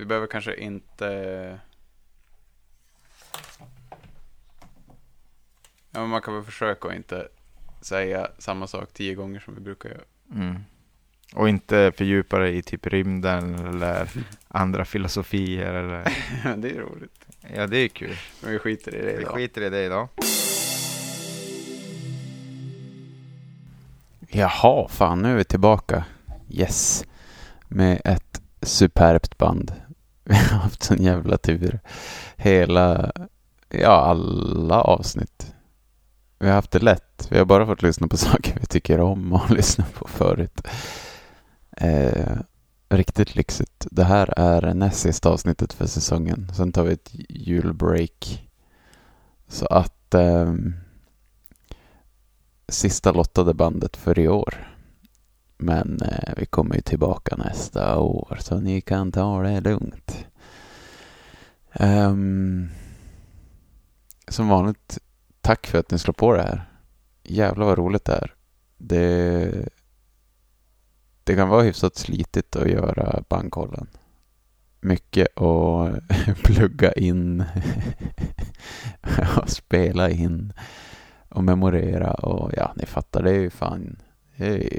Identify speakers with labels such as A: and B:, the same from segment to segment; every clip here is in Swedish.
A: Vi behöver kanske inte... Ja, men man kan väl försöka att inte säga samma sak tio gånger som vi brukar göra.
B: Mm. Och inte fördjupa dig i typ rymden eller andra filosofier eller...
A: det är roligt.
B: Ja, det är kul.
A: Men vi skiter i det
B: Vi
A: idag.
B: skiter i det idag.
A: Jaha, fan nu är vi tillbaka. Yes. Med ett superbt band. Vi har haft sån jävla tur. Hela, ja alla avsnitt. Vi har haft det lätt. Vi har bara fått lyssna på saker vi tycker om och lyssna på förut. Eh, riktigt lyxigt. Det här är näst sista avsnittet för säsongen. Sen tar vi ett julbreak. Så att eh, sista lottade bandet för i år. Men eh, vi kommer ju tillbaka nästa år så ni kan ta det lugnt. Um, som vanligt, tack för att ni slår på det här. Jävlar vad roligt det är. Det, det kan vara hyfsat slitigt att göra bankkollen. Mycket att plugga in och spela in och memorera och ja, ni fattar, det är ju fan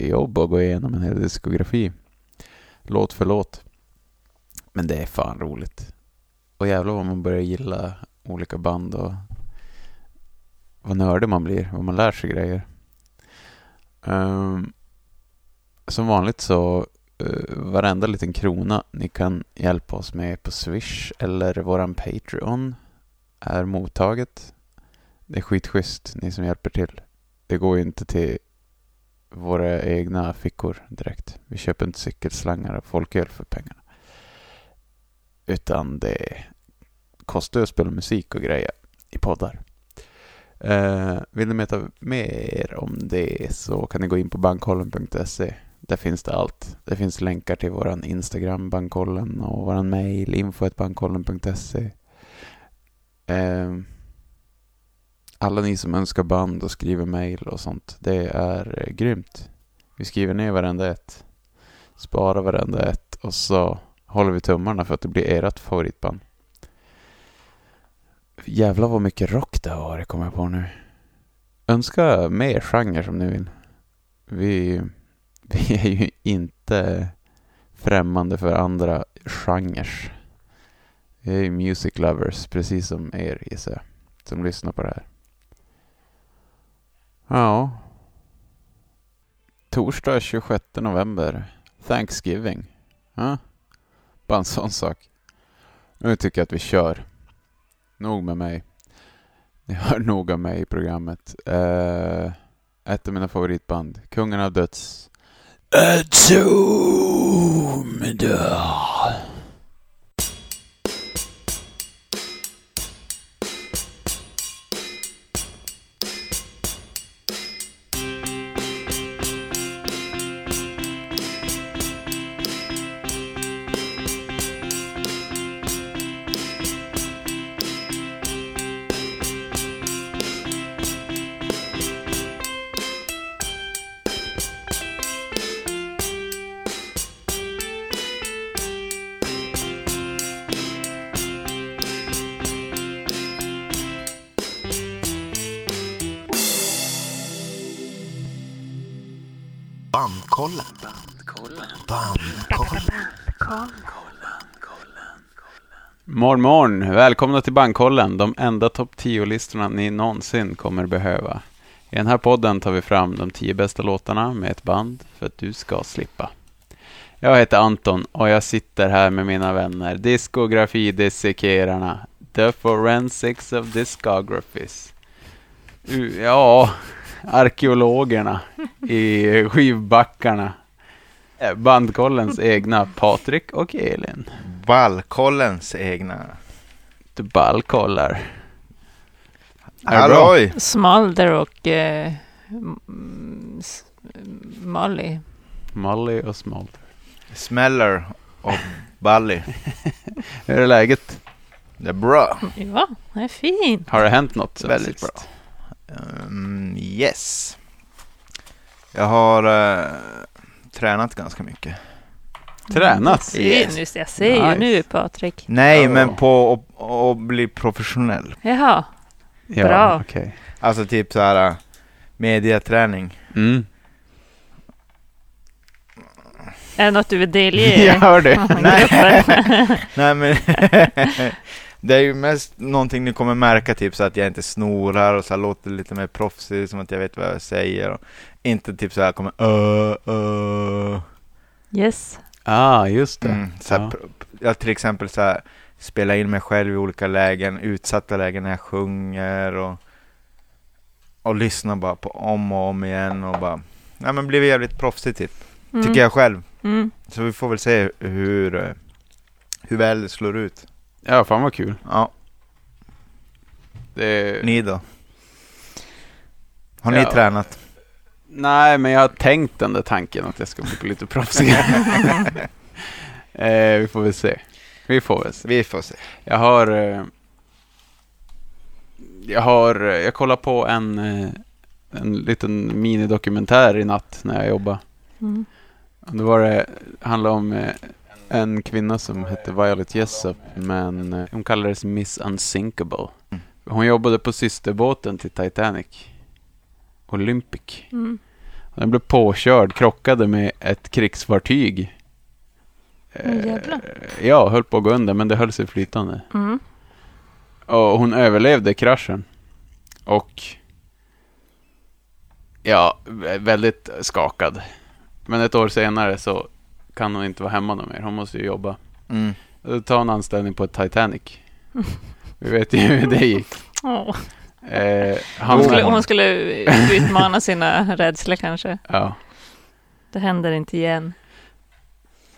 A: jobb att gå igenom en hel diskografi. Låt för låt. Men det är fan roligt. Och jävlar vad man börjar gilla olika band och vad nördig man blir, vad man lär sig grejer. Um, som vanligt så uh, varenda liten krona ni kan hjälpa oss med på Swish eller våran Patreon är mottaget. Det är skitschysst, ni som hjälper till. Det går ju inte till våra egna fickor direkt. Vi köper inte cykelslangar och folköl för pengarna. Utan det kostar ju att spela musik och grejer i poddar. Eh, vill ni veta mer om det så kan ni gå in på bankkollen.se. Där finns det allt. Det finns länkar till våran Instagram, bankkollen och våran mail, info.bankkollen.se. Eh, alla ni som önskar band och skriver mail och sånt, det är eh, grymt. Vi skriver ner varenda ett, sparar varenda ett och så håller vi tummarna för att det blir ert favoritband. Jävlar vad mycket rock det har varit, kommer jag på nu. Önska mer genre som ni vill. Vi, vi är ju inte främmande för andra genrer. Vi är ju music lovers, precis som er gissar jag, som lyssnar på det här. Ja. Torsdag 26 november. Thanksgiving. Ja. Bara en sån sak. Nu tycker jag att vi kör. Nog med mig. Ni hör nog av mig i programmet. Uh, ett av mina favoritband. Kungen av döds. Entombed. Morgon, morgon. Välkomna till Bankkollen, de enda topp 10-listorna ni någonsin kommer behöva. I den här podden tar vi fram de tio bästa låtarna med ett band för att du ska slippa. Jag heter Anton och jag sitter här med mina vänner, diskografidissekerarna, The Forensics of Discographies. U- Ja, arkeologerna i skivbackarna. Eh, Bandkollens egna Patrik och Elin.
B: Ballkollens egna.
A: Du ballkollar. Det?
B: Halloj!
C: Smalder och eh, Molly.
A: Molly och Smolder.
B: Smäller och Bally.
A: Hur är läget?
B: Det är bra.
C: Ja, det är fint.
A: Har det hänt något sen
B: Väldigt
A: sist?
B: bra. Um, yes. Jag har eh, tränat ganska mycket.
A: Tränat?
C: Jag ser, nu, jag ser
A: Nice.
C: nu Patrik.
B: Nej,
A: Ja.
B: men på att- bli professionell.
C: Jaha,
A: Ja,
C: Bra.
A: okej.
B: Alltså typ så här äh, mediaträning.
A: Mm.
C: är det något du vill delge?
A: Jag hör det.
B: Nej. Nej men det är ju mest någonting ni kommer märka typ så att jag inte snorar och så här låter lite mer proffsig som att jag vet vad jag säger och inte typ så här kommer uh, uh.
C: Yes.
A: Ah, just det.
B: Mm, så här,
A: Ja.
B: till exempel så här spela in mig själv i olika lägen, utsatta lägen när jag sjunger och och lyssna bara på om och om igen och bara ja men blir jävligt proffsig typ,
C: Mm.
B: tycker jag själv.
C: Mm.
B: Så vi får väl se hur, eh, hur väl det slår ut.
A: Ja, fan vad kul.
B: Ja,
A: Det...
B: ni då? Har ni
A: Ja.
B: tränat?
A: Nej, men jag har tänkt den där tanken att jag ska bli lite proffsigare. eh, vi får väl se. Vi får väl se.
B: Vi får se.
A: Jag har... Eh, jag har... Jag kollar på en, eh, en liten minidokumentär i natt när jag jobbar.
C: Mm.
A: Och Då var det... handlade om eh, en kvinna som hette Violet Jessup, men eh, hon kallades Miss Unsinkable.
B: Mm.
A: Hon jobbade på systerbåten till Titanic. Olympic.
C: Mm.
A: Den blev påkörd, krockade med ett krigsfartyg. Eh, ja, höll på att gå under, men det höll sig flytande.
C: Mm.
A: Och hon överlevde kraschen. Och... Ja, vä- väldigt skakad. Men ett år senare så kan hon inte vara hemma någon mer. Hon måste ju jobba.
B: Mm.
A: Då tar hon anställning på ett Titanic. Vi vet ju hur det gick.
C: Åh.
A: Eh,
C: Hon, skulle, hon skulle utmana sina rädslor kanske.
A: Ja,
C: Det händer inte igen.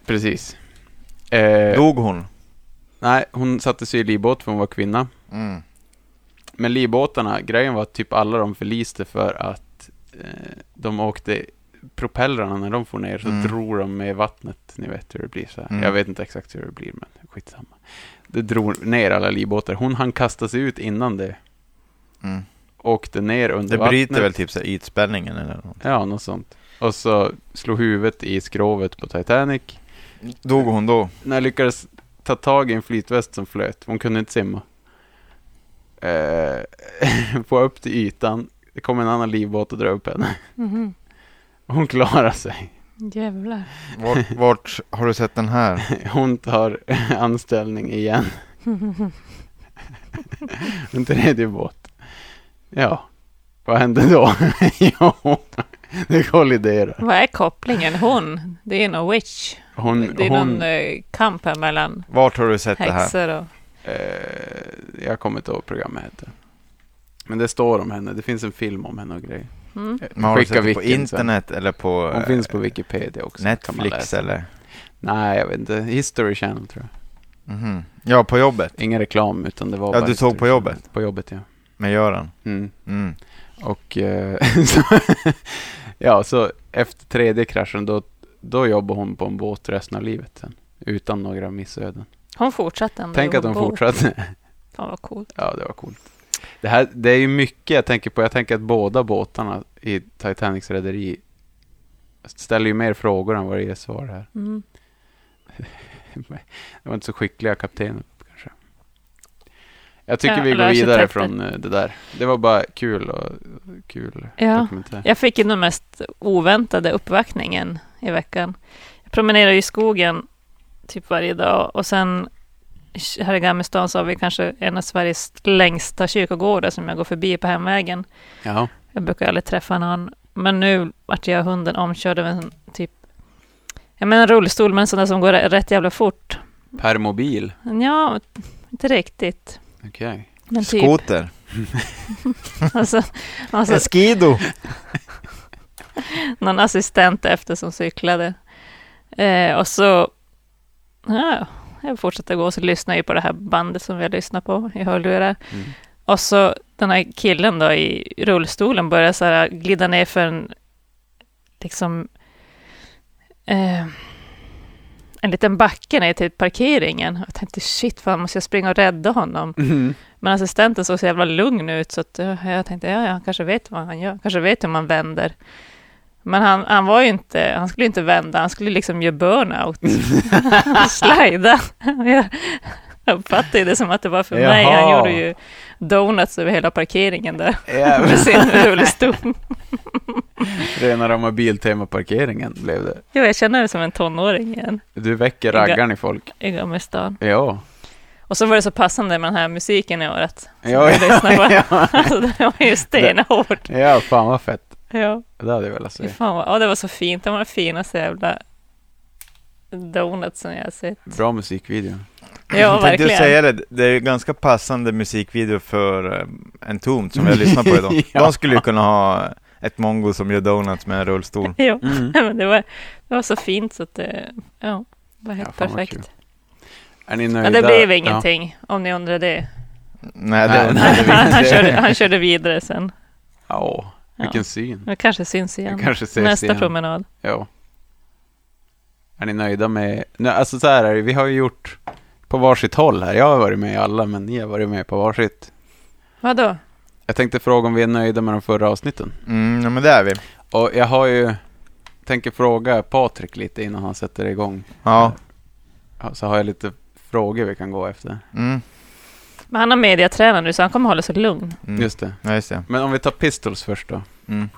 A: precis. Eh,
B: Dog hon?
A: nej, hon satte sig i livbåt för hon var kvinna.
B: Mm.
A: Men livbåtarna, grejen var att typ alla de förliste för att eh, de åkte propellrarna när de får ner så
B: Mm.
A: drog de med vattnet. Ni vet hur det blir så här.
B: Mm.
A: Jag vet inte exakt hur det blir men skitsamma. Det drog ner alla livbåtar. Hon hann kasta sig ut innan det.
B: Mm.
A: Åkte ner under
B: Det
A: vattnet.
B: bryter väl typ så här ytspänningen eller något.
A: Ja, något sånt. Och så slog huvudet i skrovet på Titanic.
B: Dog hon då?
A: När jag lyckades ta tag i en flytväst som flöt. Hon kunde inte simma. Eh, få upp till ytan. Det kom en annan livbåt och dra upp henne.
C: Mhm.
A: Hon klarar sig.
C: Jävlar.
B: Vart, vart har du sett den här?
A: Hon tar anställning igen. En tredje båt. Ja, vad hände då? jo, det kolliderar.
C: Vad är kopplingen? Hon, det är nog witch.
A: Hon,
C: Det är
A: hon,
C: någon eh, kamp här mellan
B: Vart har du sett det här?
C: och...
A: eh, jag kommer inte ihåg vad programmet heter. Men det står om henne. Det finns en film om henne och grejer.
C: Mm.
B: Men har du
A: Skicka
B: sett det på
A: vilken sen.
B: internet eller på
A: Hon
B: eh,
A: finns på Wikipedia också.
B: Netflix eller?
A: Nej, jag vet inte. History Channel tror jag.
B: Mhm. Ja, på jobbet
A: Ingen reklam, utan det var
B: Ja,
A: bara
B: du såg
A: History
B: på
A: Channel.
B: jobbet?
A: På jobbet, ja.
B: Med Göran.
A: Mm.
B: Mm.
A: Och eh, så, ja, så efter tredje kraschen då, då jobbar hon på en båt resten av livet sen. Utan några missöden.
C: Hon fortsatte ändå.
A: Tänk att hon fortsatte.
C: Fan vad coolt.
A: Ja, det var coolt. Det, här, det är ju mycket jag tänker på. Jag tänker att båda båtarna i Titanics rederi ställer ju mer frågor än vad det ger svar här.
C: Mm.
A: Det var inte så skickliga kaptener. Jag tycker
C: Ja,
A: vi går vidare från eh, det där. Det var bara kul och kul
C: Ja.
A: dokumentär.
C: Jag fick ju den mest oväntade uppvaktningen i veckan. Jag promenerar i skogen typ varje dag och sen här i Gammelstaden så har vi kanske en av Sveriges längsta kyrkogårdar som jag går förbi på hemvägen.
A: Ja.
C: Jag brukar aldrig träffa någon. Men nu vart jag hunden omkörd av en typ jag menar en rullstol, men en sån där som går rätt jävla fort.
A: Per mobil.
C: Ja, inte riktigt.
A: Okej.
C: Men typ.
B: Skoter.
C: Alltså, alltså,
B: En skido.
C: någon assistent efter som cyklade. Eh, och så, ja, jag fortsatte gå och så lyssnade jag på det här bandet som vi har lyssnat på i hörlurar.
A: Mm.
C: Och så den här killen då i rullstolen började så här glida ner för en, liksom, eh, en liten backe ner till parkeringen. Jag tänkte shit, fan måste jag springa och rädda honom?
A: Mm.
C: Men assistenten såg så jävla lugn ut så att, ja, jag tänkte, ja, han kanske vet vad han gör. Kanske vet hur man vänder. Men han, han var inte, han skulle inte vända, han skulle liksom göra burnout. Slida. Jag uppfattade det som att det var för mig. Han
A: Jaha.
C: gjorde ju donuts över hela parkeringen där. Med sin rullstol.
A: Rena rama Biltema-parkeringen blev det.
C: Jo, jag känner mig som en tonåring igen
A: Du väcker raggaren i folk.
C: i Gammelstaden.
A: Ja.
C: Och så var det så passande med den här musiken i året.
A: Ja,
C: jag lyssnar på.
A: ja,
C: Alltså, det var ju stenhårt.
A: ja, fan vad fett.
C: Ja,
A: Det hade jag velat se.
C: fan vad, ja, det var så fint. Det var den finaste jävla donutsen jag har sett.
A: Bra musikvideo.
C: Ja, verkligen.
B: säga det, det är ju ganska passande musikvideo för eh, en tom som jag lyssnar på idag.
A: Ja.
B: De skulle ju kunna ha ett mongo som gör donuts med en rullstol.
C: Jo,
A: Mm.
C: men det var, det var så fint så att det ja, var helt
A: Ja,
C: perfekt.
A: Är ni nöjda?
C: Men det blev
A: Ja.
C: ingenting, om ni undrar det.
B: Nej,
A: Nej,
B: det,
A: nej.
C: Han, han, körde, han körde vidare sen.
A: Ja, vilken
C: Ja.
A: syn.
C: Det kanske syns igen.
A: Det kanske ses
C: Nästa
A: igen.
C: promenad.
A: Ja. Är ni nöjda med... Nej, alltså så här är det, vi har ju gjort på varsitt håll här. Jag har varit med i alla, men ni har varit med på varsitt.
C: Vadå?
A: Jag tänkte fråga om vi är nöjda med de förra avsnitten.
B: mm, ja, men det är vi.
A: Och jag har ju... Tänker fråga Patrik lite innan han sätter igång.
B: Ja.
A: Så har jag lite frågor vi kan gå efter.
B: Mm,
C: Men han har mediatränare nu så han kommer hålla sig lugn.
B: mm.
A: Just det.
B: Ja, just det.
A: Men om vi tar Pistols först då.
B: Mm.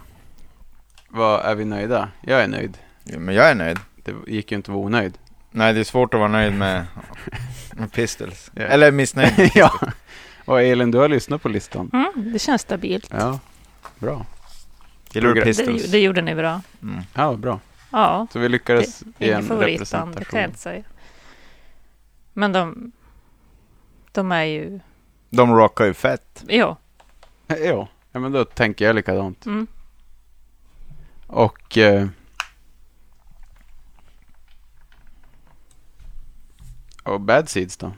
A: Vad Är vi nöjda? Jag är nöjd.
B: Ja, men jag är nöjd.
A: Det gick ju inte att vara onöjd.
B: Nej, det är svårt att vara nöjd med, med Pistols.
A: Ja.
B: Eller missnöjd.
A: ja. Och Elin, du har lyssnat på listan.
C: Mm, det känns stabilt.
A: Ja, bra.
B: Gillar du
A: Det-
C: Det,
B: Pistols?
C: det gjorde ni bra.
B: Mm.
A: Ja, bra.
C: Ja,
A: Så vi lyckades
C: det
A: i en
C: favoritband, det kan jag
A: representation.
C: inte säga. Men de, de är ju,
B: De rockar ju fett.
C: ja.
A: Ja, ja, men då tänker jag likadant.
C: Mm.
A: Och... Eh, och Bad Seeds då?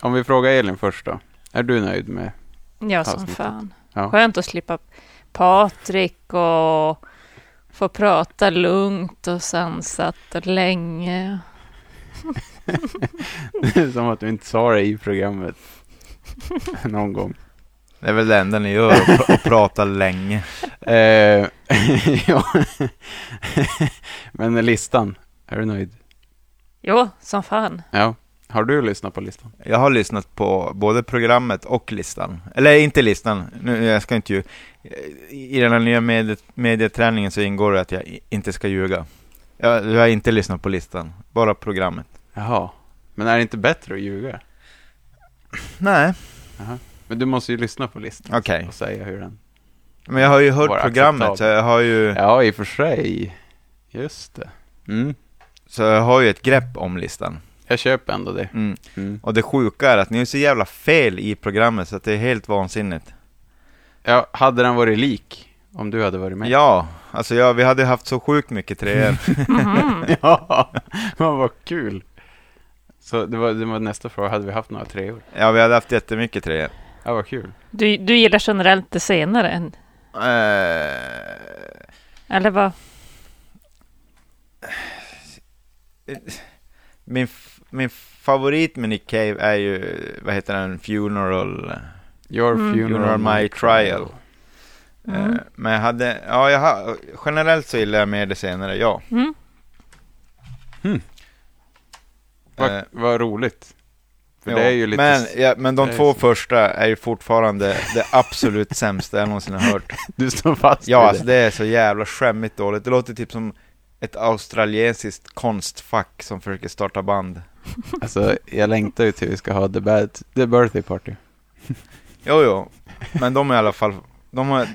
A: Om vi frågar Elin först då. Är du nöjd med?
C: Ja, som
A: Avsnittet.
C: fan.
A: Ja.
C: Skönt att slippa Patrik och få prata lugnt och sansat och länge.
A: Det är som att du inte sa det i programmet. Någon gång.
B: Det är väl det enda ni gör, att pr- att prata länge.
A: Eh, ja. Men listan, är du nöjd?
C: Jo, som fan.
A: Ja. Har du lyssnat på listan?
B: Jag har lyssnat på både programmet och listan. Eller inte listan, nu, jag ska inte ju... I den här nya medie, medieträningen så ingår det att jag inte ska ljuga. Jag, jag har inte lyssnat på listan, bara programmet.
A: Jaha. Men är det inte bättre att ljuga?
B: Nej,
A: Men du måste ju lyssna på listan
B: okej.
A: och säga hur den...
B: Men jag har ju hört programmet,
A: acceptabel.
B: så jag har ju,
A: Ja, i och för sig. Just det. Mm.
B: så jag har ju ett grepp om listan.
A: Jag köper ändå det.
B: Mm.
A: Mm.
B: Och det sjuka är att ni är så jävla fel i programmet så att det är helt vansinnigt.
A: Ja, hade den varit lik om du hade varit med?
B: Ja, alltså ja, vi hade haft så sjukt mycket treor.
C: Mhm.
A: ja, men vad kul. Så det var, det var nästa fråga, hade vi haft några treor?
B: ja, vi hade haft jättemycket treor.
A: Ja, vad kul.
C: Du, du gillar generellt det senare, än,
B: Eh,
C: eller vad?
B: min, min favorit med Nick Cave är ju, vad heter den, Funeral.
A: Your
C: Mm.
A: funeral,
B: my trial.
C: Mm.
B: Eh, men jag hade, ja, jag har, generellt så gillar jag mer det senare, ja.
C: Mm.
A: Vad,
B: Eh,
A: vad roligt. För
B: jo.
A: det är ju lite...
B: men, ja, men de två
A: så.
B: första är ju fortfarande det absolut sämsta jag någonsin har hört.
A: Du står fast
B: Ja, alltså
A: det.
B: det är så jävla skämmigt dåligt. Det låter typ som ett australiensiskt konstfack som försöker starta band.
A: Alltså, jag längtar ju till vi ska ha the, bad, the birthday party.
B: Jo, jo. Men de är i alla fall... De har,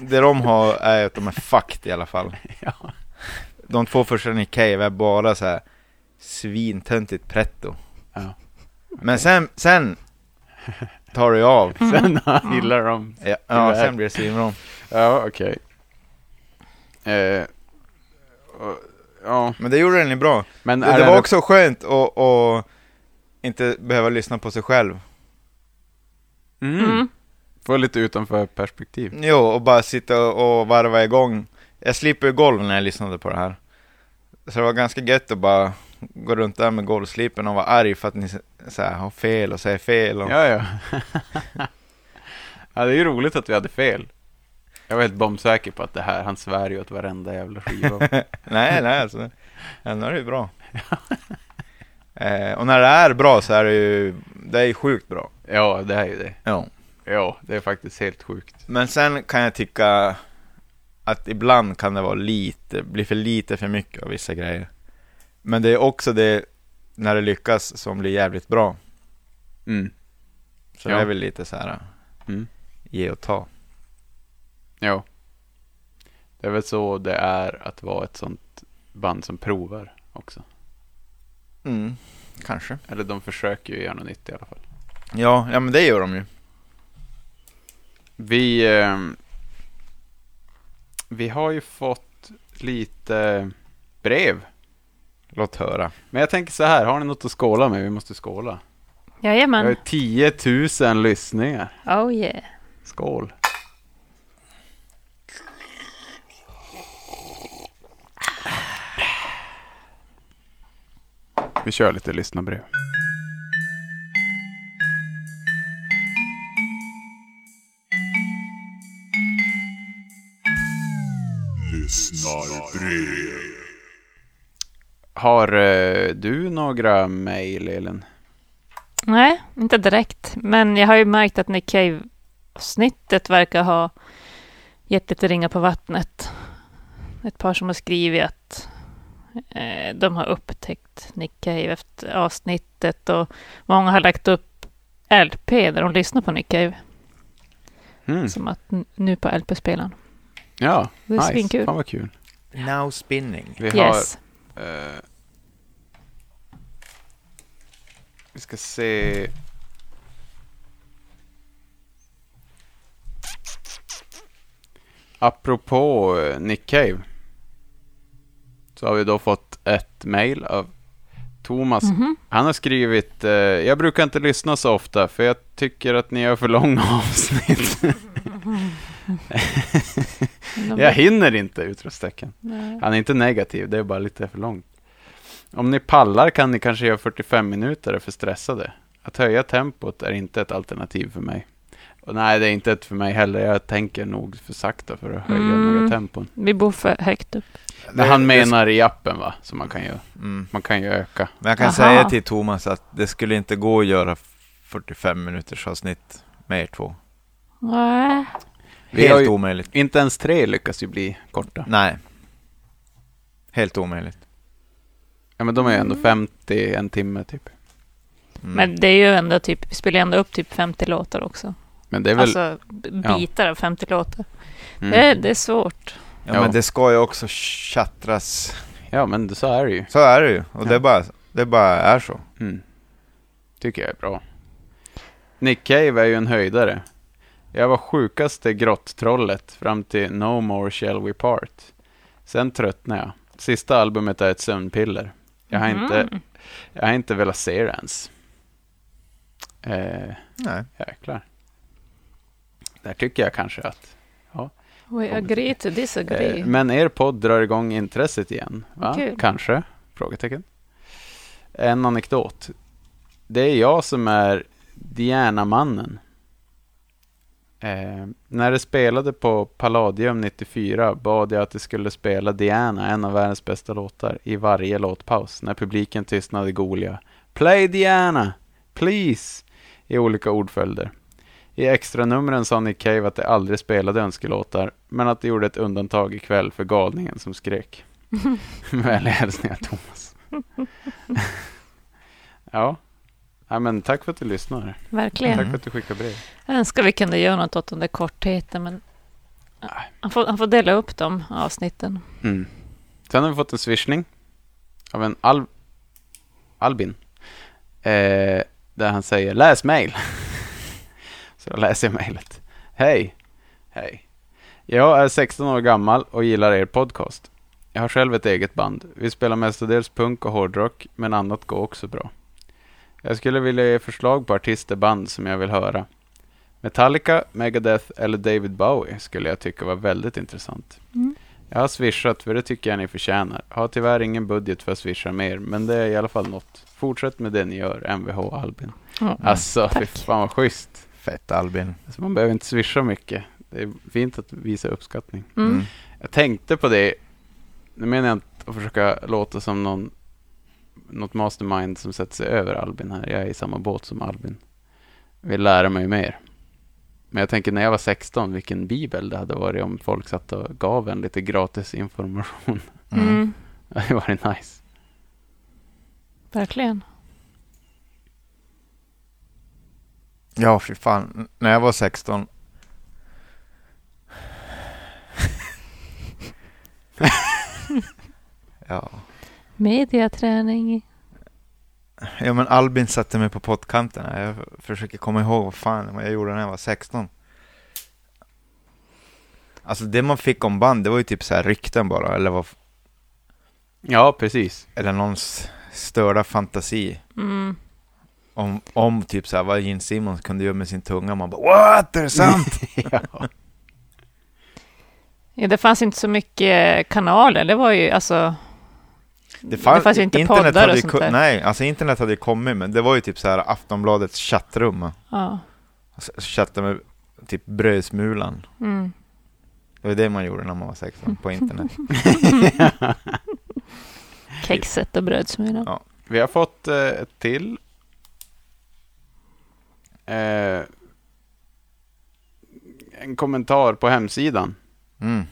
B: det de har är att de är fucked i alla fall.
A: Ja.
B: De två första Nick Cave är bara så här svintöntigt pretto.
A: Ja.
B: Men sen, sen tar det av.
A: Sen gillar de...
B: Ja, ja sen blir det svinbra.
A: Ja, okej. Eh, och- ja,
B: Men det gjorde den ju bra.
A: men
B: Det, det var också skönt att, att inte behöva lyssna på sig själv.
A: Mm.
C: Mm.
A: Få lite utanför perspektiv.
B: Jo, och bara sitta och och varva igång. Jag slipper ju golv när jag lyssnade på det här. Så det var ganska gött att bara gå runt där med golvslipen och vara arg för att ni så här, har fel och säger fel. Och...
A: Ja, ja. ja, det är ju roligt att vi hade fel. Jag var helt bombsäker på att det här, han svär ju åt varenda jävla skiva.
B: nej, nej, alltså. Ändå är det ju bra. eh, och när det är bra så är det ju, det är ju sjukt bra.
A: ja, det är ju det.
B: Ja.
A: Ja, det är faktiskt helt sjukt.
B: Men sen kan jag tycka att ibland kan det vara lite, bli för lite för mycket av vissa grejer. Men det är också det, när det lyckas, som blir jävligt bra.
A: Mm.
B: Så
A: Ja.
B: det är väl lite så här,
A: Mm.
B: ge och ta.
A: Ja. Det är väl så det är att vara ett sånt band som provar också.
B: Mm, kanske.
A: Eller de försöker ju göra något nytt i alla fall.
B: Ja, ja men det gör de ju.
A: Vi, eh, vi har ju fått lite brev.
B: Låt höra.
A: Men jag tänker så här, har ni något att skåla med? Vi måste skåla. Vi har
C: Jajamän.
A: ju 10 000 lyssningar.
C: Oh yeah.
A: Skål. Vi kör lite lyssnarbrev.
D: Lyssnarbrev.
A: Har eh, du några mejl, Elin?
C: Nej, inte direkt. Men jag har ju märkt att Nick Cave-snittet verkar ha gett lite ringar på vattnet. Ett par som har skrivit att de har upptäckt Nick Cave efter avsnittet och många har lagt upp LP där de lyssnar på Nick Cave.
A: Mm.
C: Som att nu på LP-spelaren.
A: Ja,
C: Det är
A: nice.
C: svinkul.
A: Fan vad kul.
B: Now spinning.
A: Vi har...
C: Yes.
A: eh, vi ska se... Apropå eh, Nick Cave. Så har vi då fått ett mail av Thomas.
C: Mhm.
A: Han har skrivit, eh, jag brukar inte lyssna så ofta för jag tycker att ni gör för långa avsnitt. Jag hinner inte! Utropstecken. Han är inte negativ, det är bara lite för långt. Om ni pallar kan ni kanske göra 45 minuter för stressade. Att höja tempot är inte ett alternativ för mig. Och nej, det är inte ett för mig heller. Jag tänker nog för sakta för att höja
C: Mm.
A: några tempon.
C: Vi bor för högt upp.
A: Men han menar i appen va? Som man kan göra.
B: Mm.
A: Man kan ju öka.
B: Men jag kan
C: Aha.
B: säga till Thomas att det skulle inte gå att göra 45 minuters avsnitt med er två.
C: Nej.
B: Helt
A: ju-
B: omöjligt.
A: Inte ens tre lyckas ju bli korta.
B: Nej. Helt omöjligt.
A: Ja men de är ju ändå 50, en timme typ.
B: Mm.
C: Men det är ju ändå typ, vi spelar ju ändå upp typ 50 låtar också.
A: Men det är väl...
C: Alltså bitar av 50 låtar.
A: mm.
C: Det, är, det är svårt.
B: ja,
A: ja.
B: men det ska ju också tjattras.
A: Ja men det- så är det ju.
B: Så är det ju. Och
A: Ja.
B: det, bara, det bara är så.
A: Mm. Tycker jag är bra. Nick Cave är ju en höjdare. Jag var sjukaste grottrollet fram till No More Shall We Part. Sen tröttnade jag. Sista albumet är ett sömnpiller. Jag har, inte,
C: Mhm.
A: jag har inte velat se det ens. Eh,
B: Nej.
A: jäklar. Där tycker jag kanske att...
C: We agree to disagree.
A: Men er podd drar igång intresset igen.
C: Kul.
A: Kanske? Frågetecken. En anekdot. Det är jag som är Diana-mannen. Eh, när det spelade på Palladium 94 bad jag att det skulle spela Diana, en av världens bästa låtar, i varje låtpaus. När publiken tystnade goliga Play Diana! Please! I olika ordföljder. I extra numren sa Nick Cave att de aldrig spelade önskelåtar, men att de gjorde ett undantag ikväll för galningen som skrek. Vänliga hälsningar Thomas. ja. ja, men tack för att du lyssnar.
C: Verkligen.
A: Tack för att du skickar brev.
C: Jag önskar vi kunde göra något åt den där kortheten, men han får, han får dela upp de avsnitten.
A: Mm. Sen har vi fått en swishning av en Al Albin. Eh, där han säger läs mail. Så då läser jag mejlet. Hej. Hej. Jag är 16 år gammal och gillar er podcast. Jag har själv ett eget band. Vi spelar mestadels punk och hårdrock, men annat går också bra. Jag skulle vilja ge förslag på artister band som jag vill höra. Metallica, Megadeth eller David Bowie skulle jag tycka var väldigt intressant.
C: Mm.
A: Jag har swishat för det tycker jag ni förtjänar. Har tyvärr ingen budget för att swisha mer, men det är i alla fall något. Fortsätt med det ni gör, Mvh Albin.
C: Ja.
A: Alltså, fy fan vad schysst.
B: Fett Albin.
A: Alltså, man behöver inte swisha mycket. Det är fint att visa uppskattning.
C: Mm.
A: Jag tänkte på det. Nu menar jag inte att försöka låta som någon något mastermind som sätter sig över Albin här. Jag är i samma båt som Albin. Vill lära mig mer. Men jag tänker när jag var 16, vilken bibel det hade varit om folk satt och gav en lite gratis information.
B: Mm.
C: Mm.
A: Det hade varit nice.
C: Verkligen.
B: Ja, fy fan. När jag var 16. ja.
C: Mediaträning.
B: ja, men Albin satte mig på pottkanten. Jag försöker komma ihåg vad fan jag gjorde när jag var 16. Alltså det man fick om band, det var ju typ så här rykten bara, eller, vad,
A: Ja, precis.
B: eller någons störda fantasi.
C: Mm.
B: Om, om typ så här, vad Gene Simmons kunde göra med sin tunga. Man bara what, är det sant?
A: ja.
C: Ja, det fanns inte så mycket kanaler. Det var ju alltså...
B: Det fanns,
C: fanns ju inte
B: internet
C: poddar
B: hade
C: och sånt där.
B: Nej, alltså internet hade ju kommit, men det var ju typ så här Aftonbladets chattrum.
C: Ja.
B: Alltså, chatta med typ brödsmulan.
C: Mm.
B: Det var det man gjorde när man var 16 på internet.
C: Kexet och brödsmulan.
B: Ja.
A: Vi har fått eh, ett till. Eh, en kommentar på hemsidan.
B: Mm.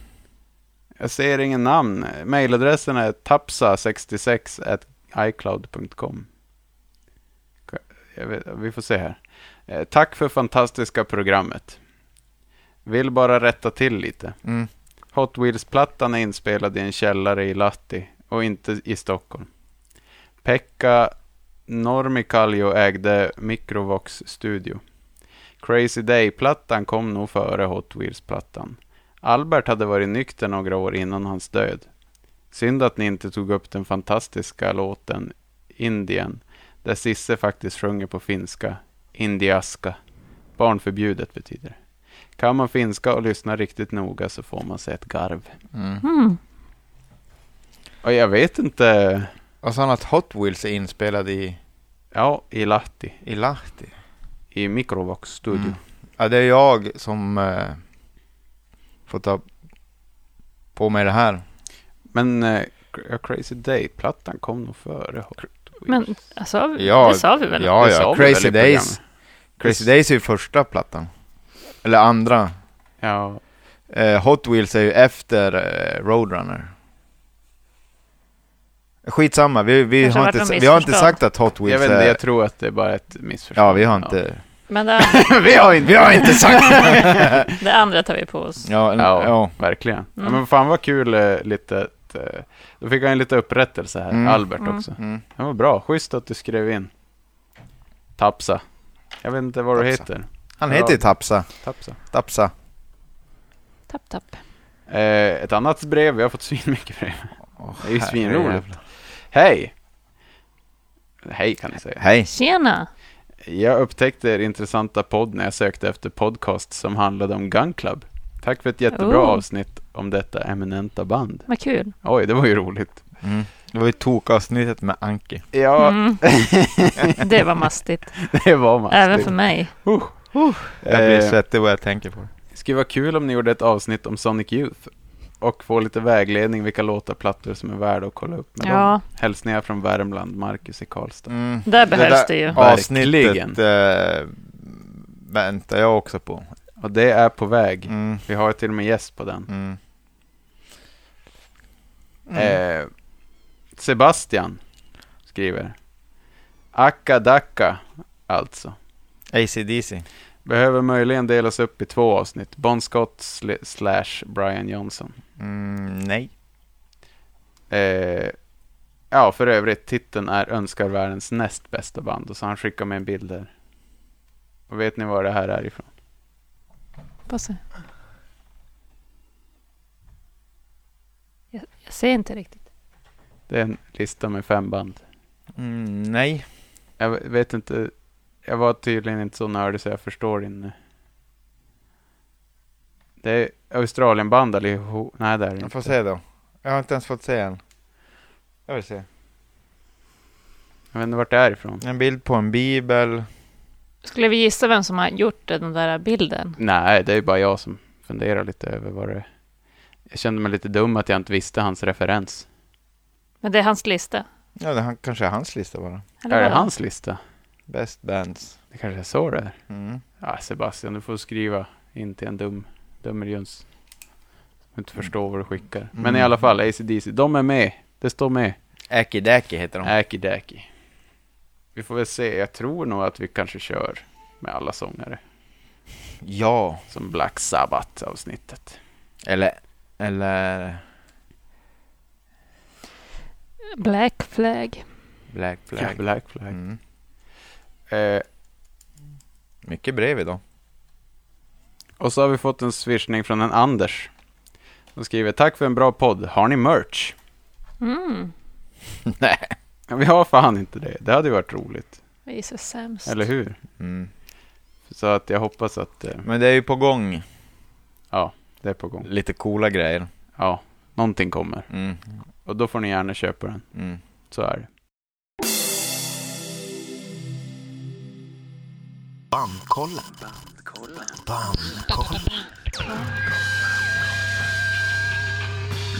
A: Jag ser ingen namn. Mailadressen är tapsa66 icloud.com. Vi får se här. Eh, tack för fantastiska programmet. Vill bara rätta till lite.
B: Mm.
A: Hot Wheels-plattan är inspelad i en källare i Lahti och inte i Stockholm. Pekka Normikallio ägde Microvox Studio. Crazy Day-plattan kom nog före Hot Wheels-plattan. Albert hade varit nykter några år innan hans död. Synd att ni inte tog upp den fantastiska låten Indien, där Sisse faktiskt sjunger på finska, indiaska. Barnförbjudet betyder det. Kan man finska och lyssna riktigt noga så får man sig ett garv.
B: Mm.
C: Mm.
A: Och jag vet inte.
B: Och så att Hot Wheels är inspelad i,
A: Ja, i Lahti.
B: i Lahti.
A: I Microvox Studio.
B: Mm. Ja, det är jag som eh, får ta på mig det här.
A: Men eh, ja, Crazy Day-plattan kom nog före Hot Wheels.
C: Men alltså,
B: Ja,
C: det sa vi väl?
B: Ja,
A: Det sa
B: ja.
A: väl
B: Crazy Days. Crazy Days är ju första plattan. Eller andra.
A: Ja,
B: Eh, Hot Wheels är ju efter eh, Roadrunner. Skitsamma, vi, vi, har inte, vi har inte sagt att Hot
A: jag
B: Wheels
A: vet inte,
B: är...
A: jag tror att det är bara ett missförstånd.
B: Ja, vi har inte...
C: Men det,
B: vi, har inte vi har inte sagt
C: det andra tar vi på oss.
B: ja,
A: Ja,
B: ja.
A: verkligen. Ja,
C: Mm.
A: men fan vad kul eh, lite. eh, Då fick han lite upprättelse här,
B: Mm.
A: Albert
C: Mm.
A: också.
B: Mm.
A: Det var bra, schysst att du skrev in. Tapsa. Jag vet inte vad du
B: Tapsa.
A: heter.
B: Han heter ju
A: Ja.
B: Tapsa.
A: Tapsa.
B: Tapsa.
C: Tapp, tapp.
A: Eh, ett annat brev, vi har fått svinmycket brev.
B: Oh,
A: Det är ju svinroligt. Hej! Hej kan ni säga.
B: Hej.
C: Tjena!
A: Jag upptäckte er intressanta podd när jag sökte efter podcast som handlade om Gun Club. Tack för ett jättebra
C: Oh.
A: avsnitt om detta eminenta band.
C: Vad kul.
A: Oj, det var ju roligt.
B: Mm. Det var ju tokavsnittet med Anki.
A: Ja,
C: Mm. Det var mastigt.
A: det var mastigt.
C: Även för mig.
A: Uh.
B: Jag blir
A: Eh,
B: svettig vad jag tänker på det.
A: Det skulle vara kul om ni gjorde ett avsnitt om Sonic Youth och få lite vägledning vilka låtar, plattor som är värda att kolla upp med dem.
C: Ja,
A: Hälsningar från Värmland, Marcus i Karlstad.
B: Mm.
C: där behövs det,
B: där
C: ju.
B: Avsnittet eh, väntar jag också på.
A: Och det är på väg.
B: Mm.
A: Vi har till och med gäst på den.
B: Mm.
A: Eh, Sebastian skriver. Akka Dacka, alltså.
B: ACDC.
A: Behöver möjligen delas upp i två avsnitt. Bon Scott sl- slash Brian Johnson.
B: Mm, nej.
A: Eh, ja, för övrigt, titeln är Önskar världens näst bästa band. Och så han skickat med en bild där. Och vet ni var det här är ifrån?
C: Passa. Jag, jag ser inte riktigt.
A: Det är en lista med fem band.
B: Mm, nej.
A: Jag vet inte. Jag var tydligen inte så nördig så jag förstår din... Det är Australienband allihop. Nej, det är det
B: Jag
A: inte.
B: får se då. Jag har inte ens fått se än. Jag vill se.
A: Jag vet inte vart det är ifrån.
B: En bild på en bibel.
C: Skulle vi gissa vem som har gjort den där bilden?
A: Nej, det är bara jag som fundera lite över vad det... Jag kände mig lite dum att jag inte visste hans referens.
C: Men det är hans lista.
B: Ja, det han, kanske är hans lista bara.
C: Eller
A: är det hans lista?
B: Best bands.
A: Det kanske är så det är.
B: Mm.
A: Ja, Sebastian, du får skriva in till en dum, dummerjöns. Som inte förstår vad du skickar. Men
B: Mm.
A: i alla fall, ACDC, de är med. Det står med.
B: Aki heter de.
A: Aki Daki. Vi får väl se. Jag tror nog att vi kanske kör med alla sångare.
B: Ja,
A: Som Black Sabbath-avsnittet.
B: eller... Eller...
C: Black flag.
B: Black
A: Ja,
B: Flag.
A: Black Flag.
B: Mm.
A: Eh,
B: Mycket brev idag.
A: och så har vi fått en swishning från en Anders. Som skriver, tack för en bra podd. Har ni merch?
C: Mm.
B: Nej.
A: Ja, vi har fan inte det. Det hade ju varit roligt.
C: Vi är så sämst.
A: Eller hur?
B: Mm.
A: Så att jag hoppas att eh,
B: Men det är ju på gång.
A: ja, det är på gång.
B: Lite coola grejer.
A: Ja, någonting kommer.
B: Mm.
A: Och då får ni gärna köpa den.
B: Mm.
A: Så är det.
D: Bandkollen. Bandkollen.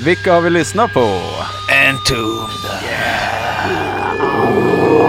A: Vilka har vi lyssnat på?
D: Entombed. Say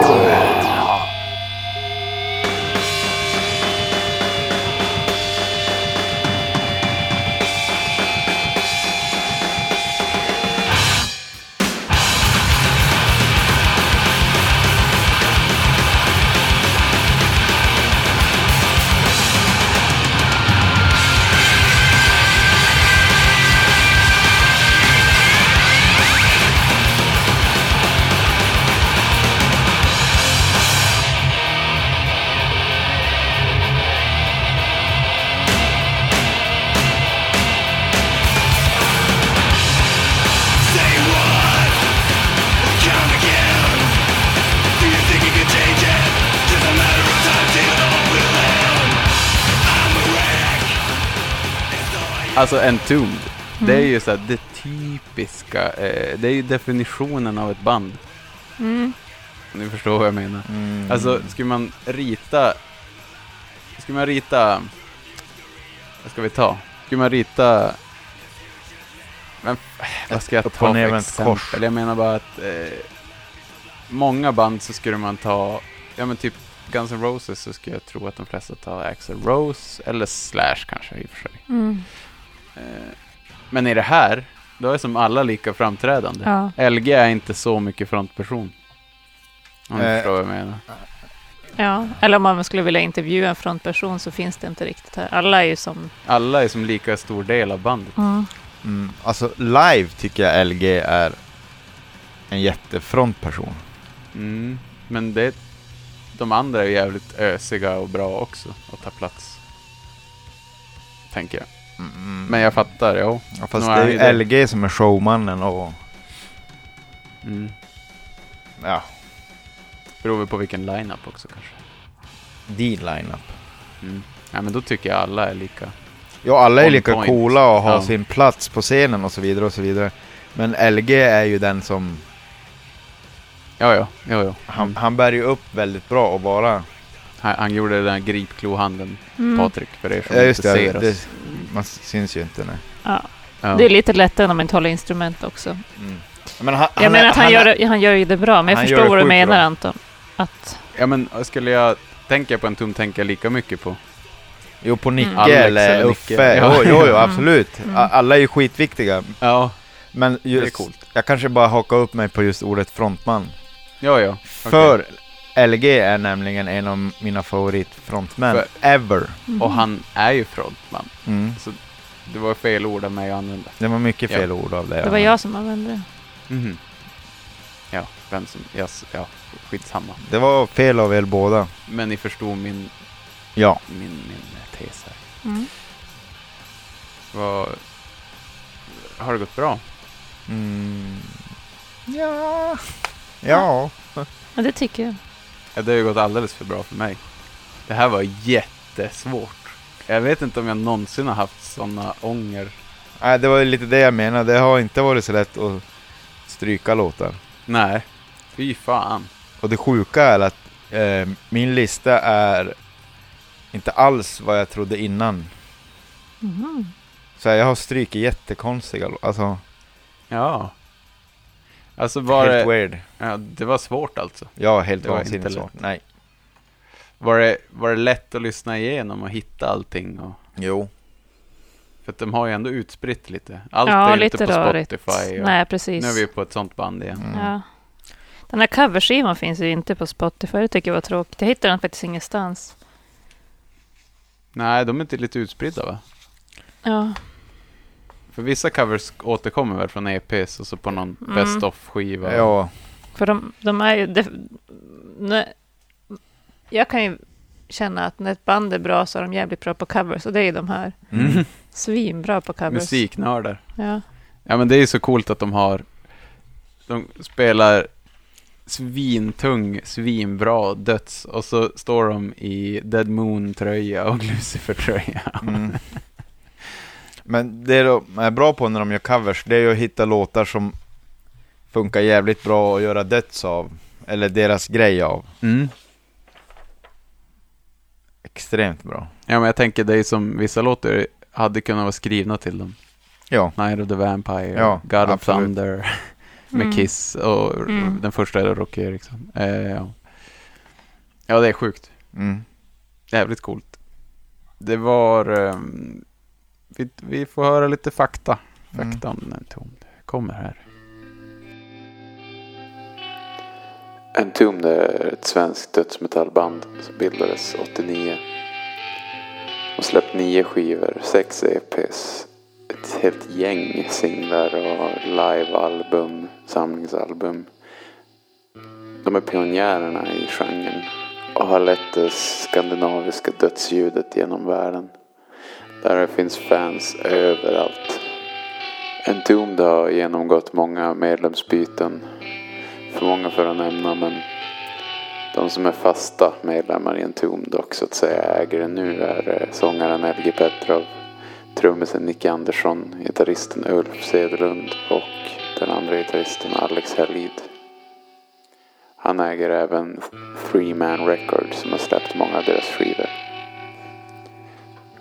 A: Alltså Entombed. Det är ju så här, det typiska. Eh, det är ju definitionen av ett band.
C: Mm.
A: Ni förstår vad jag menar.
B: Mm.
A: Alltså, skulle man rita... Skulle man rita... Vad ska vi ta? Skulle man rita... Men, vad ska jag
B: Upp
A: ta för exempel?
B: kors.
A: Jag menar bara att... Eh, många band så skulle man ta... Ja men typ Guns N' Roses så skulle jag tro att de flesta tar Axl Rose eller Slash kanske i och för sig.
C: Mm.
A: Men i det här, då är som alla lika framträdande.
C: Ja.
A: LG är inte så mycket frontperson. Om du
B: Eh,
A: förstår vad jag menar.
C: ja. Eller om man skulle vilja intervjua en frontperson så finns det inte riktigt här. Alla är ju som...
A: Alla är som lika stor del av bandet.
C: Mm.
B: Mm. Alltså live tycker jag LG är en jättefrontperson.
A: Mm. Men det, de andra är jävligt ösiga och bra också och tar plats. Tänker jag.
B: Mm.
A: Men jag fattar, ja.
B: ja, fast det
A: är
B: ju
A: det-
B: LG som är showmannen och
A: Mm.
B: ja,
A: Beror väl på vilken line-up också kanske.
B: din lineup.
A: Mm. Ja, men då tycker jag alla är lika.
B: Ja, alla är
A: On
B: lika
A: point.
B: coola och har
A: Ja.
B: sin plats på scenen och så vidare och så vidare. Men LG är ju den som,
A: Ja, ja. Jo, jo.
B: han,
A: Mm.
B: han bär ju upp väldigt bra och bara...
A: Han, han gjorde den där gripklohanden,
C: Mm.
A: Patrik, för er som
B: Ja, just
A: inte
B: det,
A: ser oss.
B: det, man syns ju inte. Nej.
C: Ja.
A: Ja.
C: Det är lite lättare när man inte håller instrument också.
B: Mm. Men han,
C: Jag menar
B: är-
C: att han,
B: är-
C: gör, det, han gör ju det bra, men jag
B: han
C: förstår
B: det
C: vad du menar
B: bra.
C: Anton. Att,
A: Ja, men skulle jag tänka på en tom tänka lika mycket på.
B: Jo, på Nicke
C: Mm.
A: Alex
B: eller Uffe.
A: Nicke.
B: Jo,
A: Ja.
B: jo, jo,
C: Mm.
B: absolut.
C: Mm.
B: Alla är ju skitviktiga.
A: Ja,
B: Men
A: det är
B: just,
A: coolt.
B: jag kanske bara hakar upp mig på just ordet frontman.
A: Ja, ja.
B: För LG är nämligen en av mina favoritfrontmän
A: För-
B: ever.
C: Mhm.
A: Och han är ju frontman.
B: Mm.
A: Så det var fel ord av mig att använda.
B: Det var mycket
A: Ja.
B: fel ord av det.
C: Det var jag som använde det.
A: Mhm. Ja, vem som... Yes, ja, skitsamma.
B: Det var fel av er båda.
A: Men ni förstod min,
B: Ja.
A: min, min tes här.
C: Mm.
A: Vad... Har det gått bra?
B: Mm. Ja. Ja.
C: Ja, det tycker jag.
A: Ja, det har ju gått alldeles för bra för mig. Det här var jättesvårt. Jag vet inte om jag någonsin har haft sådana ånger.
B: Nej, det var ju lite det jag menade. Det har inte varit så lätt att stryka låtar.
A: Nej, fy fan.
B: Och det sjuka är att eh, min lista är inte alls vad jag trodde innan.
C: Mhm.
B: Så här, jag har strykit jättekonstiga lå- Alltså,
A: Ja. Alltså var
B: helt
A: det,
B: weird.
A: ja, det var svårt alltså.
B: Ja, helt vansinnigt
A: inte
B: svårt. Nej.
A: Var det, var det lätt att lyssna igenom och hitta allting? Och,
B: Jo.
A: för att de har ju ändå utspritt lite. Allt
C: ja,
A: är
C: lite
A: inte på
C: rörigt.
A: Spotify. Och,
C: Nej, precis.
A: nu är vi på ett sånt band igen.
B: Mm.
C: Ja. Den här coverskivan finns ju inte på Spotify. Det tycker jag var tråkigt. Jag hittade den faktiskt ingenstans.
A: Nej, de är inte lite utspridda va?
C: Ja,
A: För vissa covers återkommer väl från EPs och så på någon
C: Mm.
A: best of-skiva.
B: Ja.
C: för de, de är ju... Det, när, jag kan ju känna att när ett band är bra så är de jävligt bra på covers. Och det är ju de här.
A: Mm.
C: Svinbra på covers.
A: Musiknördar.
C: Ja.
A: Ja men det är ju så coolt att de har De spelar Svintung, svinbra döds och så står de i Dead Moon-tröja och Lucifer-tröja.
B: Mm. Men det de är bra på när de gör covers, det är ju att hitta låtar som funkar jävligt bra att göra döds av. Eller deras grej av.
A: Mm.
B: Extremt bra.
A: Ja men jag tänker det är som vissa låtar hade kunnat vara skrivna till dem.
B: Ja.
A: Night of the Vampire,
B: Ja,
A: God of
B: absolut.
A: Thunder med
C: Mm.
A: Kiss och
C: Mm.
A: den första är Rocky Eriksson. Eh, ja. ja det är sjukt.
B: Mm.
A: Jävligt coolt. Det var... ehm, vi, vi får höra lite fakta.
B: Mm.
A: Fakta om Entombed. Kommer här. Entombed är ett svenskt dödsmetallband som bildades 89. Och släppt nio skivor, sex EPs, ett helt gäng singlar och livealbum, samlingsalbum. De är pionjärerna i genren och har lett det skandinaviska dödsljudet genom världen. Där det finns fans överallt. Entombed har genomgått många medlemsbyten. För många för att nämna men de som är fasta medlemmar i Entombed och så att säga äger det nu är eh, sångaren LG Petrov, trummisen Nicke Andersson, gitarristen Ulf Cederlund och den andra gitarristen Alex Helid. Han äger även Three Man Records som har släppt många av deras skivor.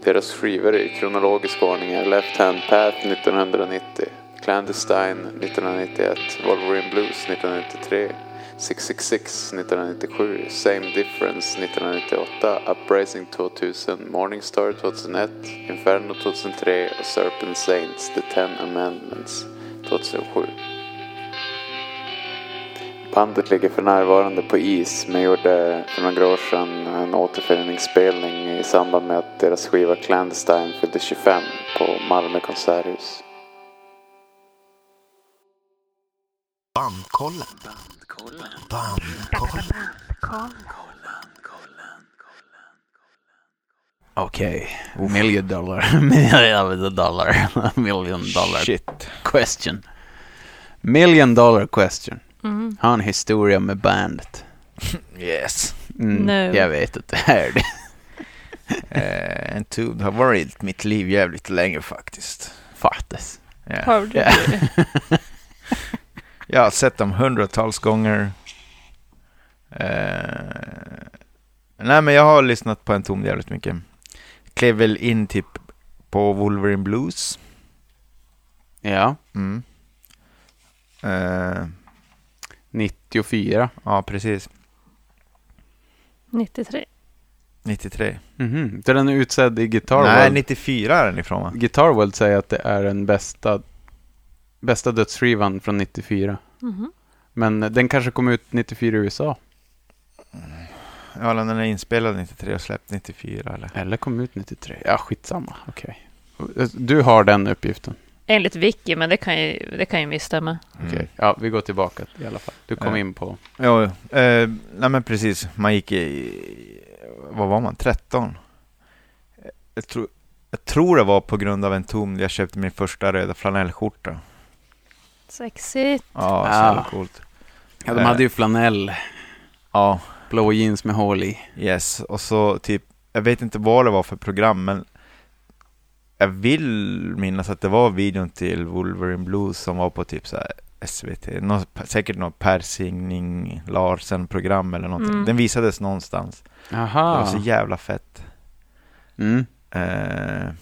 A: Deras skivor i kronologisk ordning är Left Hand Path 1990, Clandestine 1991, Wolverine Blues 1993, 666 1997, Same Difference 1998, Uprising 2000, Morningstar 2001, Inferno 2003 och Serpent Saints The Ten Amendments 2007. Bandet ligger för närvarande på is men gjorde för några år sedan en återföreningsspelning i samband med att deras skiva Clandestine fyllde 25 på Malmö konserthus.
D: Bandkollen. Bandkollen.
A: Okej, million dollar, million dollar, million dollar
B: Shit.
A: question. Million dollar question.
C: Mm.
A: Har en historia med bandet?
B: Yes.
A: Mm,
C: No.
A: Jag vet att det är det.
B: Eh, en tub har varit mitt liv jävligt länge faktiskt.
A: Fattas.
B: Ja.
C: Har du det?
B: Jag har sett dem hundratals gånger. Eh, nej men jag har lyssnat på en tom jävligt mycket. Klev väl in typ på Wolverine Blues.
A: Ja,
B: Mm. Eh,
A: 94.
B: ja precis.
C: 93.
B: 93.
A: Mhm. Så den är utsedd i Guitar
B: Nej,
A: World.
B: 94 är den ifrån va?
A: Guitar World säger att det är den bästa, bästa dödsskivan från 94.
C: Mhm.
A: Men den kanske kom ut 94 i USA.
B: Ja, den är inspelad 93 och släppt 94 eller?
A: Eller kom ut 93. Ja, skitsamma. Okej. Du har den uppgiften.
C: Enligt Wiki, men det kan ju, det kan ju misstämma.
A: Okej.
B: Mm.
A: Ja, vi går tillbaka i alla fall. Du kom
B: Ja.
A: in på...
B: Jo, eh, nej men precis. Man gick i, vad var man, 13? Jag tror, jag tror det var på grund av en tom jag köpte min första röda flanellskjorta.
C: Sexigt.
B: Ja, så
A: Ah.
B: jävla coolt.
A: Ja, de
B: Eh.
A: hade ju flanell.
B: Ja,
A: Blå jeans med hål i.
B: yes. Och så typ, jag vet inte vad det var för program, men jag vill minnas att det var videon till Wolverine Blues som var på typ så här SVT, nå, säkert något Per Singning Larsen-program eller någonting.
C: Mm.
B: Den visades någonstans. Det var så
A: Aha.
B: jävla fett.
A: Mm.
B: Eh,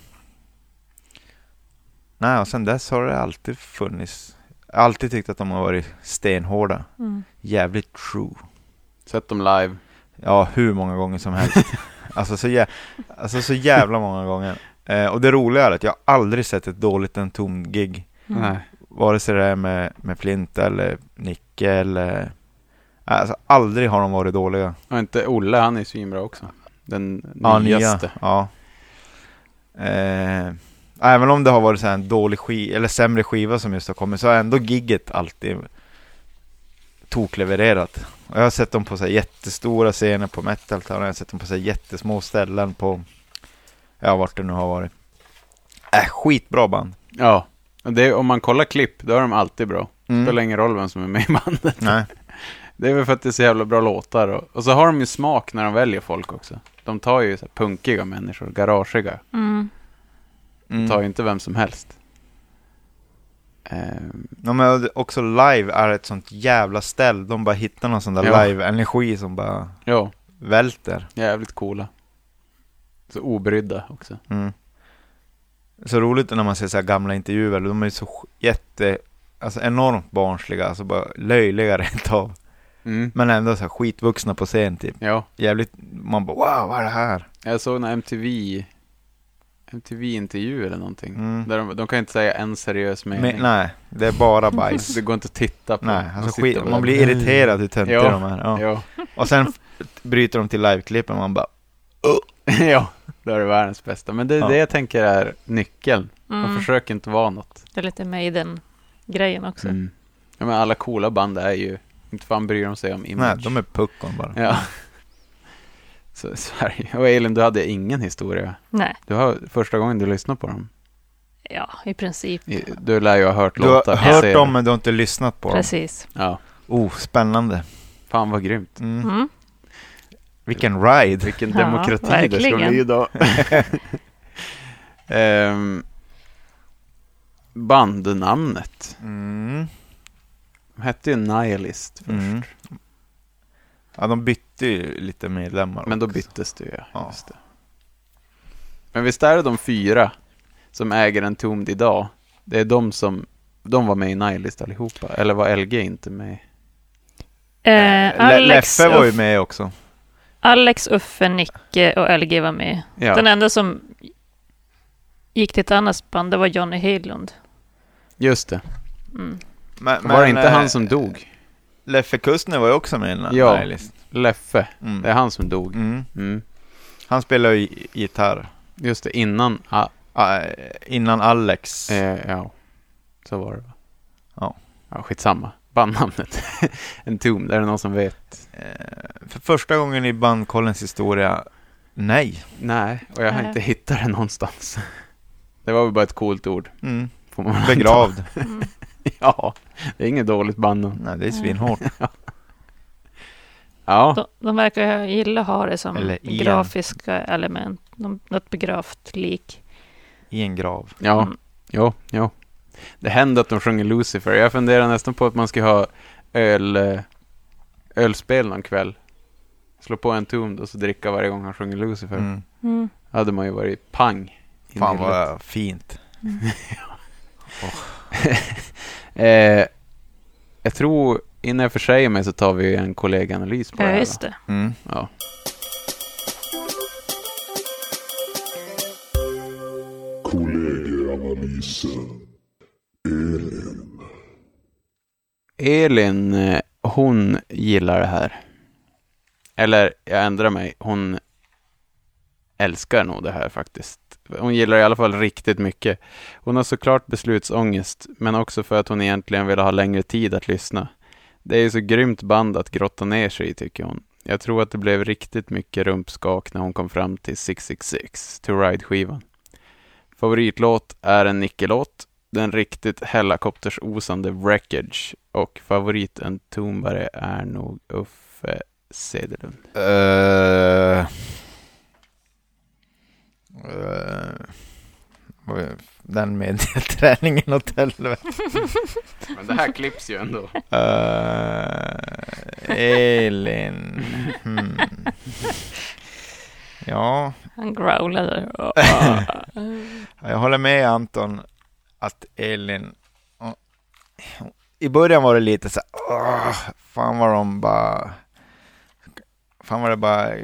B: Nej, och sen dess har det alltid funnits. Jag har alltid tyckt att de har varit stenhårda.
C: Mm.
B: Jävligt true.
A: Sett dem live.
B: Ja, hur många gånger som helst. alltså, så jä- alltså så jävla många gånger. Eh, och det roliga är att jag aldrig sett ett dåligt Entombed-gig.
C: Mm.
A: Nej.
B: Vare sig det är med, med Flint eller Nicke eller... Alltså aldrig har de varit dåliga.
A: Och inte Olle, han är svinbra också. Den
B: Ja,
A: nyaste.
B: nya. Ja. Eh, även om det har varit så här en dålig skiva, eller sämre skiva som just har kommit, så har ändå gigget alltid toklevererat. Och jag har sett dem på så här jättestora scener på metal, och jag har sett dem på så här jättesmå ställen på, ja vart det nu har varit. Äh, skitbra band.
A: Ja. Det, om man kollar klipp, då är de alltid bra.
B: Mm.
A: Spelar ingen roll vem som är med i bandet.
B: Nej.
A: Det är väl för att det är så jävla bra låtar. Och, och så har de ju smak när de väljer folk också. De tar ju så här punkiga människor, garagiga.
C: Mm.
B: Mm.
A: tar ju inte vem som helst. Ehm,
B: Ja, men också live är ett sånt jävla ställ. De bara hittar någon sån där
A: Ja.
B: live-energi som bara
A: ja,
B: välter.
A: jävligt coola. Så obrydda också.
B: Mm. Så roligt när man ser så här gamla intervjuer, de är ju så jätte, alltså enormt barnsliga, alltså bara löjliga rent av.
A: Mm.
B: Men ändå så här skitvuxna på scen typ.
A: Ja,
B: Jävligt, man bara wow, vad är det här?
A: jag såg en MTV MTV-intervju eller någonting.
B: Mm.
A: Där de, de kan inte säga en seriös mening.
B: Men, nej, det är bara bajs.
A: Det går inte att titta på.
B: nej, alltså skit, man
A: där.
B: blir irriterad hur töntiga
A: Ja.
B: de är. Ja.
A: Ja.
B: Och sen bryter de till liveklippen och man bara
A: ja, då är det världens bästa. Men det är
B: Ja.
A: det jag tänker är nyckeln.
C: Mm.
A: Man försöker inte vara något.
C: Det är lite Maiden-grejen också.
A: Mm. Ja, men alla coola band är ju, inte fan bryr de sig om image.
B: nej, de är puckon bara.
A: Ja. Så, det ju. Och Elin, du hade ingen historia.
C: Nej,
A: Du har första gången du lyssnade på dem.
C: ja, i princip.
A: Du lär ju ha hört
B: Du har
A: låtar.
B: hört dem
A: det.
B: men du har inte lyssnat på dem.
C: Precis.
A: Ja,
B: Oh, spännande.
A: fan vad grymt.
B: Mm.
C: Mm.
B: Vilken ride.
A: Vilken
C: Ja,
A: demokrati det
C: verkligen.
A: ska bli idag. um, bandnamnet.
B: Mm.
A: De hette ju Nihilist först.
B: Mm. Ja, de bytte ju lite medlemmar
A: Men då
B: också.
A: byttes det ju. Ja. Just det. Men visst är det de fyra som äger en tomd idag? Det är de som, de var med i Nihilist allihopa. Eller var LG inte med?
C: Eh,
B: Le-
C: Alex,
B: Leffe var ju med också.
C: Alex, Uffe, Nicke och LG var med.
A: Ja,
C: Den enda som gick till ett annat band, det var Johnny Hedlund.
A: just det.
C: Mm.
B: Men,
A: var det inte
B: eh,
A: han som dog?
B: Leffe Kustner var ju också med i den här
A: Ja.
B: Nihilist.
A: Leffe.
B: Mm.
A: Det är han som dog.
B: Mm.
A: Mm.
B: Han spelar ju gi- gitarr.
A: Just det, innan. Ah,
B: Ah, innan Alex.
A: eh, ja, så var det va?
B: Ja.
A: Ja, skitsamma. Bandnamnet. en tomd, är det någon som vet?
B: Eh, för första gången i bandkollens historia, nej.
A: Nej, och jag har
C: Nej.
A: inte hittat det någonstans. Det var väl bara ett coolt ord.
B: Mm.
A: Får man.
B: Begravd.
C: Mm.
A: Ja, det är inget dåligt bandnamn.
B: nej, det är svinhårt.
A: Ja,
C: De, de verkar gilla att ha det som
B: Eller
C: grafiska element. De, något begravt lik.
B: I en grav.
A: ja,
C: Mm.
A: jo, jo. Det händer att de sjunger Lucifer. Jag funderar nästan på att man ska ha öl, eh, ölspel någon kväll. Slå på en tomd och så dricka varje gång han sjunger Lucifer.
B: Mm.
C: Mm.
A: hade man ju varit pang.
B: Fan vad fint.
A: eh, jag tror, innan jag försäger mig så tar vi en kollegaanalys på det
C: Ja,
A: här.
C: just
A: va?
C: det.
B: Mm.
A: Ja.
D: Kollegieanalysen. Elin.
A: Elin, eh, hon gillar det här. Eller, jag ändrar mig. Hon älskar nog det här faktiskt. Hon gillar det i alla fall riktigt mycket. Hon har såklart beslutsångest, men också för att hon egentligen vill ha längre tid att lyssna. Det är ju så grymt band att grotta ner sig i, tycker hon. Jag tror att det blev riktigt mycket rumpskak när hon kom fram till 666, To Ride-skivan. Favoritlåt är en Nicke-låt, den riktigt helikoptersosande Wreckage och favoriten tombare är nog Uffe Cederlund.
B: Vad är- den medieträningen åt helvete.
A: Men det här klipps ju ändå.
B: Eh, Elin. Hmm. Ja,
C: Han growlade.
B: jag håller med Anton att Elin... och- I början var det lite så här, "Åh, fan vad de bara... Fan vad det bara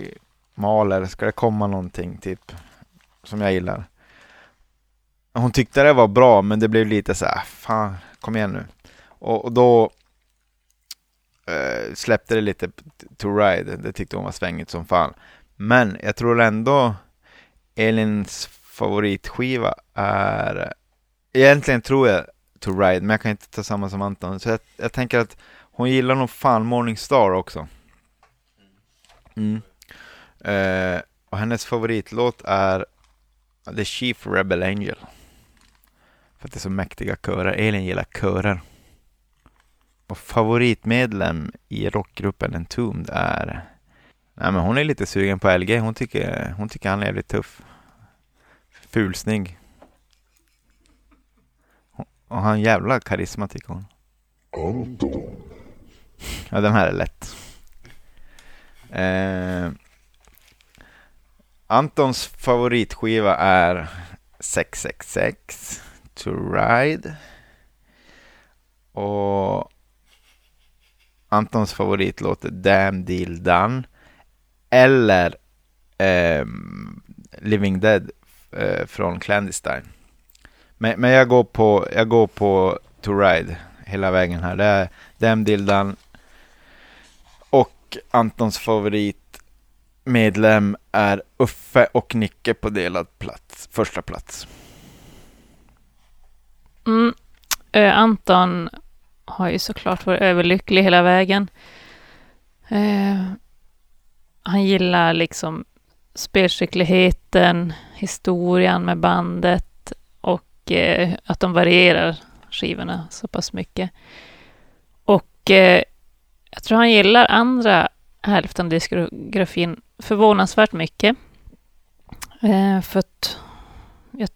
B: maler, ska det komma någonting typ som jag gillar? Hon tyckte det var bra, men det blev lite så här, fan, kom igen nu. Och, och då eh, släppte det lite to ride, det tyckte hon var svängigt som fan. Men jag tror ändå Elins favoritskiva är, egentligen tror jag to ride, men jag kan inte ta samma som Anton. Så jag, jag tänker att hon gillar nog fan Morningstar också. Mm. Eh, och hennes favoritlåt är The Chief Rebel Angel. För att det är så mäktiga körer. Elin gillar körer. Och favoritmedlem i rockgruppen Entombed är... Nej men hon är lite sugen på LG. Hon tycker, hon tycker han är jävligt tuff. Fulsnygg. Och han jävla karisma tycker hon. Ja den här är lätt. Eh, Antons favoritskiva är 666 To Ride. Och Antons favoritlåt är Damn Deal Done. Eller ehm, Living Dead eh, från Clandestine. Men, men jag går på, jag går på To Ride hela vägen här. Det är Dem Dildan Och Antons favorit medlem är Uffe och Nicke på delad plats, första plats.
C: Mm. Eh, Anton har ju såklart varit överlycklig hela vägen. Eh, han gillar liksom spelskickligheten, historien med bandet och eh, att de varierar skivorna så pass mycket. Och eh, jag tror han gillar andra hälften av diskografin förvånansvärt mycket. Eh, för att jag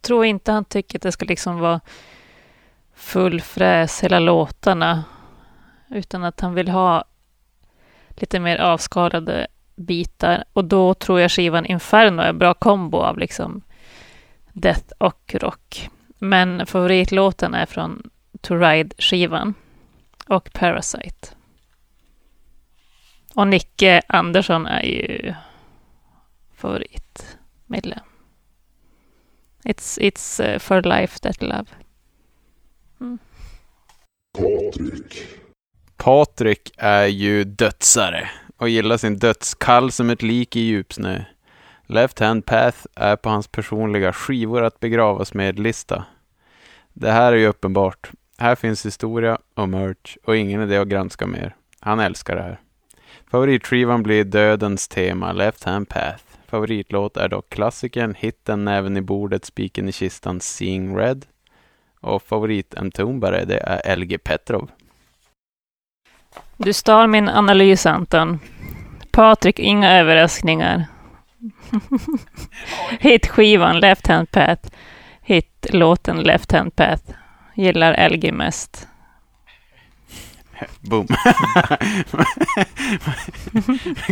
C: tror inte han tycker att det ska liksom vara full fräs hela låtarna. Utan att han vill ha lite mer avskalade bitar. Och då tror jag skivan Inferno är en bra kombo av liksom death och rock. Men favoritlåten är från To Ride-skivan och Parasite. Och Nicke Andersson är ju favoritmedlem. It's, it's uh, for life that love. Mm.
A: Patrik. Patrik är ju dödsare och gillar sin dödskall som ett lik i djupsnö. Left Hand Path är på hans personliga skivor att begravas med-lista. Det här är ju uppenbart. Här finns historia och merch och ingen idé att granska mer. Han älskar det här. Favoritskivan blir Dödens tema, Left Hand Path. Favoritlåt är dock klassikern, hitten Näven i bordet, Spiken i kistan, Seeing Red. Och favoritentombare, det är LG Petrov.
C: Du stal min analys, Anton. Patrik, inga överraskningar. Hit-skivan Left Hand Path. Hit-låten Left Hand Path. Gillar LG mest.
A: Boom.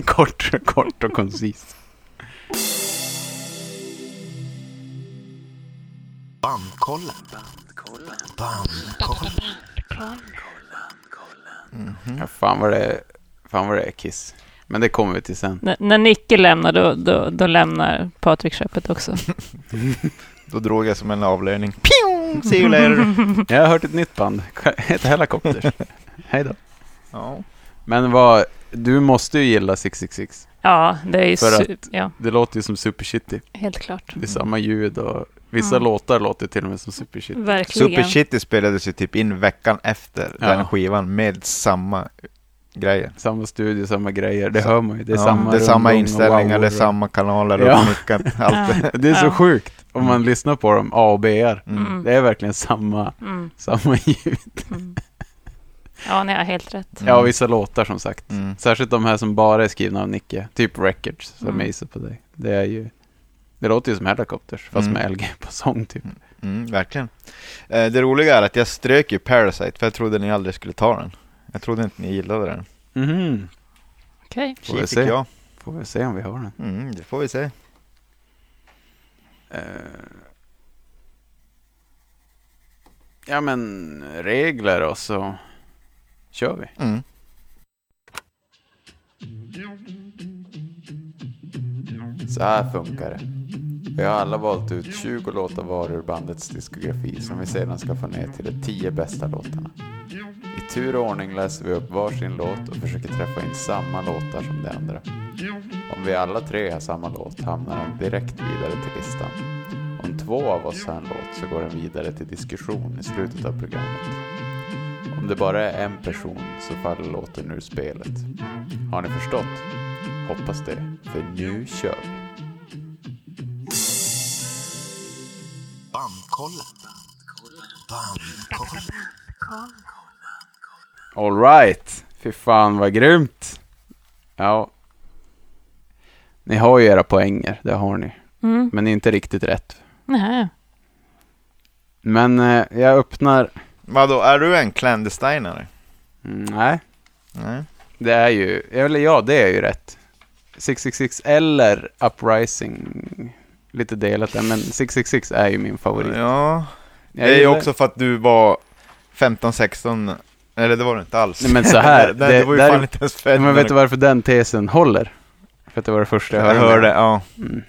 A: kort, kort och koncis.
E: Bandkollen. Bandkollen.
A: Ja, fan vad det, fan vad det är Kiss. Men det kommer vi till sen.
C: N- när Nicke lämnar, då, då, då lämnar Patrik skeppet också.
B: Då drog jag som en avlöning. Pew! See you later.
A: Jag har hört ett nytt band. Heter Helicopters. Hej då.
B: ja.
A: Men vad, du måste ju gilla 666.
C: Ja, det är ju
A: För att-
C: ja,
A: Det låter ju som Super Shitty.
C: helt klart.
A: Det är samma ljud och vissa
C: Mm.
A: låtar låter till och med som Super Shitty.
C: Verkligen.
B: Super Shitty spelades ju typ in veckan efter
A: Ja.
B: den skivan med samma grejer.
A: Samma studio, samma grejer. Det
B: Så-
A: hör man ju. Det är
B: Ja,
A: samma
B: det är samma inställningar, det är samma kanaler
A: Ja.
B: och mycket. Allt.
A: Det är så
C: Ja.
A: sjukt om man lyssnar på dem, A och B-ar.
B: Mm.
C: Mm.
A: Det är verkligen samma,
C: Mm,
A: samma ljud.
C: mm. Ja, ni har helt rätt.
B: Mm.
A: Ja, och vissa låtar som sagt.
B: Mm.
A: Särskilt de här som bara är skrivna av Nicke. Typ Records, som
C: Mm.
A: jag gissar på dig. Det är ju... Det låter ju som Helicopters, fast
B: Mm.
A: med LG på sång typ.
B: Mm, verkligen. Eh, det roliga är att jag strök ju Parasite för jag trodde ni aldrig skulle ta den. Jag trodde inte ni gillade den.
A: Mhm.
C: Okej.
A: Får vi se.
B: jag.
A: Får vi se om vi har den.
B: Mm, det får vi se.
A: Eh, ja men regler och så kör vi.
B: Mm.
A: Så här funkar det. Vi har alla valt ut 20 låtar var ur bandets diskografi som vi sedan ska få ner till de 10 bästa låtarna. I tur och ordning läser vi upp varsin låt och försöker träffa in samma låtar som de andra. Om vi alla tre har samma låt hamnar den direkt vidare till listan. Om två av oss har en låt så går den vidare till diskussion i slutet av programmet. Om det bara är en person så faller låten ur spelet. Har ni förstått? Hoppas det, för nu kör vi.
D: Bandkollen. Bandkollen.
A: Alright, fy fan vad grymt. Ja. Ni har ju era poänger, det har ni.
C: Mm.
A: Men inte riktigt rätt.
C: Nej.
A: Men eh, jag öppnar...
B: Vadå, är du en clandestinare?
A: Mm, nej,
B: Nej.
A: det är ju... Eller ja, det är ju rätt. 666 eller Uprising. Lite delat där, men 666 är ju min favorit.
B: Ja,
A: Jag
B: det är ju också för att du var 15-16, eller det var du inte alls.
A: Nej, men så här,
B: det,
A: det-
B: det, var ju
A: där-
B: fan inte ens född
A: Men vet du varför den tesen håller? För att det var det första jag
B: jag
A: hörde.
B: hörde, ja.
A: Mm.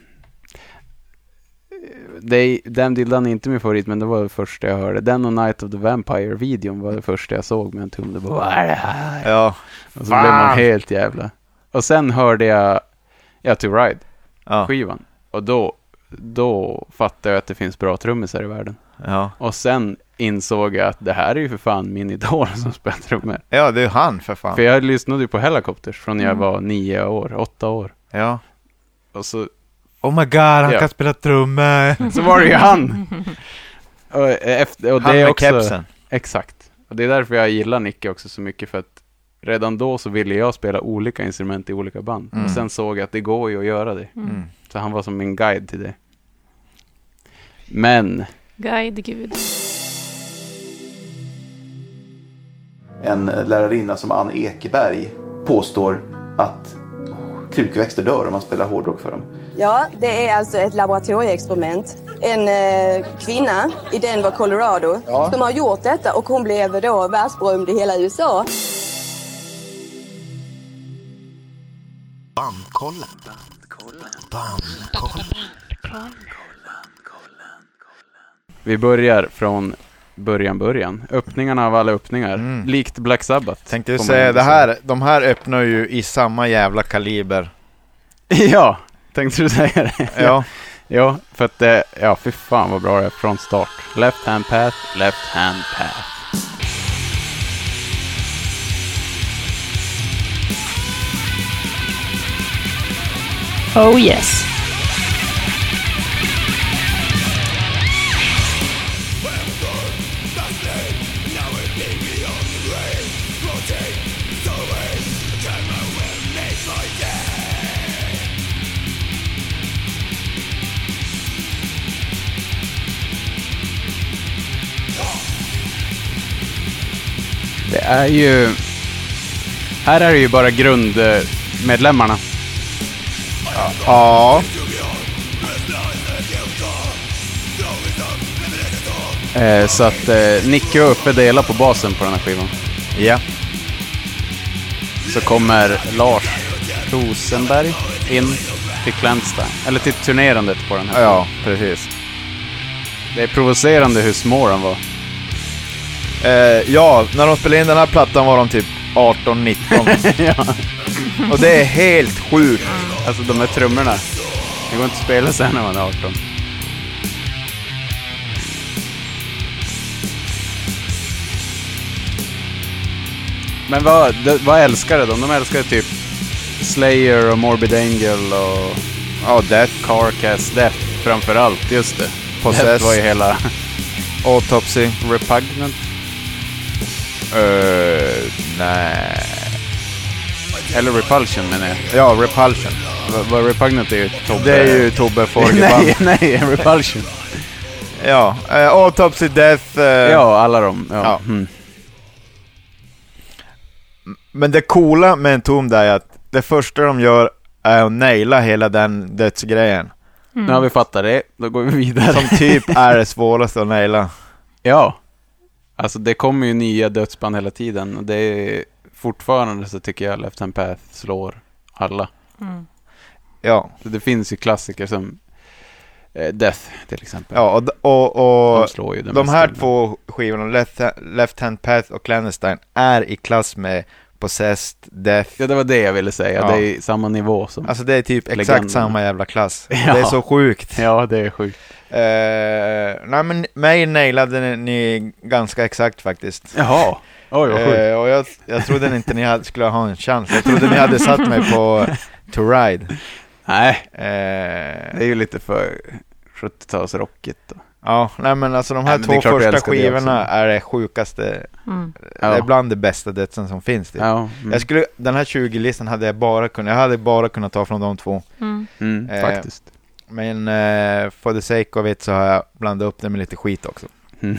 A: Det är, den Dillan är inte min favorit, men det var det första jag hörde. Den och Night of the Vampire-videon var det första jag såg med en tum. Det bara, vad är det här?
B: Ja,
A: Och så
B: Fan.
A: blev man helt jävla... Och sen hörde jag Ja to Ride-skivan.
B: ja,
A: Och då, då fattade jag att det finns bra trummisar i världen.
B: ja.
A: Och sen insåg jag att det här är ju för fan min idol som spelar trummor.
B: Ja, det är han för fan.
A: För jag lyssnade ju på Helicopters från jag
C: Mm.
A: var nio år, åtta år.
B: Ja.
A: Och så
B: Oh my god, han
A: Ja.
B: kan spela trummor!
A: Så var det ju han! Och, efter, och
B: Han
A: det är
B: med
A: också,
B: kepsen.
A: Exakt. Och det är därför jag gillar Nicke också så mycket för att redan då så ville jag spela olika instrument i olika band.
B: Mm.
A: Och sen såg jag att det går ju att göra det.
C: Mm.
B: Mm.
A: Så han var som min guide till det. Men
C: Guide Gud.
E: En lärarinna som Ann Ekeberg påstår att krukväxter dör om man spelar hårdrock för dem.
F: Ja, det är alltså ett laboratorieexperiment. En eh, kvinna i Denver, Colorado, som har gjort detta och hon blev då världsberömd i hela USA.
D: Bandkollen. Bandkollen.
A: vi börjar från början, början. Öppningarna av alla öppningar.
B: Mm.
A: Likt Black Sabbath.
B: Tänkte ju
A: man
B: säga, det här, de här öppnar ju i samma jävla kaliber.
A: ja, tänkte du säga det?
B: Ja,
A: Ja, för att det, ja fy fan vad bra det är från start. Left hand path, left hand path.
C: Oh yes.
A: Är ju... Här är det ju bara grundmedlemmarna.
B: ja,
A: Eh, så att eh, Nicke och Uffe delar på basen på den här skivan.
B: ja.
A: Så kommer Lars Rosenberg in till Clandestine. Eller till turnerandet på den här.
B: Ja, precis.
A: Det är provocerande hur små de var.
B: Eh, ja, när de spelade in den här plattan var de typ 18-19.
A: ja.
B: och det är helt sjukt.
A: Alltså de här trummorna. Det går inte att spela sen när man är 18. Men vad, vad älskar de? De älskar typ Slayer och Morbid Angel och
B: Ja, Death,
A: Carcass, Death framför allt. Just det.
B: Possess.
A: Death var ju hela
B: Autopsy.
A: Repugnant.
B: Uh, nej.
A: Eller Repulsion menar jag.
B: Ja, Repulsion.
A: Vad- Vad Repugnant är ju Tobbe.
B: Det är ju Tobbe Forgeband.
A: nej, nej, Repulsion.
B: Ja, eh, Autopsy, Death. eh,
A: Ja, alla de. Ja.
B: Ja.
A: Mm.
B: Men det coola med en tom där är att det första de gör är att naila hela den dödsgrejen.
C: Mm.
A: Nu har vi fattat det, då går vi vidare.
B: Som typ är det svåraste att naila.
A: Ja. Alltså det kommer ju nya dödsband hela tiden och det är fortfarande så tycker jag Left Hand Path slår alla.
C: Mm.
B: Ja,
A: Så det finns ju klassiker som eh, Death till exempel.
B: ja och, och,
A: de
B: och
A: slår ju det
B: de
A: mesta.
B: här två skivorna, Left, Left Hand Path och Clandestine, är i klass med Possessed, Death.
A: Ja, det var det jag ville säga.
B: Ja.
A: Det är samma nivå som...
B: Alltså det är typ exakt
A: Legenden.
B: samma jävla klass.
A: Ja.
B: Det är så sjukt.
A: ja, det är sjukt.
B: Eh, nej men mig nailade ni, ganska exakt faktiskt.
A: Jaha. Oj, vad sjukt.
B: Eh, och jag, jag trodde inte ni hade, skulle ha en chans. Jag trodde ni hade satt mig på To Ride.
A: Nej,
B: Eh,
A: det är ju lite för 70-talsrockigt. då.
B: ja, nej men alltså de här
A: Nej,
B: två första skivorna är det sjukaste.
C: Mm.
B: Det är bland det bästa dödsen som finns. Typ.
A: Ja, mm.
B: Jag skulle, den här 20-listan hade jag bara kunnat, jag hade bara kunnat ta från de två.
C: Mm.
A: Mm,
B: eh,
A: faktiskt.
B: Men eh, for the sake of it så har jag blandat upp det med lite skit också.
A: Mm.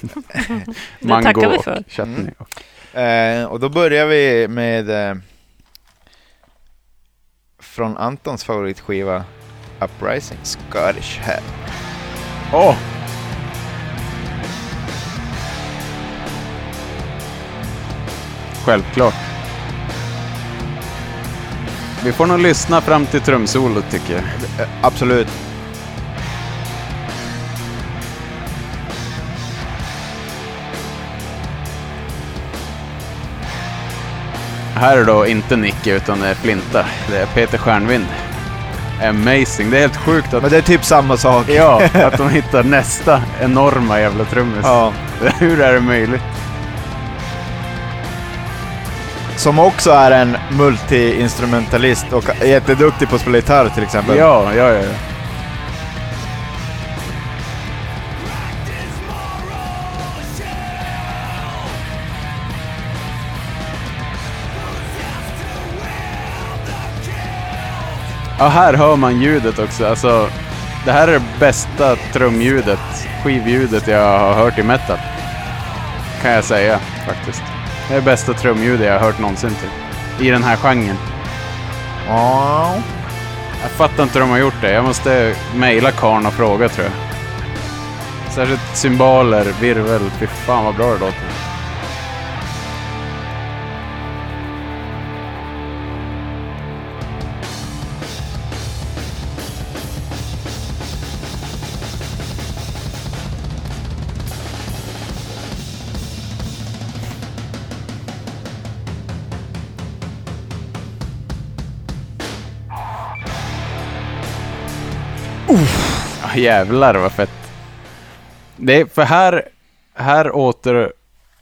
C: Det
A: Mango
C: tackar vi
A: och
C: för.
A: chutney.
B: Eh, och då börjar vi med eh, från Antons favoritskiva Uprising Scottish Hell.
A: Åh! Självklart. Vi får nog lyssna fram till trumsolot tycker jag.
B: Eh, absolut.
A: Här är då inte Nicke utan det är Flinta. Det är Peter Stjärnvind. Amazing. Det är helt sjukt att,
B: Men det är typ samma sak.
A: ja, att de hittar nästa enorma jävla trummis.
B: Ja.
A: Hur är det möjligt?
B: Som också är en multi-instrumentalist och är jätteduktig på att spela gitarr till exempel.
A: Ja, ja, ja. ja. Ja, här hör man ljudet också. Alltså, det här är det bästa trumljudet, skivljudet jag har hört i metal. Kan jag säga faktiskt. Det är bästa trumljudet jag har hört någonsin typ. I den här genren.
B: Ja.
A: Jag fattar inte hur de har gjort det. Jag måste mejla karln och fråga tror jag. Särskilt symboler, virvel. Fy fan vad bra det låter. Ah, jävlar vad fett. Det är, för här, här åter,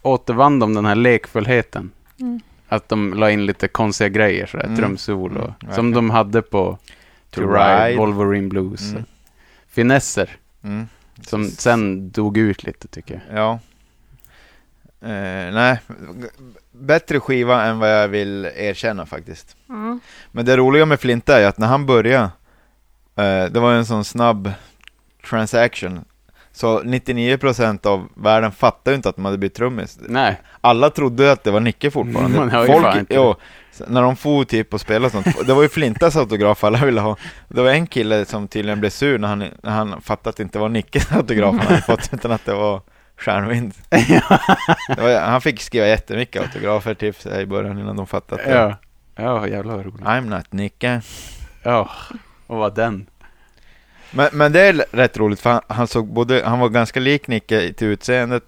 A: återvann de den här lekfullheten.
C: Mm.
A: Att de la in lite konstiga grejer, sådär,
B: Mm.
A: trumsolo.
B: Mm,
A: som de hade på To,
B: To
A: Ride,
B: Ride.
A: Wolverine Blues.
B: Mm.
A: Finesser,
B: Mm.
A: som sen dog ut lite tycker jag.
B: Ja. Eh, nej, bättre skiva än vad jag vill erkänna faktiskt.
C: Mm.
B: Men det roliga med Flinta är att när han började, det var en sån snabb transaction. Så 99% av världen fattade ju inte att de hade bytt trummis.
A: Nej,
B: Alla trodde att det var Nicke fortfarande.
A: Man hör ju fan inte
B: jo, när de for typ och spelade sånt, det var ju Flintas autograf alla ville ha. Det var en kille som tydligen blev sur när han, när han fattade att det inte var Nickes autograf han hade fått, utan att det var Stjärnvind. Var, han fick skriva jättemycket autografer typ i början innan de fattade att det
A: ja. Ja, jävlar vad roligt.
B: I'm not Nicke.
A: Ja, och vad den.
B: Men, men det är rätt roligt för han, han såg både, han var ganska lik Nicke till utseendet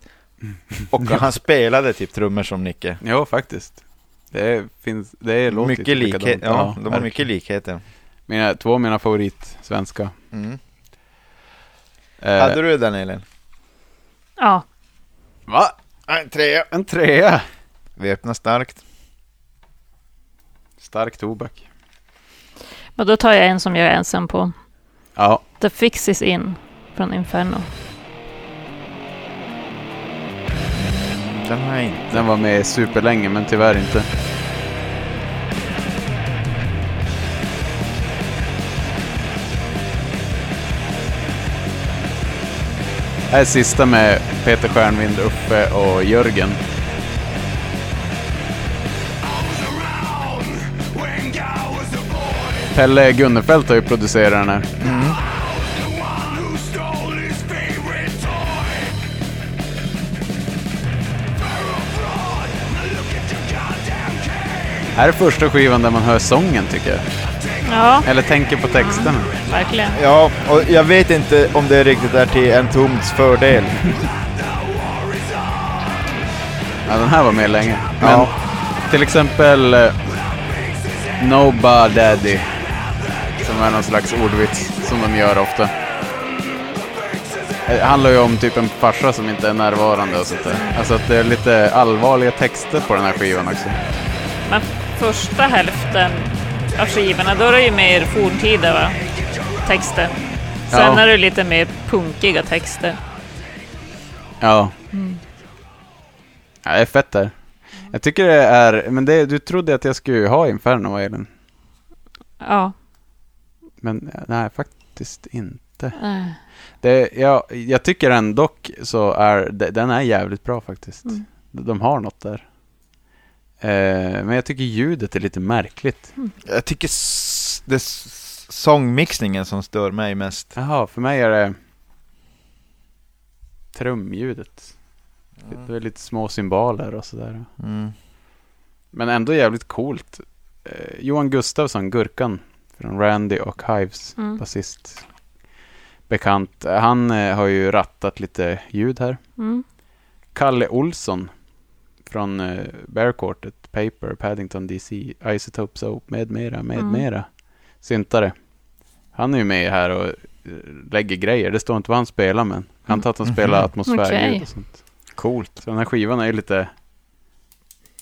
B: och han spelade typ trummor som Nicke.
A: Ja, faktiskt. Det är, finns, det är, låter
B: Mycket likhet,
A: likadant.
B: ja, de har mycket likheter.
A: Mina, två av mina favorit svenska.
B: Mm.
A: Eh,
B: Hade du den Elin?
C: Ja,
A: Va?
B: En trea.
A: En trea?
B: Vi öppnar starkt.
A: Stark tobak.
C: Men då tar jag en som jag är ensam på.
A: Ja,
C: The Fix Is In från Inferno.
B: Den har jag inte.
A: den var med superlänge men tyvärr inte. Här är sista med Peter Stjärnvind, Uffe och Jörgen. Pelle Gunnefelt har ju producerat den här. Mm. Här är första skivan där man hör sången tycker jag.
C: Ja.
A: Eller tänker på texten.
C: Mm, verkligen.
B: Ja, och jag vet inte om det riktigt är till en tomts fördel.
A: ja, den här var med länge. Men
B: ja.
A: till exempel eh, No Bar Daddy som är någon slags ordvits som de gör ofta. Det handlar ju om typ en farsa som inte är närvarande och sånt där. Alltså att det är lite allvarliga texter på den här skivan också.
C: Men första hälften av skivorna, då är det ju mer forntida va? texter. Sen
A: Ja.
C: är det lite mer punkiga texter.
A: Ja. ja det är fett där. Jag tycker det är, men det, du trodde att jag skulle ha Inferno Elin.
C: Ja.
A: Men nej, faktiskt inte.
C: eh,
A: Det, ja, jag tycker ändå så är de- den är jävligt bra faktiskt.
C: Mm.
A: De, har något där. Eh, men jag tycker ljudet är lite märkligt.
B: Jag tycker det är sångmixningen som stör mig mest.
A: Jaha, för mig är det trumljudet. Det är lite små cymbaler och sådär.
B: Mm.
A: Men ändå jävligt coolt. Eh, Johan Gustafsson, Gurkan, från Randy och Hives,
C: Mm.
A: basist. Bekant. Han eh, har ju rattat lite ljud här.
C: Mm.
A: Kalle Olsson från eh, Bear Quartet, Paper, Paddington DC, Isotope Soap med mera, med
C: Mm.
A: mera. Syntare. Han är ju med här och eh, lägger grejer. Det står inte vad han spelar men jag antar att han spelar
B: Mhm.
A: atmosfärljud och sånt.
B: Coolt.
A: Så den här skivan är ju lite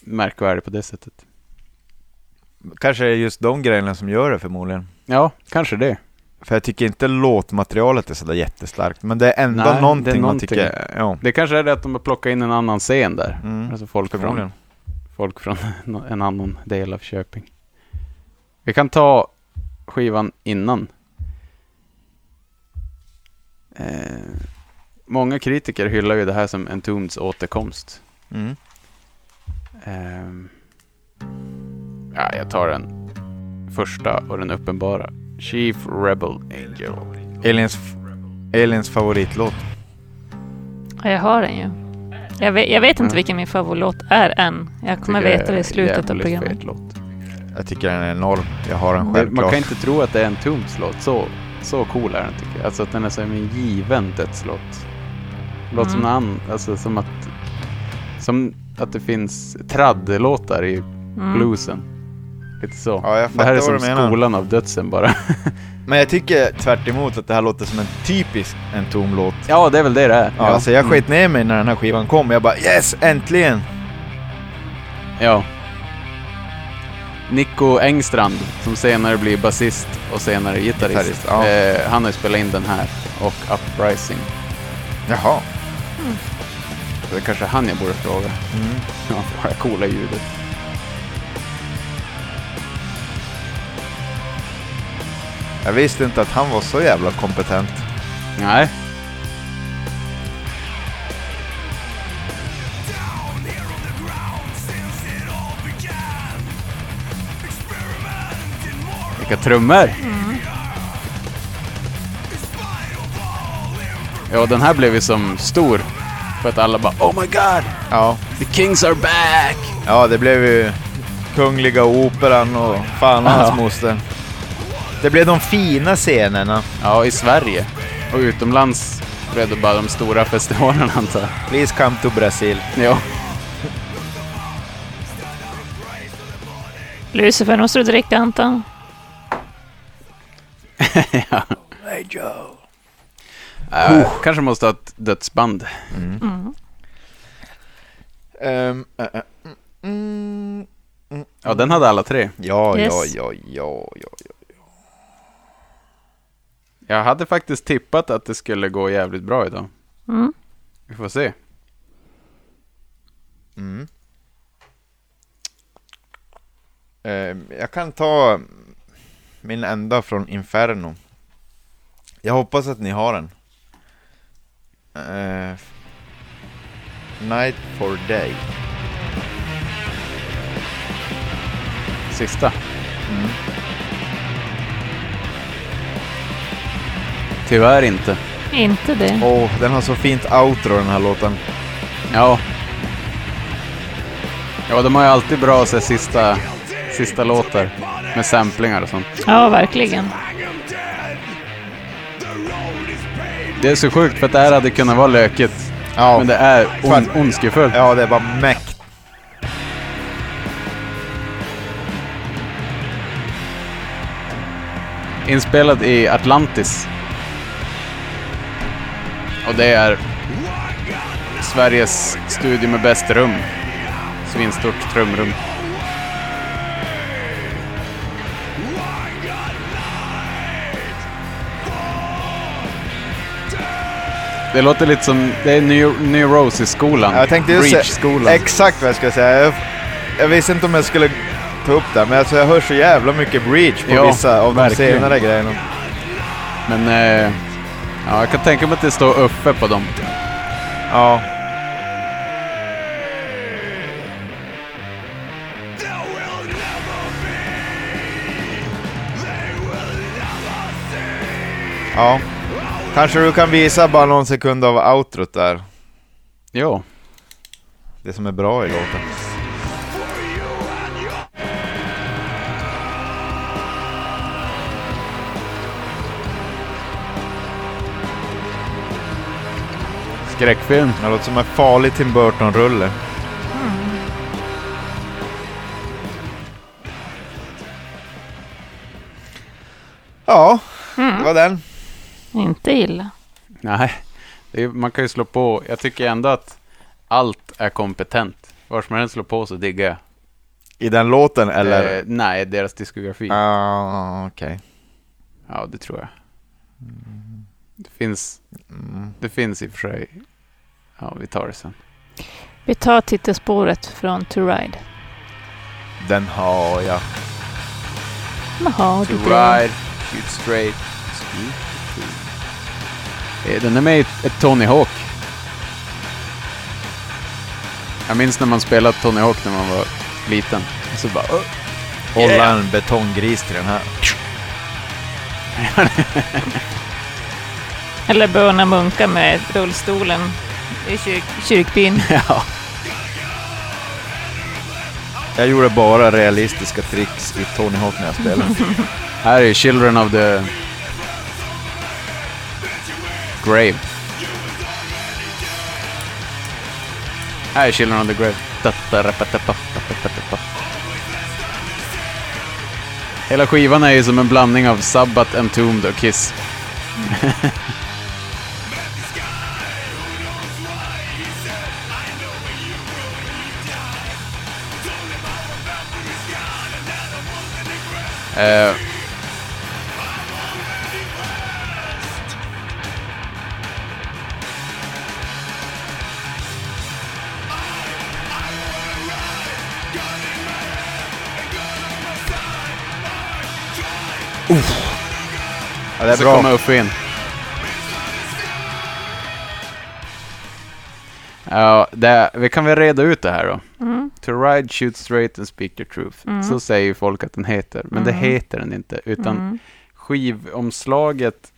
A: märkvärdig på det sättet.
B: Kanske är just de grejerna som gör det förmodligen.
A: Ja, kanske det.
B: För jag tycker inte låtmaterialet är sådär jättestarkt, men det är ändå
A: Nej, det är
B: någonting, man
A: någonting.
B: tycker, ja.
A: Det kanske är det att de har plockat in en annan scen där.
B: Mm.
A: Alltså folk från, folk från en annan del av Köping. Vi kan ta skivan innan. Eh, många kritiker hyllar ju det här som Entombeds återkomst.
B: Mm.
A: Ehm, ja, jag tar den första och den uppenbara. Chief Rebel Angel.
B: Aliens, Aliens favoritlåt.
C: Ja, jag har den ju. Jag vet, jag vet inte
A: Mm.
C: vilken min favoritlåt är än. Jag kommer
A: Tycker
C: veta det i slutet av programmet.
A: låt.
B: Jag tycker den är enorm. Jag har den självklart.
A: man kan inte tro att det är en Tombs låt. Så, så cool är den tycker jag. Alltså att den är som en given dödslåt. Låter som
C: Mm.
A: en annan, alltså som att, som att det finns tradd-låtar i
C: Mm.
A: bluesen. Lite så.
B: Ja, jag
A: det här är som skolan av dödsen bara.
B: Men jag tycker tvärt att det här låter som en typisk en tom låt.
A: ja, det är väl det det är.
B: Ja, Alltså jag
A: Mm.
B: sket ner mig när den här skivan kom. Jag bara yes, äntligen!
A: Ja. Nico Engstrand, som senare blir basist och senare gitarrist.
B: Gitarrist, ja.
A: eh, han har ju spelat in den här och Uprising.
B: Jaha.
A: Så det är kanske han jag borde fråga.
B: Mm.
A: Ja, det här coola ljudet.
B: Jag visste inte att han var så jävla kompetent.
A: Nej. Vilka trummor! Ja, den här blev ju som stor. För att alla bara Oh my god!
B: Ja.
A: The Kings are back!
B: Ja, det blev ju Kungliga Operan och fan och hans
A: Ja.
B: moster. Det blev de fina scenerna.
A: Ja, i Sverige. Och utomlands blev det bara de stora festivalerna antar jag.
B: Please come to Brazil.
A: Ja.
C: Lucifer, nu måste du dricka Anton.
A: ja.
B: Hey Joe.
A: Äh, kanske måste ha ett dödsband.
C: Mm.
B: Ehm, äh, äh, mm, mm,
A: Ja, den hade alla tre.
B: Ja,
C: Yes.
B: ja, ja, ja, ja, ja.
A: Jag hade faktiskt tippat att det skulle gå jävligt bra idag.
C: Mm.
A: Vi får se.
B: Mm. Ehm, jag kan ta min enda från Inferno. Jag hoppas att ni har den. Eh, Night for Day.
A: Sista.
B: Mm.
A: Tyvärr inte.
C: Inte det.
B: Åh, den har så fint outro den här låten.
A: Ja. Ja, de har ju alltid bra så här, sista, sista låtar med samplingar och sånt.
C: Ja, verkligen.
A: Det är så sjukt för att det här hade kunnat vara lökigt.
B: Ja,
A: Men det är on- ondskefullt.
B: ja det är bara mäkt.
A: Inspelad i Atlantis. Och det är Sveriges studio med bäst rum. Svinstort trumrum. Det låter lite som, det är New, New Roses-skolan.
B: Jag tänkte just
A: Breach-skolan.
B: Exakt vad jag skulle säga. Jag, jag visste inte om jag skulle ta upp det, men alltså jag hör så jävla mycket Breach på
A: Ja,
B: vissa av de
A: verkligen.
B: senare grejerna.
A: Men eh, ja, jag kan tänka mig att det står uppe på dem.
B: Ja. Ja. Kanske du kan visa bara någon sekund av outrot där.
A: Jo.
B: Det som är bra i låten.
A: Skräckfilm.
B: Det låter som en farlig Tim Burton-rulle. Ja, det var den.
C: Inte illa.
A: Nej, det är, man kan ju slå på. Jag tycker ändå att allt är kompetent. Vars man än slår på så diggar jag.
B: I den låten eller?
A: Eh, nej, deras diskografi.
B: Ja, okej.
A: Ja, det tror jag. Det finns, det finns i och för sig. Ja, vi tar det sen.
C: Vi tar titelspåret från To Ride.
B: Den har jag.
C: Jaha,
A: To
C: du det.
A: ride, shoot straight, speak. Eh, Den är med i ett, Tony Hawk. Jag minns när man spelade Tony Hawk när man var liten. Och så bara... "Åh."
B: Hålla en betonggris till den här.
C: Eller böna munkar med rullstolen i kyrk, kyrkbyn.
A: ja.
B: Jag gjorde bara realistiska tricks i Tony Hawk när jag spelade.
A: Här är Children of the Grave. Här är Children of the Grave. Hela skivan är ju som en blandning av Sabbath, Entombed och Kiss. Eh,
B: Ja, det är
A: så
B: bra.
A: kommer Uffe in. Ja, det, vi kan väl reda ut det här då.
C: Mm.
A: To ride, shoot straight and speak the truth.
C: Mm.
A: Så säger ju folk att den heter, men det
C: Mm.
A: heter den inte. Utan
C: Mm.
A: skivomslaget...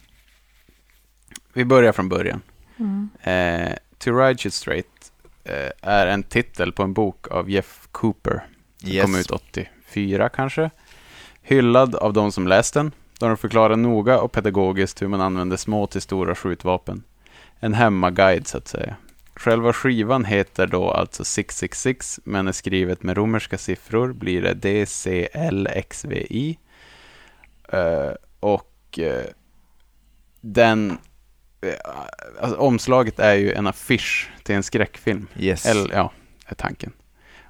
A: Vi börjar från början.
C: Mm.
A: Eh, to ride, shoot straight eh, är en titel på en bok av Jeff Cooper. Som
B: Yes.
A: kom ut 84 kanske. Hyllad av de som läst den, då de förklarar noga och pedagogiskt hur man använder små till stora skjutvapen. En hemmaguide så att säga. Själva skivan heter då alltså 666, men är skrivet med romerska siffror blir det DCLXVI. Eh, och eh, den... eh, alltså, omslaget är ju en affisch till en skräckfilm.
B: Yes.
A: Eller, ja, är tanken.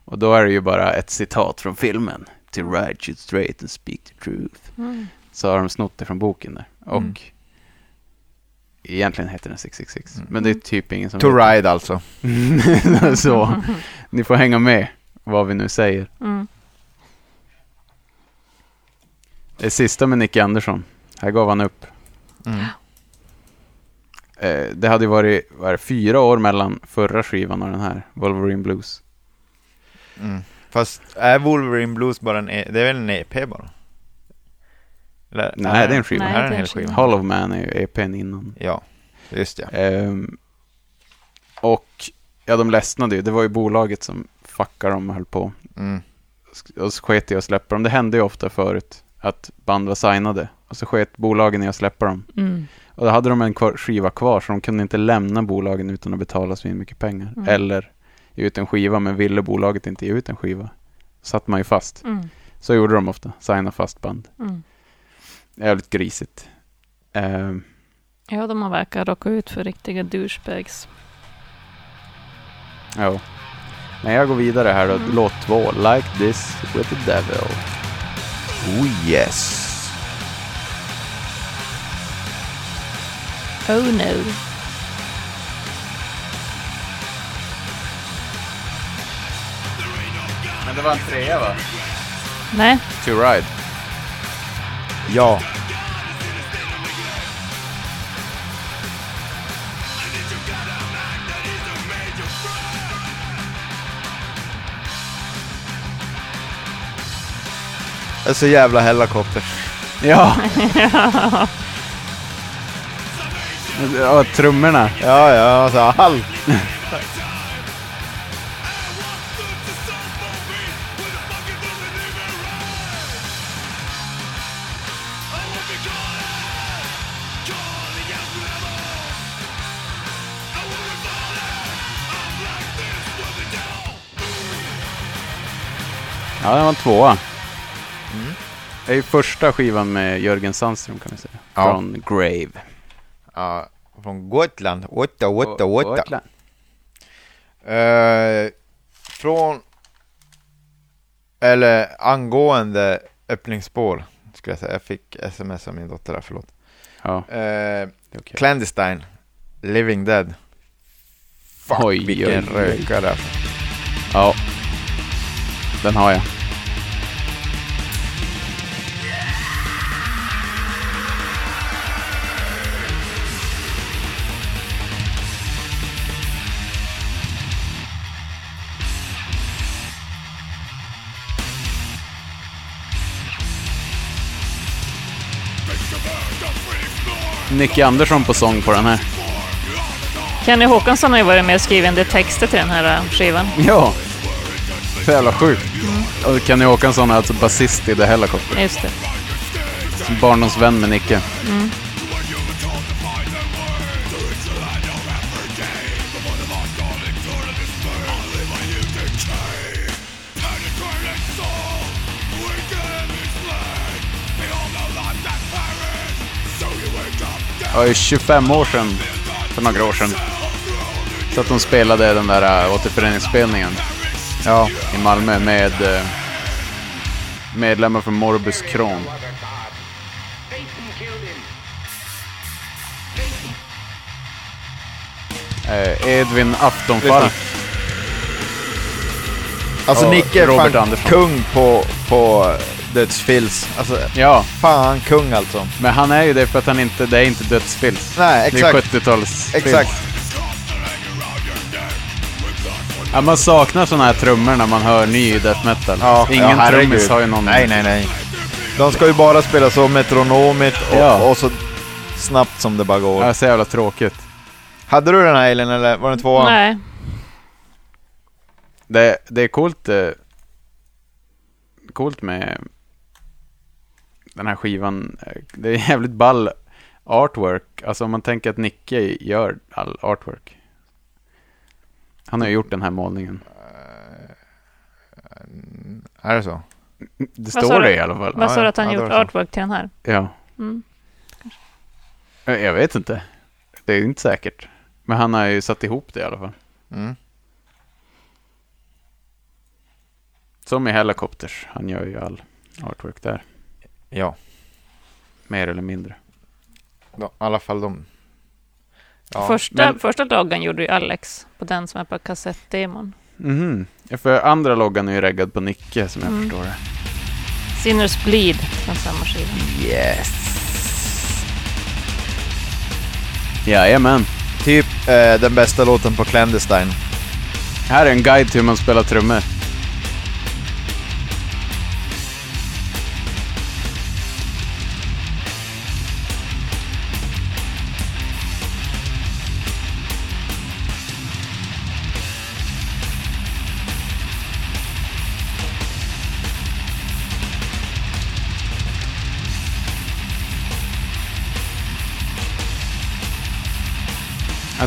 A: Och då är det ju bara ett citat från filmen. To ride shoot straight and speak the truth.
C: Mm.
A: Så har de snott det från boken där. Och
B: Mm.
A: Egentligen heter den 666.
B: Mm.
A: Men det är typ ingen som
B: To
A: vet.
B: ride alltså.
A: Så ni får hänga med vad vi nu säger.
C: Mm.
A: Det sista med Nicky Andersson. Här gav han upp.
B: Mm.
A: Eh, det hade ju varit det, fyra år mellan förra skivan och den här, Wolverine Blues.
B: Mm. Fast är Wolverine Blues bara en, E- det är väl en EP bara? Eller,
A: Nej, det är en skiva.
C: Nej,
B: Här är en hel
C: skiva.
B: skiva.
A: Hollow Man är ju EPn innan.
B: Ja, just ja.
A: Ehm, och ja, de ledsnade ju. Det var ju bolaget som fuckade dem och höll på.
B: Mm.
A: och så sket i att släppa dem. Det hände ju ofta förut att band var signade och så sket bolagen i att släppa dem.
C: Mm.
A: Och då hade de en skiva kvar så de kunde inte lämna bolagen utan att betala så mycket pengar.
C: Mm.
A: Eller ge ut en skiva men ville bolaget inte ge ut en skiva. Satt man ju fast.
C: Mm.
A: Så gjorde de ofta, signa fast band.
C: Mm.
A: Jävligt grisigt. Ehm,
C: Ja, de har verkar råka ut för riktiga douchebags.
A: ja. Men jag går vidare här då.
C: Mm.
A: Låt två. Like this with the devil.
B: Oh yes.
C: Oh no.
A: Men det var en trea va?
C: Nej,
A: To ride.
B: Ja. Det är så jävla helikopter.
A: Ja. ja, trummorna.
B: Ja, ja, alltså allt.
A: Ja, den var tvåa. Det är ju första skivan med Jörgen Sandström kan vi säga.
B: Ja.
A: Från Grave.
B: Ja, från Gotland. Åtta, åtta, åtta. Eh, från... Eller angående öppningsspår, skulle jag säga. Jag fick sms av min dotter där, förlåt.
A: Ja,
B: Eh,
A: det är okej.
B: Clandestine, Living Dead. Fuck,
A: Oj,
B: vilken
A: oj, oj.
B: rökare alltså.
A: Ja. Den har jag. Nicky Andersson på sång på den här.
C: Kenny Håkansson har ju varit med och skrivit en del texter till den här äh, skivan.
A: Ja. Så jävla sjukt. Och Kenny Håkansson är alltså basist i The Helicopter.
C: Just det.
A: Barndomsvän med Nicke. Ja, det är 25 år sedan, för några år sedan, så att de spelade den där äh, återföreningsspelningen
B: Ja.
A: i Malmö med äh, medlemmar från Morbus Kron. Eh, Edvin Aftonfalk.
B: Alltså Nicke är
A: Robert
B: fan
A: Andersson.
B: kung på, på dödsfills. Alltså,
A: Ja,
B: fan kung alltså.
A: men han är ju det för att han inte, det är inte dödsfills.
B: Nej,
A: Det är
B: exakt.
A: 70-tals
B: Exakt.
A: Ja, man saknar såna här trummor när man hör ny death metal.
B: Ja,
A: Ingen
B: ja,
A: trummis har ju någon...
B: Nej, nej, nej. De ska ju bara spela så metronomigt och,
A: Ja.
B: och så snabbt som det bara går.
A: Ja, så jävla tråkigt.
B: Hade du den här Elin eller var den tvåan?
C: Nej,
A: Det, det är coolt, eh, coolt med den här skivan. Eh, Det är jävligt ball artwork. Alltså om man tänker att Nicke gör all artwork. Han har ju gjort den här målningen.
B: Är det så?
A: Det står det
C: du?
A: i alla fall.
C: vad sa du att han
B: Ja,
C: gjort artwork till den här?
A: Ja.
C: Mm.
A: Eh, Jag vet inte. Det är inte säkert. Men han har ju satt ihop det i alla fall.
B: Mm.
A: Som i Helicopters. Han gör ju all artwork där.
B: Ja,
A: Mer eller mindre.
B: de, i alla fall de. Ja.
C: första,
A: men-
C: första loggan gjorde ju Alex på den som är på kassettdemon.
A: Mhm. Ja, För andra loggan är ju reggad på Nicke som jag
C: Mm.
A: förstår det.
C: Sinners Bleed från samma skiva.
B: Yes.
A: Jajamän.
B: Typ eh, den bästa låten på Clandestine.
A: Här är en guide till hur man spelar trummor.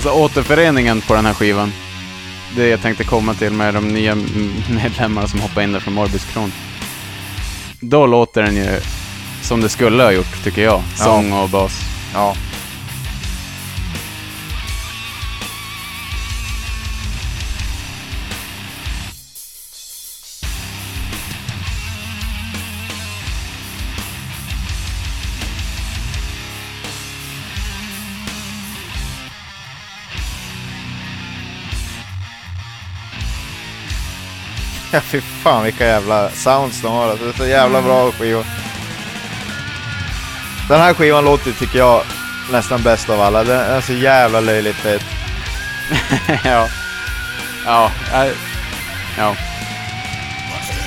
A: Alltså återföreningen på den här skivan. Det jag tänkte komma till med de nya medlemmarna som hoppade in där från Morbus Kron. Då låter den ju som det skulle ha gjort, tycker jag.
B: Ja.
A: Sång och bas.
B: Ja. Ja, fy fan vilka jävla sounds de har. Det är så jävla bra skiva. Den här skivan låter, tycker jag, nästan bäst av alla. Den är så jävla löjligt fet.
A: ja. Ja. jag- Ja.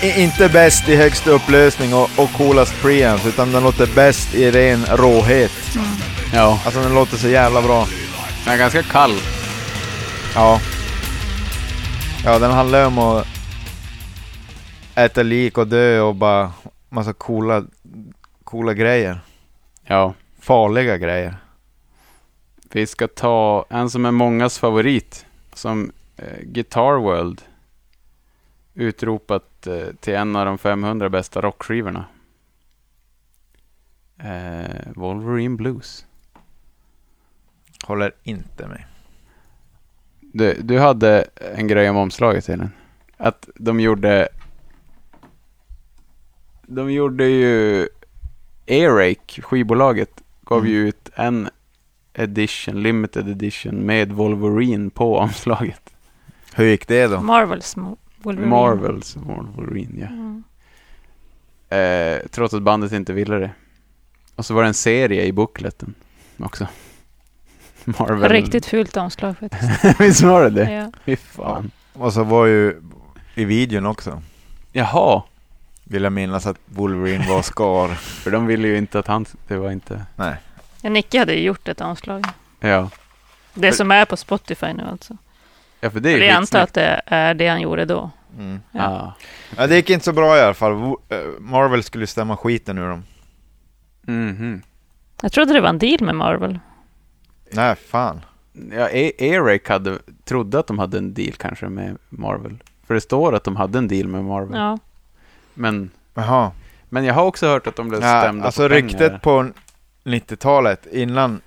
B: I, inte bäst i högsta upplösning och, och coolast preamps, utan den låter bäst i ren råhet.
A: Ja.
B: Alltså den låter så jävla bra.
A: Den är ganska kall.
B: Ja. Ja, den handlar om att äta lik och dö och bara massa coola, coola grejer.
A: Ja.
B: Farliga grejer.
A: Vi ska ta en som är mångas favorit. Som eh, Guitar World utropat eh, till en av de 500 bästa rockskivorna. Eh, Wolverine Blues.
B: Håller inte med.
A: Du, du hade en grej om omslaget till den. Att de gjorde... De gjorde ju... Airake, skivbolaget, gav
B: Mm.
A: ju ut en edition, limited edition med Wolverine på omslaget.
B: Hur gick det då?
C: Marvels Wolverine.
A: Marvels Wolverine, ja.
C: Mm.
A: Eh, trots att bandet inte ville det. Och så var det en serie i bookleten också. Marvel.
C: Riktigt fult omslag faktiskt.
A: Visst var det det?
C: ja.
A: Fy fan.
B: Och så var ju i videon också.
A: Jaha.
B: Vill jag minnas att Wolverine var Scar.
A: För de ville ju inte att han... Det var inte...
B: Nej.
C: Ja, Nicke hade ju gjort ett omslag.
A: Ja.
C: Det som är på Spotify nu alltså.
A: Ja, för det är ju
C: jag antar att det är det han gjorde då.
B: Mm.
C: Ja.
A: Ja.
B: Ja, det gick inte så bra i alla fall. Eh, Marvel skulle stämma skiten ur dem.
A: Mhm.
C: Jag trodde det var en deal med Marvel.
B: Nej, fan.
A: Ja, E- Eric hade, trodde att de hade en deal kanske med Marvel. För det står att de hade en deal med Marvel.
C: Ja.
A: Men,
B: Jaha.
A: men jag har också hört att de blev
B: Ja,
A: stämda
B: alltså
A: på pengar.
B: ryktet på 90-talet, innan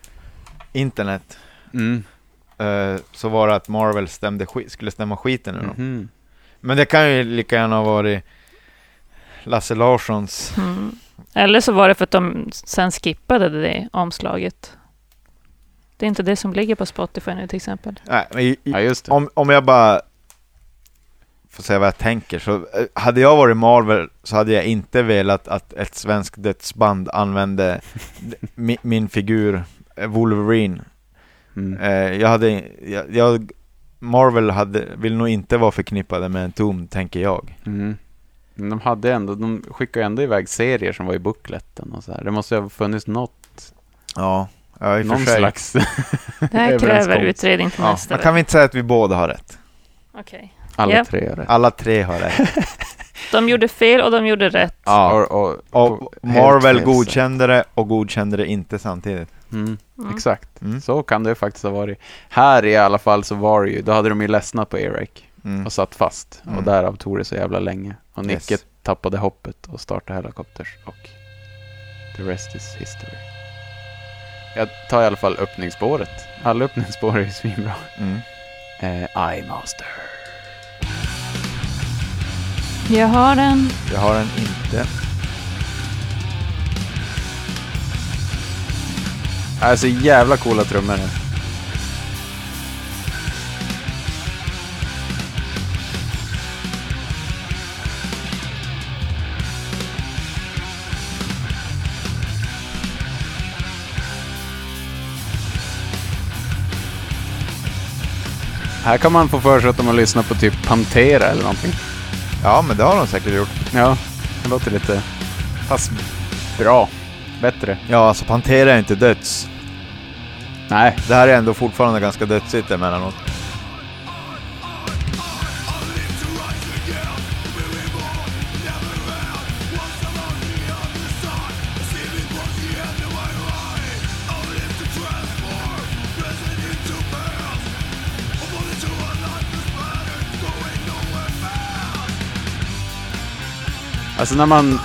B: internet,
A: Mm.
B: eh, så var det att Marvel stämde skit, skulle stämma skiten ur dem.
A: Mhm.
B: Men det kan ju lika gärna ha varit Lasse Larssons...
C: Mm. Eller så var det för att de sen skippade det omslaget. Det är inte det som ligger på Spotify nu till exempel.
B: Nej, men i, i,
A: Ja, just det.
B: om, om jag bara får säga vad jag tänker, så eh, hade jag varit Marvel så hade jag inte velat att ett svenskt dödsband använde mi, min figur eh, Wolverine.
A: Mm.
B: Eh, jag hade, jag, jag, Marvel hade, vill nog inte vara förknippade med en tom, tänker jag.
A: Mm. Men de hade ändå, de skickade ändå iväg serier som var i bookleten och så här. Det måste ju ha funnits något,
B: Ja, ja i
A: någon
B: sig.
A: slags...
C: Det här kräver utredning till
B: Ja,
C: nästa
B: men kan vi inte säga att vi båda har rätt?
C: Okej.
A: Alla
C: Ja.
A: tre har rätt.
B: Alla tre har rätt.
C: De gjorde fel och de gjorde rätt.
B: Ja.
A: Och, och,
B: Och Marvel
A: fel
B: godkände det och godkände det inte samtidigt.
A: Mm.
C: Mm.
A: Exakt.
B: Mm.
A: Så kan det faktiskt ha varit. Här i alla fall så var det ju, då hade de ju ledsnat på Eric
B: Mm.
A: och satt fast.
B: Mm.
A: Och därav tog det så jävla länge. Och Nicke
B: Yes.
A: tappade hoppet och startade Helicopters och the rest is history. Jag tar i alla fall öppningsspåret. Alla öppningsspår är ju svinbra.
B: Mm.
A: Eh, iMaster.
C: Jag har den.
B: Jag har den inte.
A: Alltså jävla coola trummor nu. Här kan man få för sig att de har lyssnat på typ Pantera eller någonting.
B: Ja, men det har de säkert gjort.
A: Ja, det låter lite... Fast bra. Bättre.
B: Ja, alltså Pantera är inte döds.
A: Nej,
B: Det här är ändå fortfarande ganska dödsigt emellanåt.
A: Alltså när man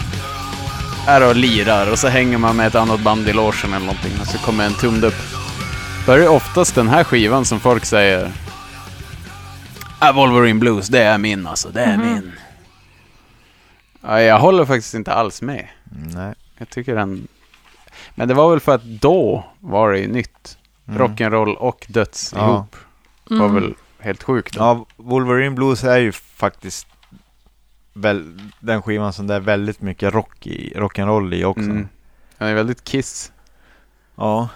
A: är och lirar och så hänger man med ett annat band i logen eller någonting och så kommer en tumd upp. Då är det oftast den här skivan som folk säger ah, Wolverine Blues, det är min alltså, det är
C: Mhm.
A: min. Ja, jag håller faktiskt inte alls med.
B: Nej.
A: Jag tycker den... Men det var väl för att då var det ju nytt.
B: Mm.
A: Rock'n'roll och döds
B: Ja.
A: ihop var
C: Mm.
A: väl helt sjukt.
B: Ja, Wolverine Blues är ju faktiskt väl, den skivan som det är väldigt mycket rock i, rock'n'roll i också.
A: Mm. Den är väldigt Kiss.
B: Ja.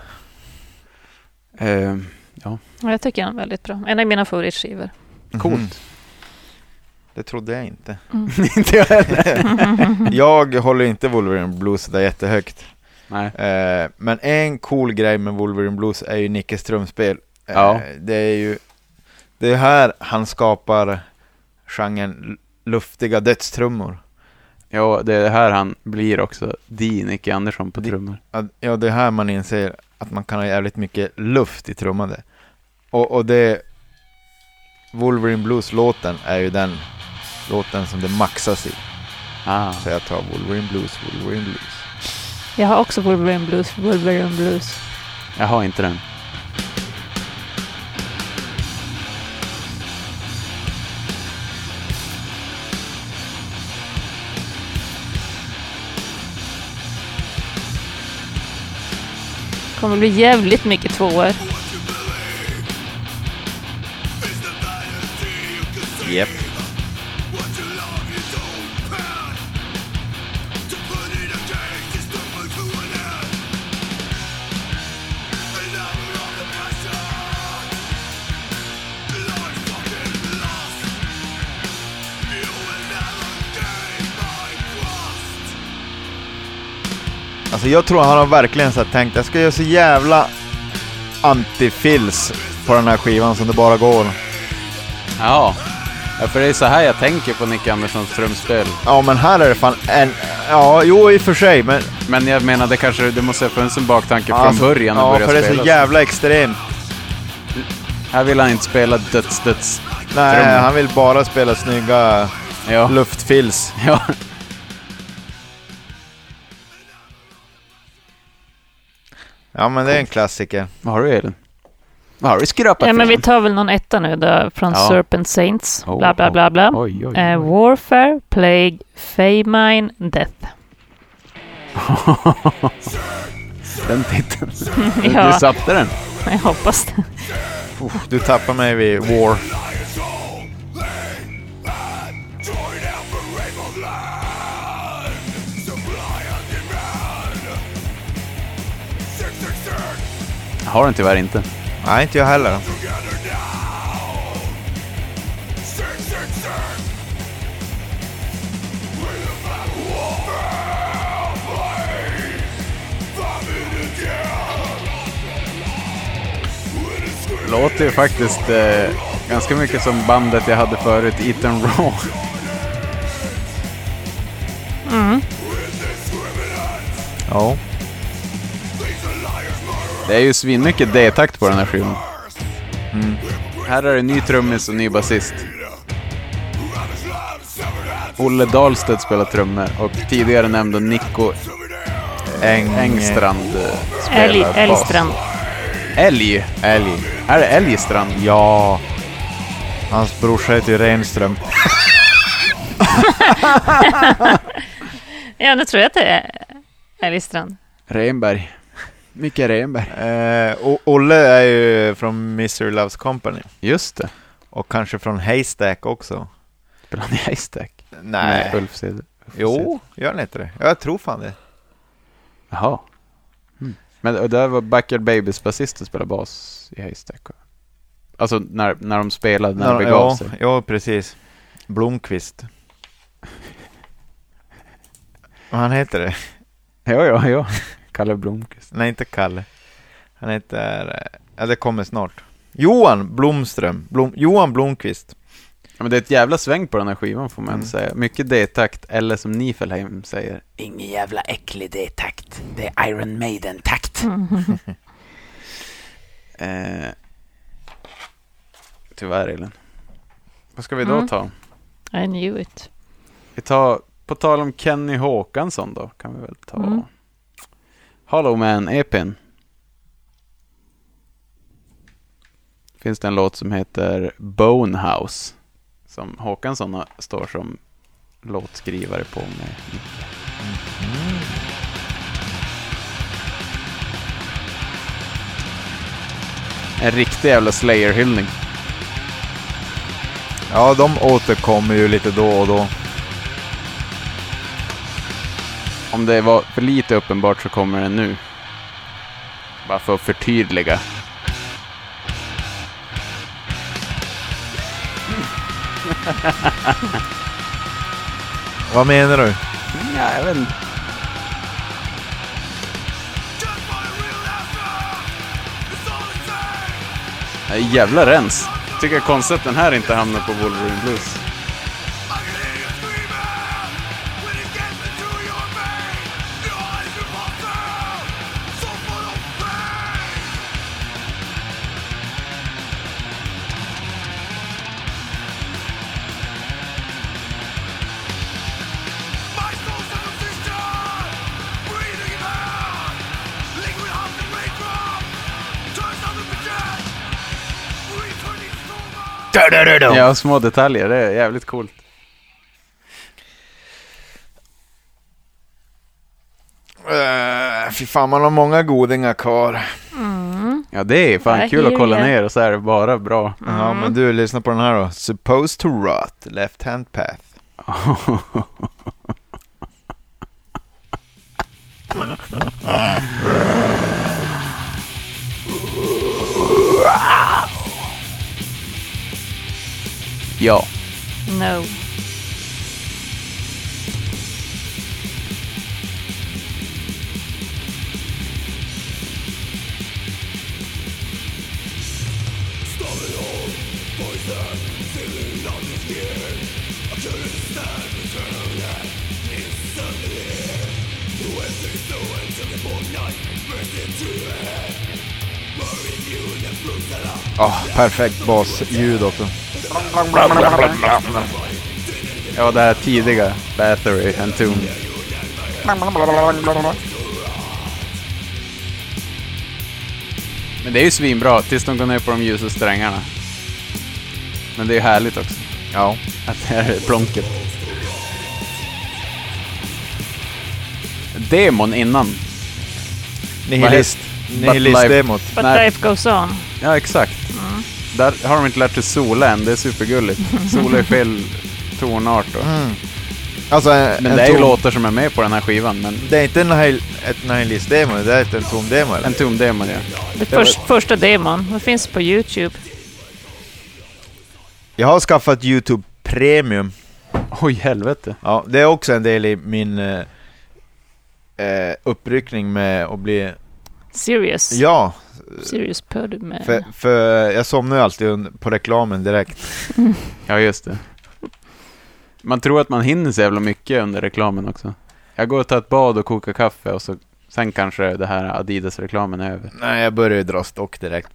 A: Eh,
C: Ja, Jag tycker den är väldigt bra. En av mina favoritskivor.
A: coolt.
B: Mhm. Det trodde jag inte.
A: inte jag heller.
B: Jag håller inte Wolverine Blues där jättehögt.
A: Nej.
B: Eh, men en cool grej med Wolverine Blues är ju Nickes trumspel. Eh,
A: Ja.
B: Det är ju det är här han skapar genren luftiga dödstrummor.
A: Ja, det är här han blir också. Di Nicke Andersson på trummor.
B: Ja, Ja, det är här man inser att man kan ha jävligt mycket luft i trummande. Och, och det... Wolverine Blues-låten är ju den låten som det maxas i.
A: Ah.
B: Så jag tar Wolverine Blues, Wolverine Blues.
C: Jag har också Wolverine Blues, Wolverine Blues.
A: Jag har inte den.
C: Kommer bli jävligt mycket tvåor.
B: Yep. Alltså jag tror han har verkligen så tänkt, jag ska göra så jävla anti-fills på den här skivan som det bara går.
A: Ja. ja, för det är så här jag tänker på Nicke Anderssons trumspel.
B: Ja men här är det fan en, ja jo i och för sig men
A: Men jag menar, det kanske det måste ha funnits en baktanke från
B: Alltså,
A: början när
B: Ja
A: började
B: för det är
A: spela.
B: så jävla extremt.
A: Här vill han inte spela döds, döds.
B: Nej han vill bara spela snygga
A: Ja.
B: luftfills.
A: ja.
B: Ja men det är en klassiker.
A: Vad har du Elin? Vad har du skrapat
C: Ja, men vi tar väl någon etta nu då, från
A: Ja.
C: Serpent Saints.
A: Oh,
C: Bla, bla, bla, bla.
A: Oj, oj, oj.
C: Eh, Warfare, Plague, Famine, Death.
A: Den titeln. Du
C: ja,
A: satte den.
C: jag hoppas det.
B: Du tappar mig vid War.
A: Jag har den tyvärr inte.
B: Nej inte jag heller.
A: Låter ju faktiskt eh, ganska mycket som bandet jag hade förut, Eaton Raw.
C: Mm.
B: Ja.
A: Det är ju svinmycket D-takt på den här skivan.
B: Mm.
A: Här är det ny trummis och ny basist. Olle Dahlstedt spelar trummor och tidigare nämnda Nico
B: Äng,
A: Engstrand eh, spelar
C: Älg,
A: bas.
C: Älgstrand.
A: Älg?
B: Älg.
A: Här är Älgstrand.
B: Ja. Hans brorsa heter ju Renström.
C: Ja, nu tror jag att det är Älgstrand.
A: Renberg. Micke Renberg.
B: Eh, och Olle är ju från Mystery Loves Company.
A: Just det.
B: Och kanske från Haystack också.
A: Spelar han i Haystack?
B: Nej.
A: Ceder. Ulf Ceder.
B: Jo, gör han inte det? Jag tror fan det.
A: Jaha. Mm. Men och där var Backyard Babies basisten spelade bas i Haystack. Alltså när, när de spelade, när det begav
B: ja,
A: sig.
B: ja, precis. Blomqvist. Vad han heter det?
A: Ja, ja, ja. Kalle Blomqvist.
B: Nej, inte Kalle. Han heter... eh, Ja, det kommer snart. Johan Blomström. Blom, Johan Blomqvist.
A: Ja, men det är ett jävla sväng på den här skivan får man
B: Mm.
A: säga. Mycket D-takt, eller som Nifelheim säger, ingen jävla äcklig D-takt. Det är Iron Maiden-takt. eh, tyvärr, Elin. Vad ska vi då
C: Mm.
A: ta?
C: I knew it.
A: Vi tar på tal om Kenny Håkansson då, kan vi väl ta
C: Mm.
A: Hollow Man EPn. Finns det en låt som heter Bonehouse. Som Håkansson står som låtskrivare på med. En riktig jävla Slayer-hyllning.
B: Ja, de återkommer ju lite då och då.
A: Om det var för lite uppenbart så kommer den nu. Bara för att förtydliga.
B: Vad menar du?
A: Ja, jag vet inte. Jävla rens. Tycker konstigt att den här inte hamnar på Wolverine Blues. Ja, små detaljer. Det är jävligt coolt.
B: Uh, fy fan, man har många godingar kvar.
C: Mm.
A: Ja, det är fan kul att kolla
C: ya.
A: ner och så är det bara bra.
B: Ja, men du, lyssna på den här då. Supposed to rot, left hand path.
A: ja.
C: No.
B: Oh, perfekt basljud också.
A: Ja, det här tidiga. Battery and Tune. Men det är ju svinbra tills de går ner på de ljusa strängarna. Men det är ju härligt också.
B: Ja.
A: Att det här är plonket. Demon innan.
B: Nihilist.
A: But
B: Nihilist-demot.
C: But life goes on.
A: Ja, exakt. Där har de inte lärt sig sola än. Det är supergulligt. Sola är fel tonart. Och.
B: Mm. Alltså, en,
A: Men
B: en
A: det är ju
B: tom-
A: låtar som är med på den här skivan. Men
B: Det är inte en nihil- ett nihilist-demo, det är en tom demo eller?
A: en tom demon, ja.
C: Det förs- första demon. Det finns på YouTube.
B: Jag har skaffat YouTube Premium.
A: Oj, helvete.
B: Ja, det är också en del i min eh, eh, uppryckning med att bli...
C: Serious.
B: Ja,
C: Serious Pud med...
B: för, för jag somnar ju alltid på reklamen direkt.
A: Ja, just det. Man tror att man hinner så jävla mycket under reklamen också. Jag går och tar ett bad och kokar kaffe och så sen kanske det här Adidas-reklamen är över.
B: Nej, jag börjar ju dra stock direkt.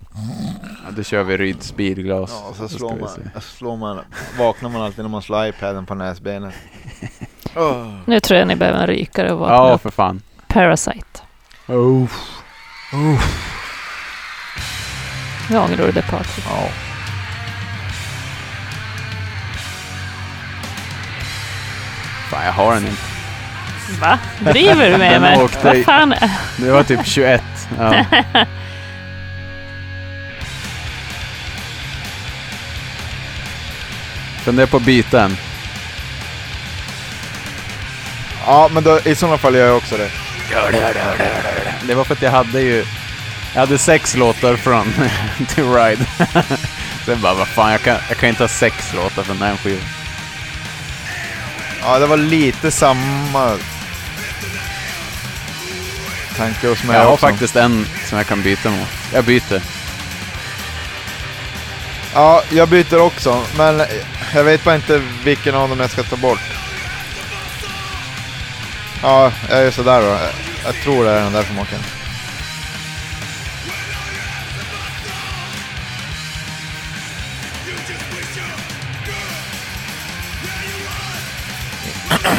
A: Ja, då kör vi Ryds bilglas.
B: Ja, så slår man, slår man, vaknar man alltid när man slår iPaden på näsbenet. Oh.
C: Nu tror jag ni behöver en rykare och vakna
A: Ja, för fan.
C: Parasite.
A: Oh.
C: Nu ångrar du det Patrik.
B: Ja.
A: Fan, jag har den inte.
C: Va? Driver du med mig? Vad fan?
A: Det var typ 21. Ja. Funderar på att byta en.
B: ja, men då, i sådana fall gör jag också det.
A: Det var för att jag hade ju... Jag hade sex låtar från To Ride. Sen bara, vad fan, jag kan, jag kan inte ha sex låtar från den skivan.
B: Ja, det var lite samma tanke hos mig
A: Jag har
B: också.
A: faktiskt en som jag kan byta mot. Jag byter.
B: Ja, jag byter också, men jag vet bara inte vilken av dem jag ska ta bort. Ja, jag är sådär då. Jag- Jag tror det är den där som åker.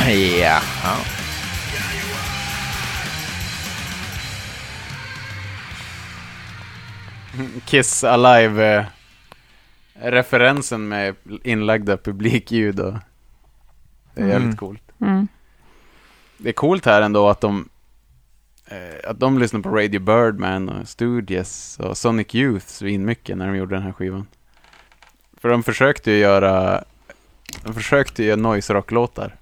B: Ja. ja.
A: Kiss Alive-referensen med inlagda publikljud och det är jävligt
B: Mm.
A: coolt.
C: Mm.
A: Det är coolt här ändå att de eh, att de lyssnar på Radio Birdman och Studios och Sonic Youth svinmycket när de gjorde den här skivan. För de försökte ju göra de försökte göra noise rock-låtar.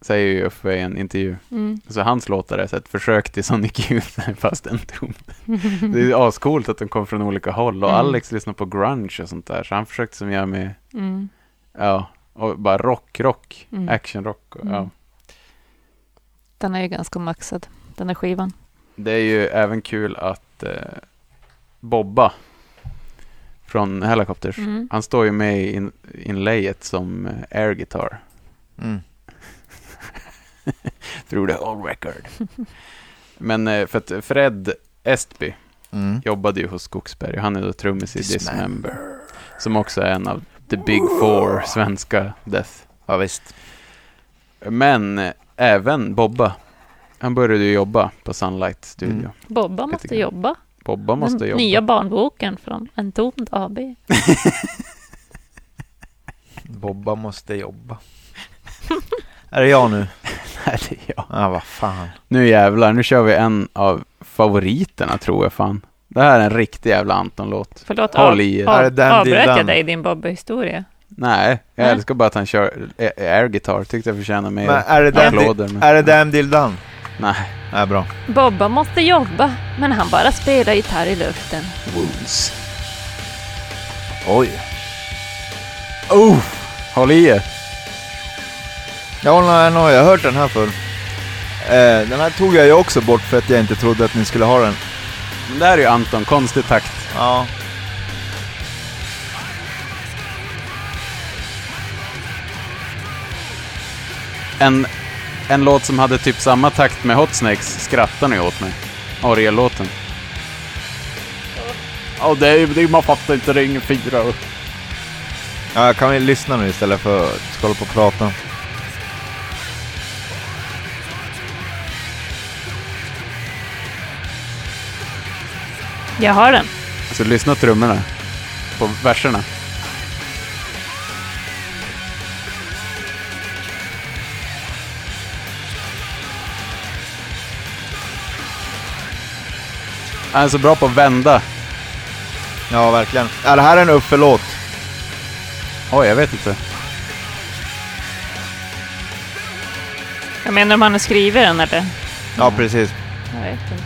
A: Säger ju Uffe i en intervju.
C: Mm.
A: Så hans låtar är så ett försök till Sonic Youth fast en ton. Det är ascoolt att de kom från olika håll och
C: Mm.
A: Alex lyssnar på grunge och sånt där så han försökte som jag med,
C: Mm.
A: ja, och bara rock, rock,
C: Mm.
A: actionrock. och- Ja.
C: Den är ju ganska maxad, den här skivan.
A: Det är ju även kul att eh, Bobba från Helicopters,
C: Mm.
A: han står ju med i in, inlayet som eh, air guitar
B: Mm.
A: through the whole record. Men eh, för att Fred Estby
B: Mm.
A: jobbade ju hos Skogsberg och han är då trummis i
B: Dismember.
A: Dismember. Som också är en av the big four svenska death.
B: Ja, visst.
A: Men även Bobba. Han började ju jobba på Sunlight Studio.
B: Mm.
C: Bobba måste jobba.
A: Bobba måste
C: Den
A: jobba.
C: nya barnboken från Entombed AB.
B: Bobba måste jobba. är det jag nu?
A: Nej, det är jag.
B: Ja, vad fan.
A: Nu jävlar, nu kör vi en av favoriterna tror jag fan. Det här är en riktig jävla Anton-låt.
C: Förlåt,
A: Håll
C: av,
A: i er.
B: Är det
C: av, avbröt jag dig i din Bobba-historia?
A: Nej, jag
C: Nej.
A: älskar bara att han kör a- air guitar. Tyckte jag förtjänar mer
B: Men är det
A: applåder. Men...
B: är det Damn Done?
A: Nej.
B: Nej, bra.
C: Bobba måste jobba, men han bara spelar gitarr i luften.
A: Wounds.
B: Oj.
A: Oh! Håll i er.
B: Ja, nej, nej, jag har hört den här förr. Eh, den här tog jag ju också bort för att jag inte trodde att ni skulle ha den.
A: Men där är ju Anton, konstig takt.
B: Ja.
A: En, en låt som hade typ samma takt med Hot Snakes skrattar ni åt mig. Ariel-låten. Ja, det är, det är, man fattar inte, det är ingen fyra.
B: Ja, kan vi lyssna nu istället för att ska hålla på och prata?
C: Jag har den.
A: Alltså lyssna trummorna. På verserna. Han är så bra på att vända.
B: Ja, verkligen. Ja, det här är en Uffe-låt.
A: Oj, jag vet inte.
C: Jag menar om han har skrivit den eller?
B: Ja, precis.
C: Jag vet inte.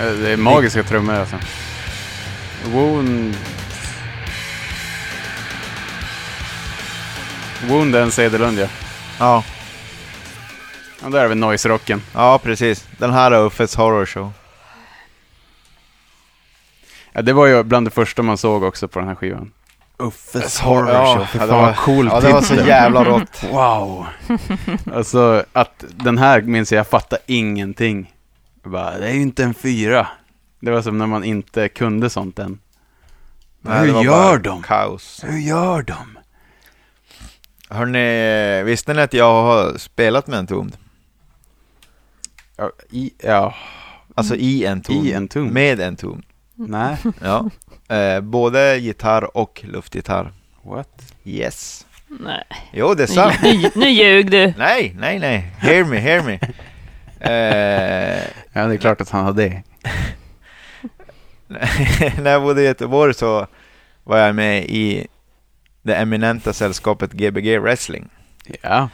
A: Eh, Det är magiska trummor alltså. Wound... Wound är en Cederlund ja.
B: Ja,
A: Och där är vi noise-rocken.
B: ja precis. Den här är Uffes Horror Show.
A: Ja, det var ju bland det första man såg också på den här skivan.
B: Uffes
A: Horror Show.
B: Ja,
A: fan
B: det var,
A: cool
B: ja, det var så jävla rått.
A: Wow! alltså att den här minns jag, jag fattar ingenting. Jag Bara, det är ju inte en fyra. Det var som när man inte kunde sånt än.
B: Nej,
A: Hur gör de?
B: Kaos.
A: Hur gör de?
B: Hörni, visste ni att jag har spelat med en Entombed?
A: Ja, i, ja
B: Alltså i Entombed.
A: i en tum.
B: Med Entombed.
A: Nej,
B: Ja. Eh, både gitarr och luftgitarr.
A: what?
B: Yes.
C: Nej,
B: Jo, det är
C: nu,
B: sant.
C: nu, nu ljög du.
B: nej, nej, nej. Hear me, hear me. Eh,
A: Ja, det är klart att han har det.
B: när jag bodde i Göteborg så var jag med i det eminenta sällskapet Gbg Wrestling.
A: Ja,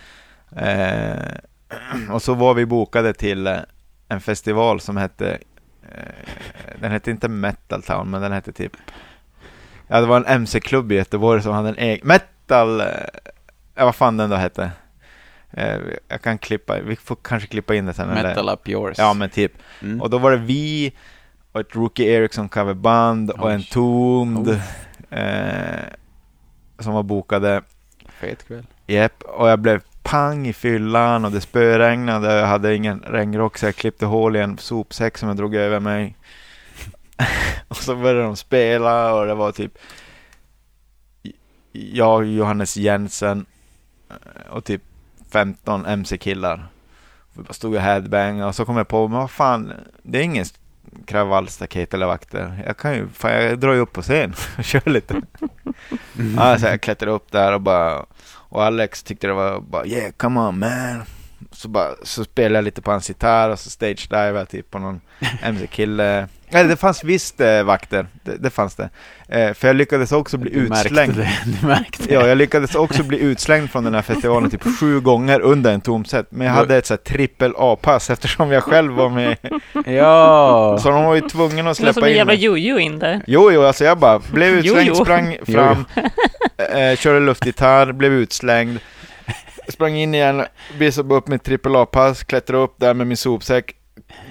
B: Eh, och så var vi bokade till eh, en festival som hette, eh, den hette inte Metal Town, men den hette typ, ja det var en MC-klubb i Göteborg som hade en egen, Metal, eh, ja vad fan den då hette. Jag kan klippa, vi får kanske klippa in det sen. eller-
A: metal up yours.
B: Ja men typ.
A: Mm.
B: Och då var det vi och ett Rookie Ericsson coverband och
A: Oj.
B: en Tombed
A: Oh.
B: eh, som var bokade.
A: Fet kväll.
B: Japp, och jag blev pang i fyllan och det spöregnade jag hade ingen regnrock så jag klippte hål i en sopsäck som jag drog över mig. och så började de spela och det var typ jag, Johannes Jensen eh, och typ 15 MC-killar. Vi bara stod och headbangade och så kom jag på, men vad fan, det är ingen kravallstaket eller vakter. Jag kan ju, fan jag drar ju upp på scen och kör lite. ja, så jag klättrade upp där och bara, och Alex tyckte det var bara yeah, come on man. Så, bara, så spelade jag lite på hans gitarr och så stage-divade jag typ på någon MC-kille. Nej, det fanns visst eh, vakter, det, det fanns det. Eh, för jag lyckades också bli
A: Du märkte
B: utslängd.
A: det. Du märkte
B: Ja, jag lyckades också bli utslängd från den här festivalen typ sju gånger under en tom set. Men jag hade ett så här trippel A-pass eftersom jag själv var med.
A: Ja!
B: Så de var ju tvungna att
C: Det var som
B: släppa
C: en
B: in
C: jävla
B: mig.
C: jojo in där.
B: Jo, jo, alltså jag bara blev utslängd,
C: Jo, jo.
B: sprang fram, eh, körde luftgitarr, blev utslängd. Sprang in igen, visade upp mitt trippel A-pass, klättrade upp där med min sopsäck,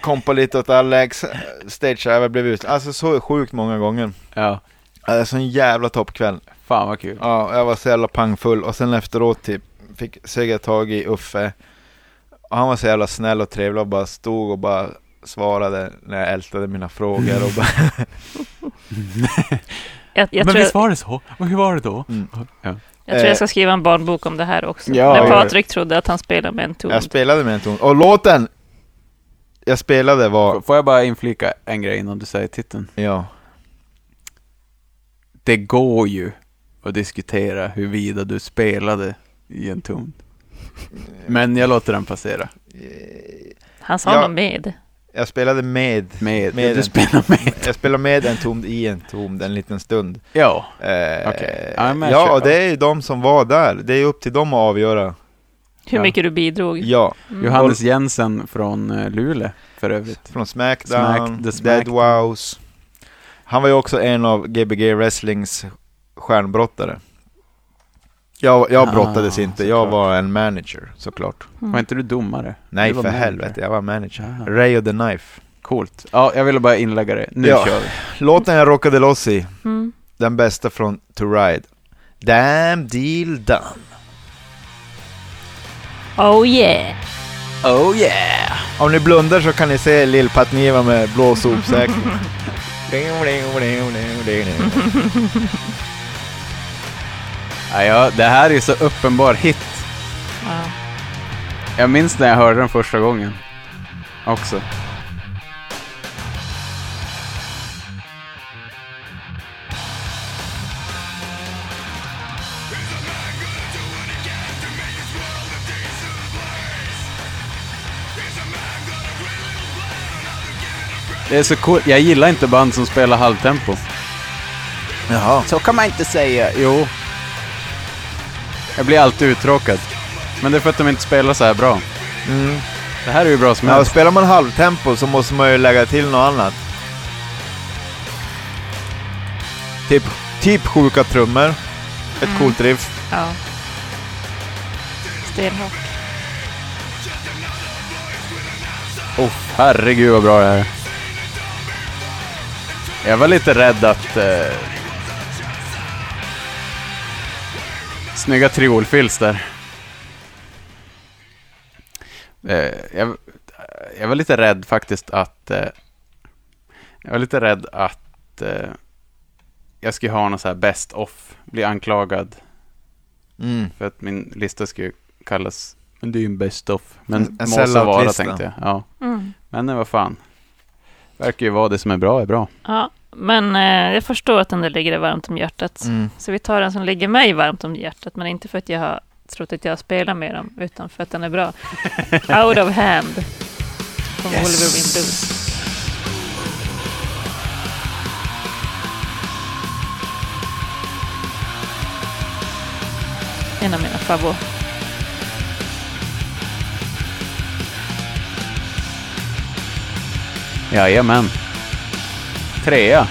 B: kompa lite åt Alex, stageöver, blev utslängd. Alltså så sjukt många gånger.
A: Ja.
B: Alltså en jävla toppkväll.
A: Fan vad kul.
B: Ja, jag var så jävla pangfull och sen efteråt typ fick söga tag i Uffe. Och han var så jävla snäll och trevlig och bara stod och bara svarade när jag ältade mina frågor och bara
C: Jag, jag,
A: Men
C: tror,
A: visst var det så? Och hur var det då?
B: Mm.
A: Ja.
C: jag tror jag ska skriva en barnbok om det här också.
A: Ja,
C: När Patrik trodde att han spelade med en ton.
B: Jag spelade med en ton. Och låten jag spelade var,
A: Får jag bara inflika en grej innan du säger titeln?
B: ja,
A: Det går ju att diskutera huruvida du spelade i en ton. Men jag låter den passera.
C: Han sa
B: Ja.
C: något med.
B: jag spelade med,
A: Med,
B: Med
A: du
B: en
A: spelar med.
B: jag spelade med en tom i en tom en liten stund.
A: Ja.
B: Eh,
A: Okej. Ja, men
B: ja, och det är ju de som var där. Det är upp till dem att avgöra.
C: Hur
A: Ja.
C: mycket du bidrog.
B: Ja,
C: Mm.
A: Johannes Jensen från eh, Luleå för övrigt.
B: från Smackdown,
A: Smack- The
B: Dead
A: Smackdown.
B: Wows. Han var ju också en av Gbg Wrestlings stjärnbrottare. Jag, jag
A: Ah,
B: brottades inte, jag
A: såklart.
B: var en manager såklart.
C: Mm.
A: Var inte du domare?
B: Nej
A: Du
B: för
A: manager.
B: helvete, jag var manager.
A: Jaha.
B: Ray of the Knife.
A: Coolt. Ja, jag ville bara inlägga det. Nu
B: Ja.
A: kör vi.
B: Låten jag rockade loss i,
C: Mm.
B: den bästa från To Ride. Damn deal done.
C: Oh yeah!
A: Oh yeah!
B: Om ni blundar så kan ni se Lill Patniva med blå sopsäck.
A: Ja, ja, det här är ju så uppenbar hit.
C: Ja.
A: Jag minns när jag hörde den första gången. Också. Det är så coolt. Jag gillar inte band som spelar halvtempo.
B: Jaha.
A: Så kan man inte säga. Jo. Jag blir alltid uttråkad. Men det är för att de inte spelar så här bra.
B: Mm.
A: Det här är ju bra som
B: Ja,
A: helst.
B: spelar man halvtempo så måste man ju lägga till något annat. Typ, typ sjuka trummor. Ett
C: Mm.
B: coolt riff.
C: ja. Stenhårt.
A: Oh, herregud vad bra det här är. Jag var lite rädd att... Eh... Snygga triolfills där. Eh, jag, jag var lite rädd faktiskt att... Eh... Jag var lite rädd att... Eh... Jag skulle ha någon så här best off. Bli anklagad
B: Mm.
A: för att min lista skulle kallas... Men det är ju en best off. Men
B: En- en
A: må så vara tänkte jag. Ja.
C: Mm.
A: Men vad fan. Verkar ju vara det som är bra är bra.
C: Ja, men eh, jag förstår att den där ligger dig varmt om hjärtat.
B: Mm.
C: Så vi tar den som ligger mig varmt om hjärtat, men inte för att jag har trott att jag spelar med dem, utan för att den är bra. Out of hand. Från Wolverine Blues. En av mina favor.
A: Jajamän.
D: 그래요.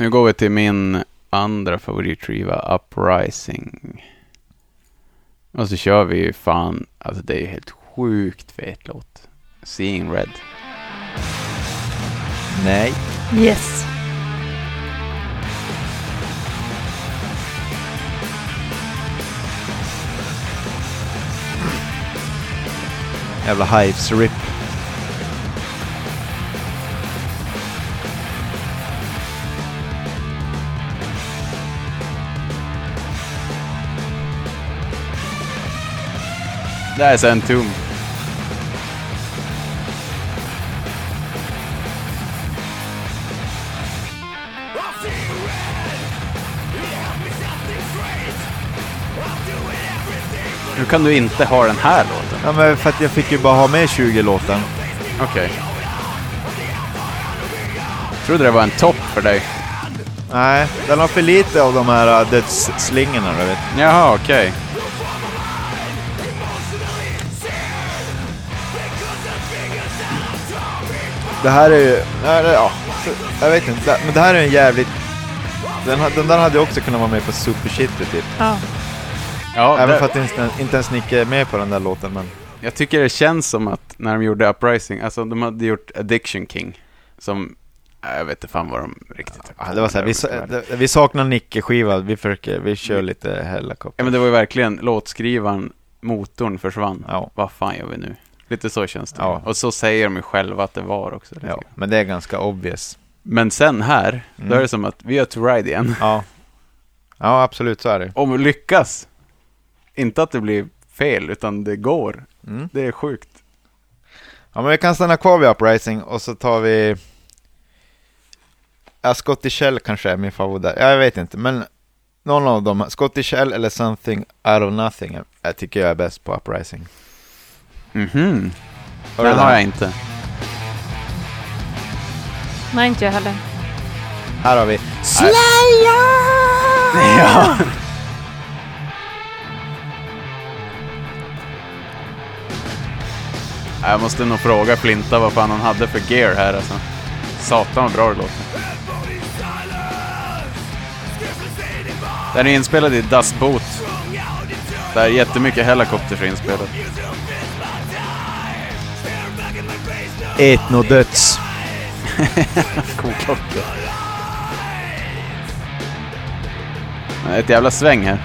A: Nu går vi till min andra favoritskiva, Uprising. Och så kör vi ju fan, alltså det är helt sjukt fet låt. Seeing Red.
B: Nej.
C: Yes.
B: Jävla Hives
A: här är sen Tomb. Hur kan du inte ha den här låten?
B: Ja, men för att jag fick ju bara ha med 20 låtar.
A: Okej. Trodde det var en topp för dig.
B: Nej, den har för lite av de här uh, dödsslingorna, du vet.
A: Jaha, okej.
B: Det här är ju... Ja, jag vet inte, men det här är en jävligt... Den, den där hade ju också kunnat vara med på Super Shitty typ.
C: Ja.
A: Ja,
B: Även
A: det,
B: för att inte, inte ens Nick är med på den där låten, men...
A: jag tycker det känns som att när de gjorde Uprising, alltså de hade gjort Addiction King, som, äh, jag vet inte fan vad de riktigt
B: Ja, det var så här, vi, sa- det- vi saknar Nicke-skiva, vi försöker, vi kör lite Hellacopter.
A: Ja men det var ju verkligen låtskrivaren, motorn försvann.
B: Ja.
A: Vad fan gör vi nu? Lite så känns det.
B: Ja.
A: Och så säger de ju själva att det var också.
B: Ja, men det är ganska obvious.
A: Men sen här, då
B: Mm.
A: är det som att vi har to ride igen.
B: Ja. Ja, absolut så är det.
A: Och lyckas. Inte att det blir fel, utan det går.
B: Mm.
A: Det är sjukt.
B: Ja, men vi kan stanna kvar vid Uprising och så tar vi... Ja, Scotty Shell kanske är min favorit där. Jag vet inte, men någon av dem. Scotty Shell eller Something Out of Nothing. Jag tycker jag är bäst på Uprising.
A: Mhm. Den
B: den?
A: har jag inte.
C: Nej, inte jag heller.
B: Här har vi
A: Ja. Jag måste nog fråga Flinta vad fan han hade för gear här alltså. Satan vad bra det låter. Den är inspelad i Das Boot. Där jättemycket Helicopters är inspelat.
B: Etnodöds.
A: Koklocka. Ett jävla sväng här.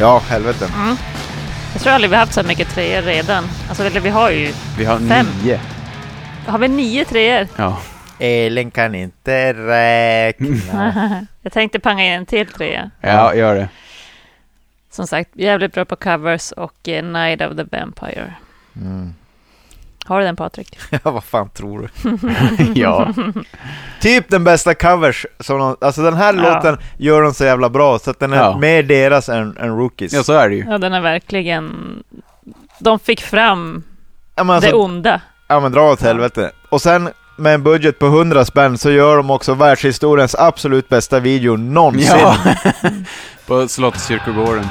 B: Ja, helvete.
C: Jag tror aldrig vi haft så här mycket treor redan. Alltså, eller vi har ju...
A: Vi har
C: Fem.
A: nio.
C: Har vi nio treor?
A: Ja.
B: Elin kan inte räkna.
C: jag tänkte panga in en till trea.
A: ja, gör det.
C: Som sagt, jävligt bra på covers och eh, Night of the Vampire.
B: Mm.
C: Har du den Patrik?
B: Ja, vad fan tror du?
A: ja.
B: Typ den bästa covers. Som de, alltså den här
C: Ja.
B: låten gör de så jävla bra, så att den är
A: Ja.
B: mer deras än, än Rookies.
A: ja, så är det ju.
C: Ja, den är verkligen... De fick fram
B: Ja, men alltså,
C: det onda.
B: Ja men dra åt helvete. Och sen med en budget på 100 spänn så gör de också världshistoriens absolut bästa video någonsin.
A: Ja. På Slottskyrkogården.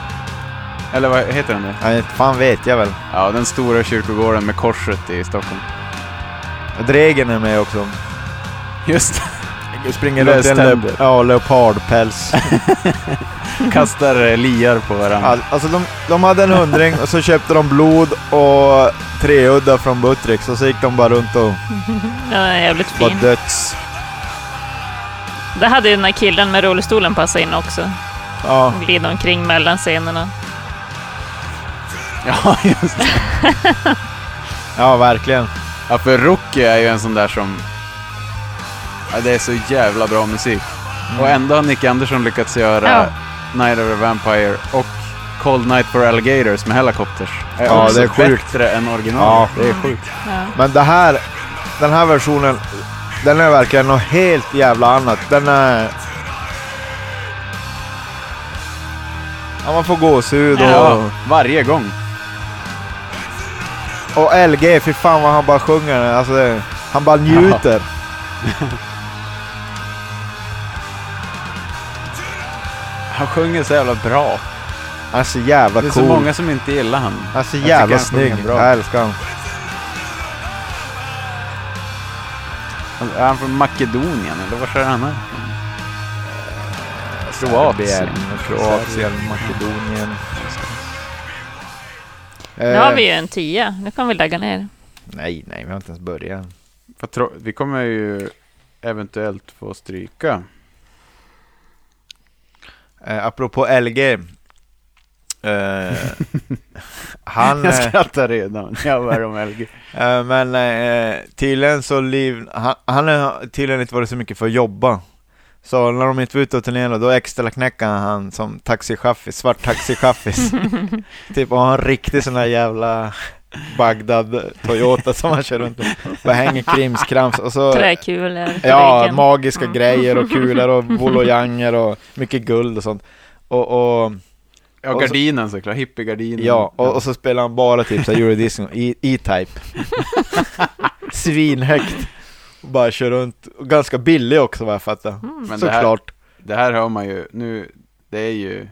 A: Eller vad heter den?
B: Nej, fan vet jag väl.
A: Ja, den stora kyrkogården med korset i Stockholm.
B: Dregen är med också.
A: Just
B: Springer
A: Lös
B: runt i en le- ja, leopardpäls.
A: Kastar eh, liar på varandra.
B: All, alltså de, de hade en hundring och så köpte de blod och treudda från Buttricks och så gick de bara runt och
C: är jävligt
B: var
C: fin.
B: döds...
C: Där hade ju den här killen med rullstolen passat in också.
B: Ja,
C: Glida omkring mellan scenerna.
A: Ja, just det.
B: ja verkligen.
A: Ja, för Rocky är ju en sån där som... Ja, det är så jävla bra musik. Och ändå har Nick Andersson lyckats göra
C: Ja.
A: Night of the Vampire och Cold Night for Alligators med Helicopters. Är
B: Ja,
A: också
B: det är sjukt.
A: bättre än original.
B: Ja.
A: Det är sjukt.
C: Ja.
B: Men det här, den här versionen, den är verkligen något helt jävla annat. Den är... Ja, man får gåshud och...
A: Ja, varje gång.
B: Och LG, fy fan vad han bara sjunger. Alltså, det, han bara njuter.
A: Han sjunger så jävla bra.
B: Han är så jävla
A: Det är
B: cool.
A: så många som inte gillar han.
B: Han är så
A: Jag
B: jävla
A: sjunger
B: snygg.
A: bra.
B: Jag älskar honom.
A: Är han från Makedonien eller var är han här? Kroatien.
B: Kroatien, Makedonien.
C: Nu har
B: Eh,
C: vi ju en tia. Nu kan vi lägga ner.
B: Nej, nej, vi har inte ens börjat.
A: Vi kommer ju eventuellt få stryka.
B: Eh, apropå LG. Eh, han...
A: Jag
B: eh,
A: skrattar redan. Jag var om LG.
B: Eh, men eh, tydligen så liv, han, han har tydligen inte varit så mycket för att jobba. Så när de inte var ute och turnerade, då extra knäckade han som taxichaffis, svart taxichaffis. typ och har en riktig sån där jävla Bagdad Toyota som han kör runt med. Bara hänger krimskrams och så
C: Träkulor
B: Ja,
C: väggen.
B: magiska
C: Mm.
B: grejer och kulor och volojanger och mycket guld och sånt. Och, och
A: Ja,
B: Och så-
A: gardinen såklart. Hippiegardinen.
B: Ja, och, och så spelar han bara typ såhär Eurodisco, E- E-Type. Svinhögt. Och bara kör runt. Och ganska billig också vad jag fattar.
C: Mm.
A: Men det här,
B: Såklart.
A: det här hör man ju nu. Det är ju,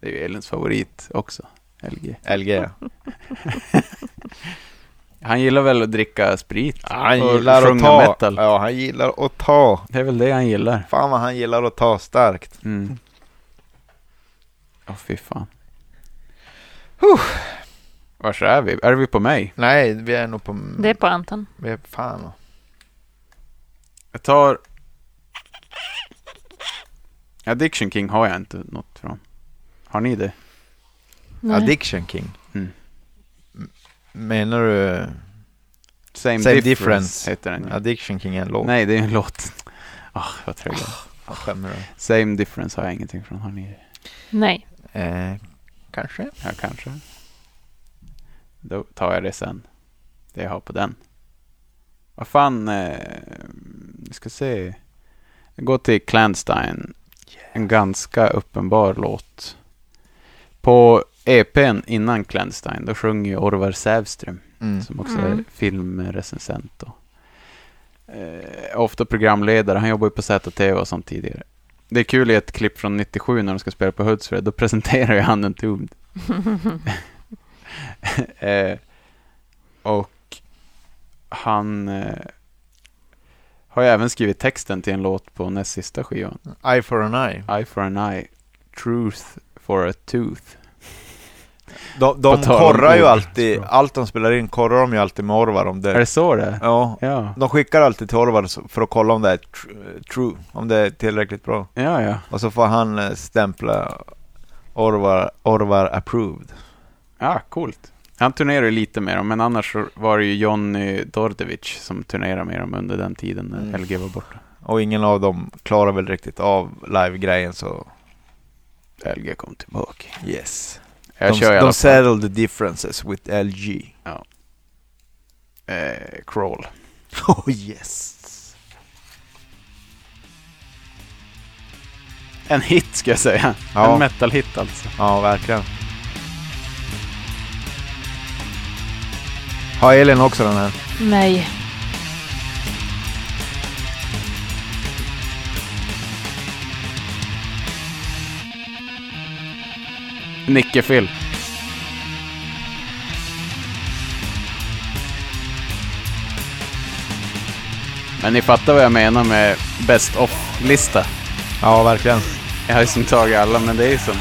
A: det är ju Elins favorit också. LG.
B: LG. ja.
A: Han gillar väl att dricka sprit
B: Han
A: och
B: gillar att ta.
A: metal.
B: Ja, han gillar att ta.
A: Det är väl det han gillar.
B: Fan vad han gillar att ta starkt.
A: Mm. Åh fy fan.
B: Huh.
A: Vars är vi? Är vi på mig?
B: Nej, vi är nog på...
C: Det är på Anton.
B: Vi är fan.
A: Jag tar... Addiction King har jag inte något från. Har ni det?
C: Nej.
B: Addiction King.
A: Mm.
B: Menar du
A: Same,
B: Same
A: difference,
B: Difference.
A: heter den. ju.
B: Addiction King är en låt?
A: Nej, det är en låt. Ah, vad trög
B: skämmer dig.
A: Same difference har jag ingenting från. Har ni?
C: Nej.
B: Eh, kanske.
A: Ja, kanske. Då tar jag det sen. Det jag har på den. Vad fan, eh, vi ska se. Jag går till Clandstine. En ganska uppenbar låt. På EPn innan Clandstine, då sjunger ju Orvar Sävström,
B: Mm.
A: som också
C: Mm.
A: är filmrecensent. Och, eh, ofta programledare. Han jobbar ju på ZTV och sånt tidigare. Det är kul i ett klipp från 97 när de ska spela på Hultsfred. Då presenterar ju han en tub. eh, och han eh, har ju även skrivit texten till en låt på näst sista skivan.
B: Eye for an eye.
A: Eye for an eye, truth for a tooth.
B: De, de korrar ju alltid, allt de spelar in korrar de ju alltid med Orvar om
A: Är
B: det.
A: det så det?
B: Ja,
A: Ja,
B: de skickar alltid till Orvar för att kolla om det är tr- true, om det är tillräckligt bra.
A: ja, ja.
B: Och så får han eh, stämpla Orvar, Orvar approved.
A: Ja, coolt. Han turnerar ju lite med dem, men annars var det ju Johnny Dordevic som turnerade med dem under den tiden när
B: Mm.
A: LG var borta.
B: Och ingen av dem klarar väl riktigt av live-grejen så
A: LG kom tillbaka.
B: yes.
A: Jag
B: de
A: kör i alla
B: de
A: fall.
B: settled the differences with LG.
A: Eh, crawl.
B: Oh yes.
A: En hit ska jag säga.
B: Ja.
A: En metal-hit alltså.
B: Ja, verkligen. Har Elin också den här?
C: Nej.
A: Nicke Phil. Men ni fattar vad jag menar med Best of-lista.
B: Ja, verkligen.
A: Jag har ju som tagit alla, men det är ju som...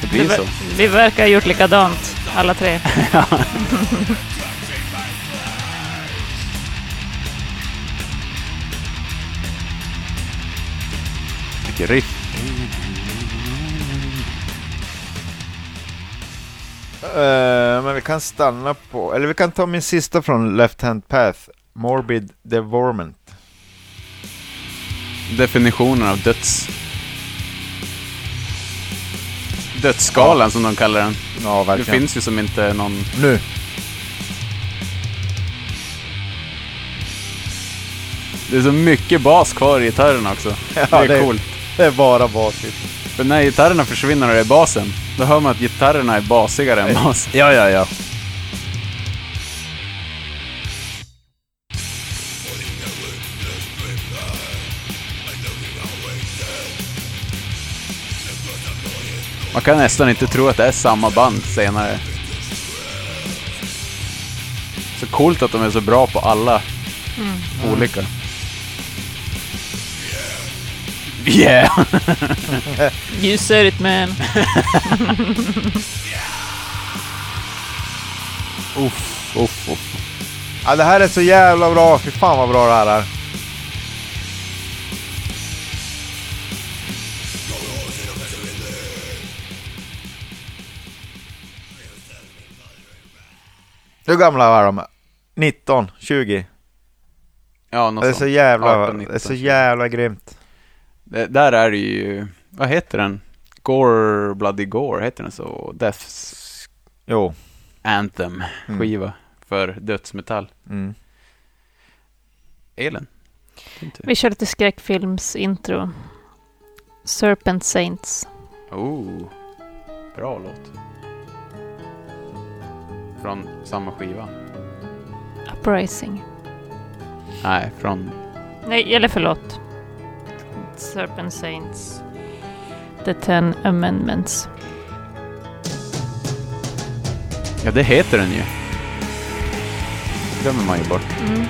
A: Det blir
C: vi,
A: så.
C: vi verkar ha gjort likadant, alla tre.
A: Vilket riff.
B: Eh, men vi kan stanna på, eller vi kan ta min sista från Left Hand Path. Morbid Devorment.
A: Definitionen av döds... Dödsskalan som de kallar den.
B: Ja,
A: Det
B: verkligen.
A: finns ju som inte någon...
B: Nu.
A: Det är så mycket bas kvar i gitarren också.
B: Ja,
A: det är
B: det-
A: coolt.
B: Det är bara basigt.
A: För när gitarrerna försvinner och det är basen, då hör man att gitarrerna är basigare än basen.
B: Ja, ja, ja.
A: Man kan nästan inte tro att det är samma band senare. Så coolt att de är så bra på alla olika. Yeah!
C: You said it man.
A: uff, uff, uff.
B: Ja, det här är så jävla bra. Fy fan vad bra det här är. Hur gamla var de? 19? 20?
A: Ja, något
B: Det är så jävla,
A: 18,
B: det är så
A: 19.
B: jävla grymt.
A: Det, där är det ju, vad heter den? Gore, Bloody Gore, heter den så? Death's
B: Jo.
A: Anthem
B: Mm.
A: skiva för dödsmetall.
B: Mm.
A: Elen?
C: Vi kör lite skräckfilmsintro. Serpent Saints.
A: Oh, bra låt. Från samma skiva?
C: Uprising.
A: Nej, från...
C: Nej, eller förlåt. Serpent Saints. The Ten Amendments.
A: Ja, det heter den ju. glömmer man ju bort.
C: Mm.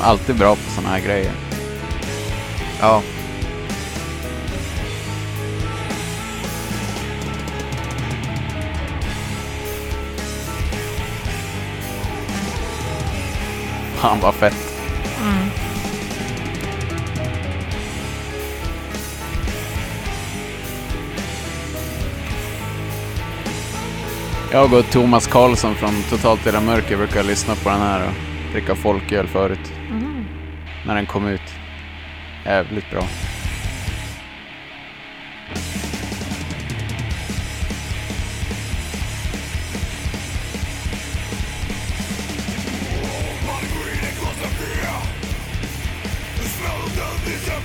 A: Alltid bra på såna här grejer.
B: Ja.
A: Fan vad fett.
C: Mm.
A: Jag och Thomas Karlsson från Totalt Era Mörker brukar lyssna på den här och dricka folköl förut.
C: Mm.
A: När den kom ut. Jävligt bra.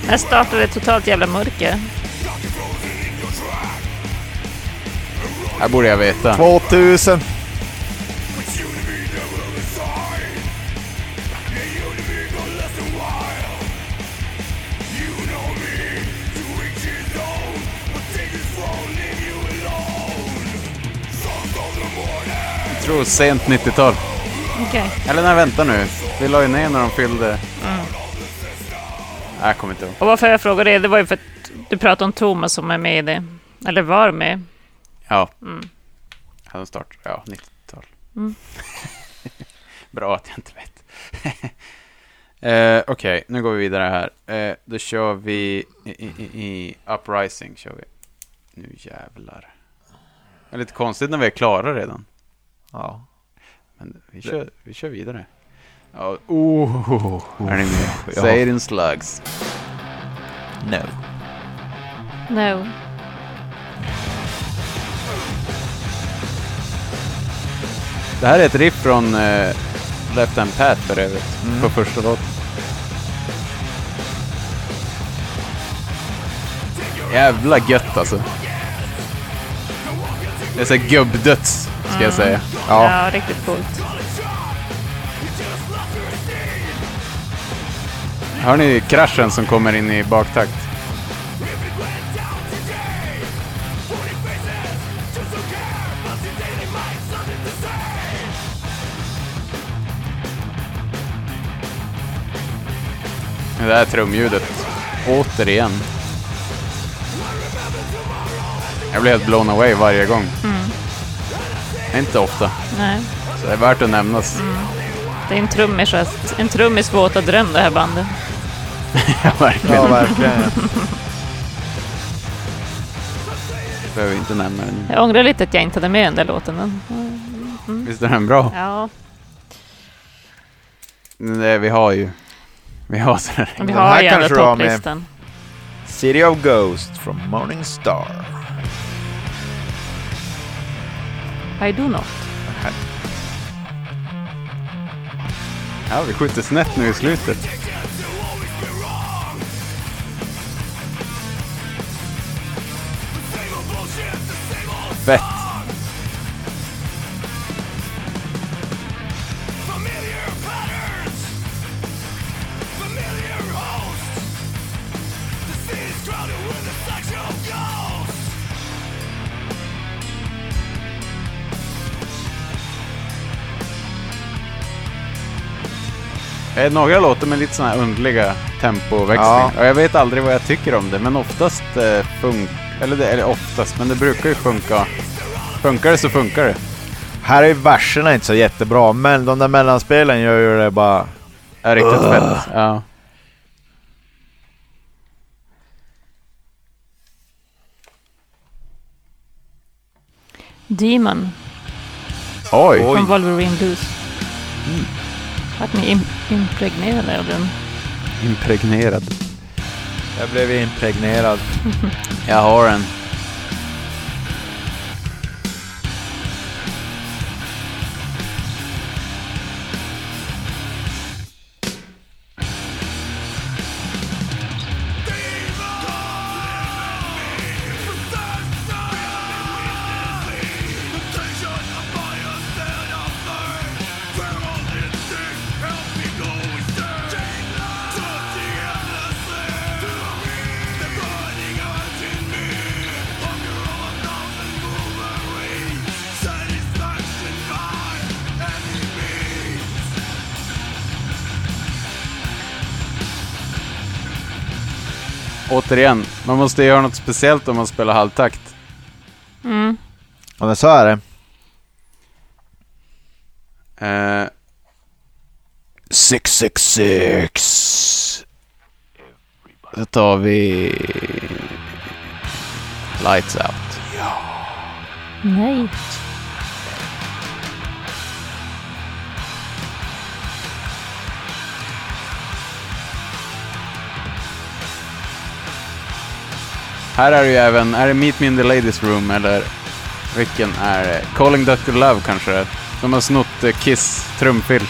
C: När startade det totalt jävla mörker?
A: Här borde jag veta.
B: 2000.
A: Jag tror sent 90-tal.
C: Okej.
A: Eller nej, vänta nu. Vi la ju ner när de fyllde... Nej, jag kommer inte ihåg.
C: Och varför jag frågar det, det var ju för att du pratade om Thomas som är med i det. Eller var med.
A: Ja.
C: Mm.
A: Han start, ja, 90-tal.
C: Mm.
A: Bra att jag inte vet. eh, Okej, nu går vi vidare här. Eh, då kör vi i, i, i, i Uprising. Kör vi. Nu jävlar. Det är lite konstigt när vi är klara redan.
B: Ja.
A: Men vi kör, vi kör vidare. Ja, oh, är ni med? Säg it in slugs.
B: No.
C: No.
A: Det här är ett riff från eh, Left Hand Path för övrigt.
B: Mm.
A: På första låten. Jävla gött alltså. Det är så här gubbdöds, ska jag säga.
B: Ja.
C: Ja, riktigt coolt.
A: Hör ni kraschen som kommer in i baktakt? Det där trumljudet, återigen. Jag blir helt blown away varje gång. Inte ofta,
C: Nej.
A: så det är värt att nämnas.
C: Det är en trummis, en trummis våta dröm det här bandet.
A: Ja, verkligen.
B: Ja, verkligen.
A: Behöver inte nämna den.
C: Jag ångrar lite att jag inte hade med den där låten. Men,
A: Visst är den bra?
C: ja,
A: Det, vi har ju... Vi har sådär.
C: vi
B: Den
C: har
B: här
C: ju ändå topplistan.
B: City of Ghost from Morning Star.
C: I do not.
A: Ja, vi skjuter snett nu i slutet. Fett! Några låter med lite sådana här underliga tempoväxlingar.
B: Ja.
A: Jag vet aldrig vad jag tycker om det, men oftast eh, funkar eller, det, eller oftast, men det brukar ju funka. Funkar det så funkar det.
B: Här är ju verserna inte så jättebra, men de där mellanspelen gör ju det bara...
A: Är riktigt fett. Ja.
C: Demon
A: Oj!
C: från Wolverine Blues. Vart ni im- impregnerade den?
A: Impregnerad.
B: Jag blev impregnerad.
A: Jag har en. Återigen, man måste göra något speciellt om man spelar halvtakt.
C: Mm.
B: Ja men så är det.
A: Eh, 666. Då tar vi Lights Out.
C: Nej.
A: Här är det ju även, är det Meet Me in the Ladies Room eller vilken är det? Calling Dr. Love kanske det. De har snott eh, Kiss trumfill.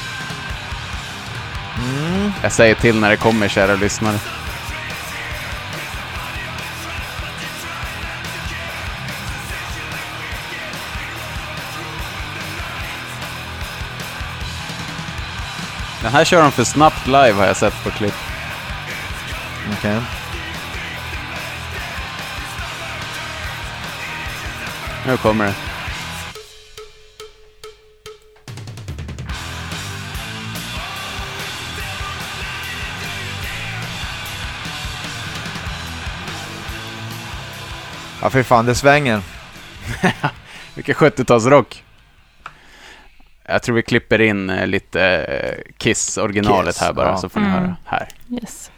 A: Jag säger till när det kommer kära lyssnare. Den här kör de för snabbt live har jag sett på klipp.
B: Okej.
A: Nu kommer det.
B: Ja fy fan, det svänger.
A: Vilken 70-talsrock. Jag tror vi klipper in eh, lite eh, Kiss-originalet
B: Kiss,
A: här bara,
B: ja.
A: så får ni
C: Mm.
A: höra. Här.
C: Yes.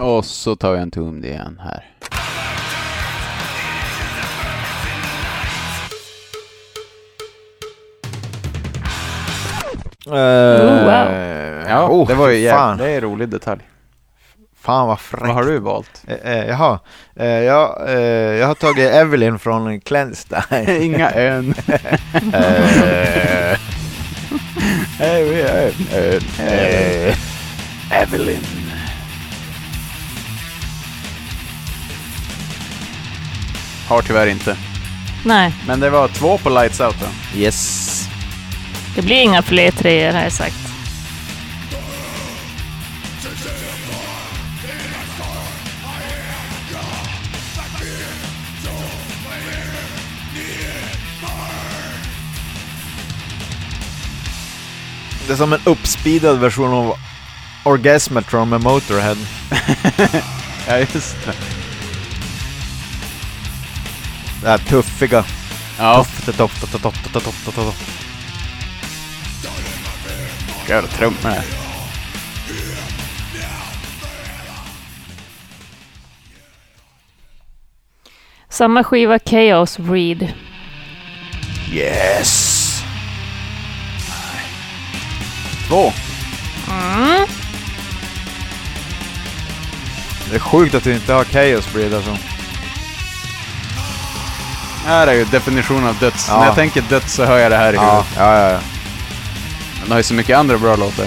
A: Och så tar jag en tum igen här.
B: Uh,
C: wow.
A: Ja,
B: oh,
A: det var ju jävligt.
B: fan.
A: Det är en rolig detalj.
B: Fan vad fräckt.
A: Vad har du valt?
B: Eh, eh, jaha, eh, jag, eh, jag har tagit Evelyn från Cleanstein.
A: Inga ön.
B: Eh, eh,
A: Evelyn. Har tyvärr inte.
C: Nej,
A: Men det var två på Lights Out då.
B: yes.
C: det blir inga fler treor har jag sagt.
B: Det är som en uppspeedad version av Orgasmatron med Motorhead.
A: Ja, just det.
B: Det här tuffiga.
A: Ja, jävla trummor här.
C: Samma skiva Chaos Read.
B: Yes!
A: Två.
B: Det är sjukt att du inte har Chaos Breed alltså.
A: Här är ju definition av döds.
B: Ja.
A: När jag tänker döds så hör jag det här i
B: Ja, ja, ja. ja.
A: Den har ju så mycket andra bra låtar.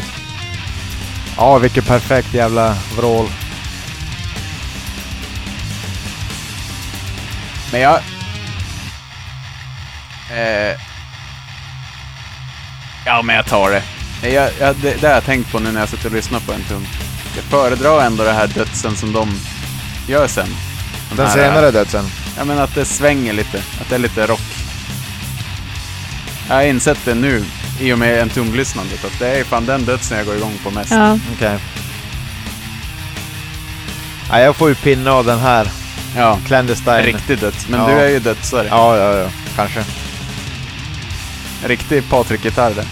B: Ja, vilket perfekt jävla vrål.
A: Men jag... Eh, ja, men jag tar det. Jag, jag, det, det har jag tänkt på nu när jag suttit och lyssnat på en tum. Jag föredrar ändå det här dödsen som de gör sen.
B: Den
A: Nej,
B: senare dödsen.
A: Jag menar att det svänger lite, att det är lite rock. Jag har insett det nu i och med Entombed-lyssnandet, att det är fan den dödsen jag går igång på mest.
C: Ja.
B: Okej. Ja, jag får ju pinna av den här.
A: Ja,
B: Clandestine.
A: riktig döds. Men
B: Ja.
A: du är ju dödsare.
B: Ja, ja, ja. Kanske.
A: Riktig Patrik-gitarr det.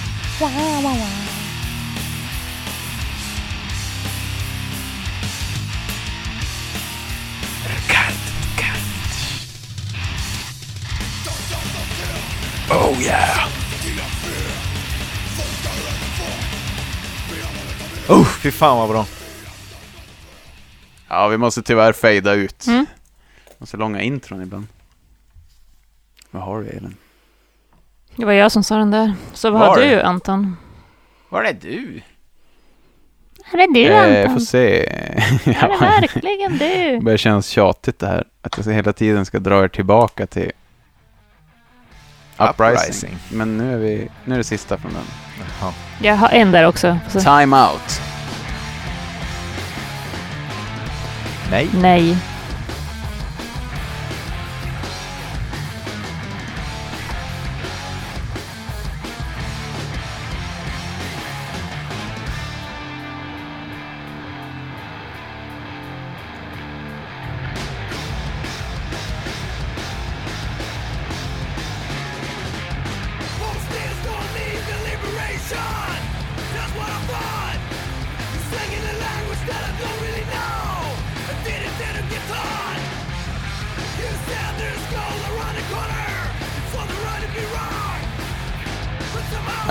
B: Oh yeah! Oh, fy fan vad bra.
A: Ja, vi måste tyvärr fejda ut.
C: Mm.
A: Så långa intron ibland. Vad har du Elin?
C: Det var jag som sa den där. Så vad
A: Var
C: har du, Anton?
A: Var är du?
C: Är det du,
A: Eh,
C: Anton?
A: får se.
C: Är det
A: ja,
C: verkligen du?
A: det börjar kännas tjatigt det här. Att jag hela tiden ska dra er tillbaka till Uprising.
B: Uprising.
A: Men nu är, vi, nu är det sista från den.
B: Jaha.
C: Jag har en där också. Så.
A: Time out.
B: Nej.
C: Nej.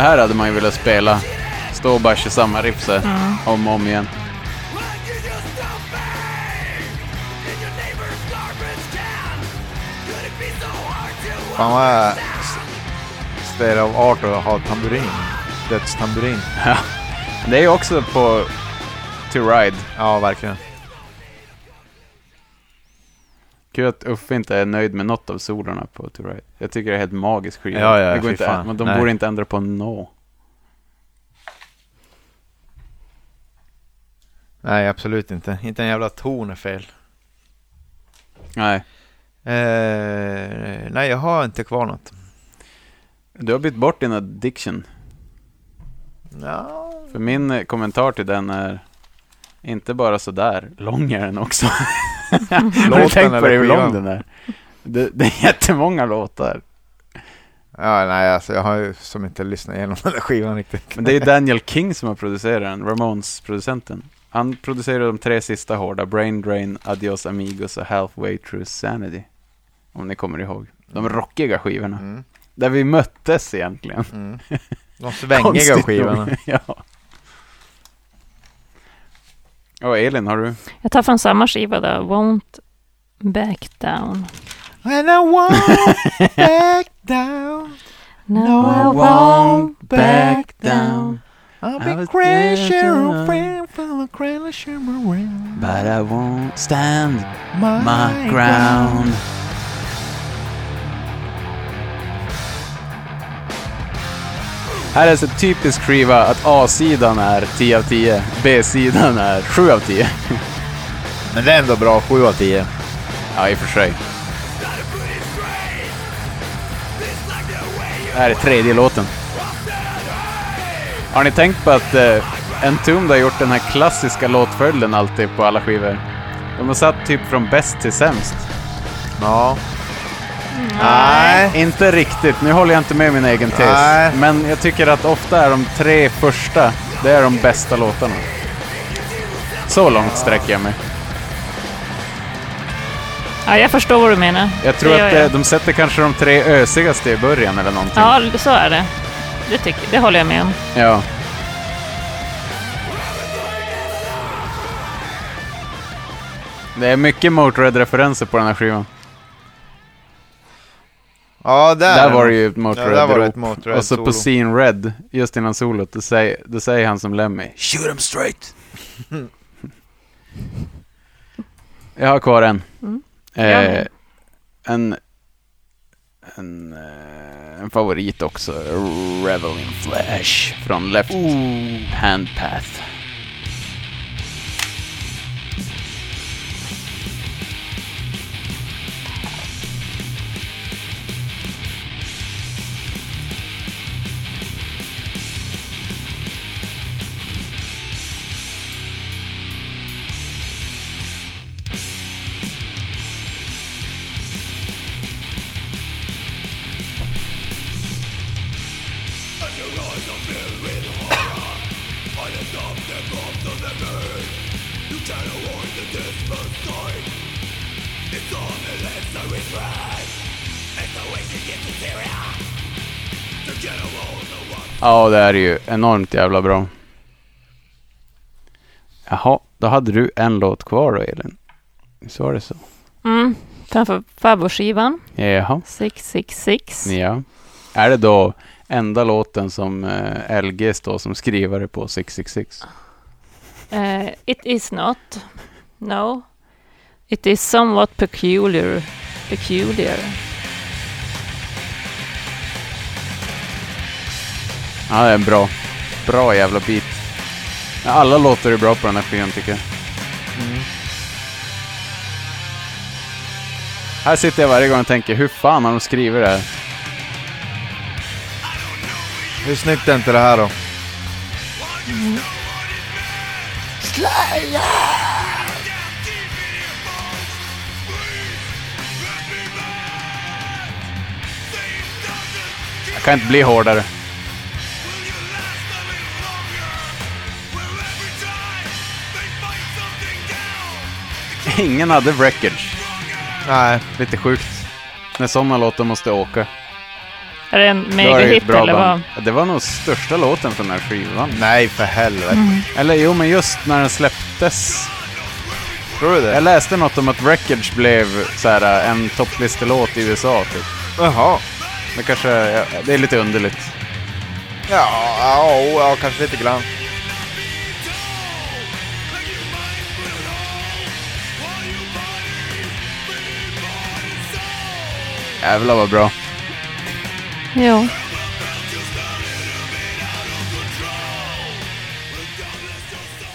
A: Här hade man ju velat spela. Stå och bara samma riff så här, om och om igen.
B: Fan vad state of art att ha tamburin. Dödstamburin.
A: Det är ju också på To Ride.
B: Ja, verkligen.
A: Kul att Uffe inte är nöjd med något av solorna på To Ride. Jag tycker det är helt magisk skiva.
B: Ja, ja,
A: det går inte
B: fan.
A: men de
B: Nej.
A: borde inte ändra på nå.
B: Nej, absolut inte. Inte en jävla ton är fel.
A: Nej.
B: Eh, nej, jag har inte kvar något.
A: Du har bytt bort din addiction.
B: Ja,
A: För min eh, kommentar till den är inte bara sådär, lång är den också. har du tänkt på det, hur lång den är? Det, det är jättemånga låtar.
B: ja, nej, alltså jag har ju som inte lyssnat igenom den där skivan riktigt.
A: Men det är Daniel King som har producerat den, Ramones-producenten. Han producerade de tre sista hårda, Brain Drain, Adios Amigos och Halfway Through Sanity. Om ni kommer ihåg. De rockiga skivorna.
B: Mm,
A: Där vi möttes egentligen.
B: mm. De svängiga skivorna.
A: ja. Och Elin, har du?
C: Jag tar från samma skiva då. Won't back down.
B: And I won't back down.
C: No,
B: I won't back
A: down.
B: I'll
A: I
B: be
A: was
B: crashing
A: dancing
B: around, full of crashing around.
A: But I won't stand
B: My,
A: my ground. Här är så typisk skiva att A-sidan är 10 av 10, B-sidan är 7 av 10.
B: Men det är ändå bra, 7 av 10.
A: Ja, i och för sig. Det här är tredje låten. Har ni tänkt på att eh, Entombed har gjort den här klassiska låtföljden alltid på alla skivor? De har satt typ från bäst till sämst.
B: Ja. Nej.
A: Inte riktigt, nu håller jag inte med min egen tes.
B: Nej.
A: Men jag tycker att ofta är de tre första, det är de bästa låtarna. Så långt sträcker jag mig.
C: Ja, jag förstår vad du menar.
A: Jag tror
C: Det
A: att
C: jag.
A: de sätter kanske de tre ösigaste i början eller någonting.
C: Ja, så är det. Det, tycker, det håller jag med om.
A: Ja. Det är mycket Motörhead-referenser på den här skivan.
B: Ja, där.
A: Där var det ju ett
B: Ja, där var det ett
A: Motörhead-rop.
B: Motörhead
A: Och så på
B: solo.
A: Scene Red, just innan solot, då säger, då säger han som Lemmy Shoot 'em straight! Jag har kvar en.
C: Mm.
A: Eh, en, en, eh, en favorit också. Revel in Flash från Left Hand Path. Ja, det är ju enormt jävla bra. Jaha, då hade du en låt kvar då, Elin. Så var det så.
C: Mm. Framför favoritskivan,
A: Jaha,
C: 666.
A: ja. Är det då enda låten som eh, LG står som skrivare på 666?
C: Eh, it is not. No. It is somewhat peculiar. Peculiar.
A: Ja, det är en bra. Bra jävla bit. Ja, Alla låtar är bra på den här skivan tycker jag. Här sitter jag varje gång och tänker, hur fan har de skrivit det här?
B: Hur snyggt är inte det här då?
A: Jag kan inte bli hårdare. Ingen hade wreckage.
B: Nej,
A: Lite sjukt. När sådana låtar måste åka.
C: Är det en megahit
A: bra
C: eller
A: band.
C: vad?
A: Ja, Det var nog största låten från den här skivan.
B: nej för helvete.
A: Eller jo, men just när den släpptes.
B: Tror du det?
A: Jag läste något om att Wreckage blev så här, en topplistelåt i USA. Typ.
B: Jaha.
A: Det kanske, ja, det är lite underligt.
B: Ja, ja, ja, kanske lite grann.
A: Jävlar vad bra.
C: Jo.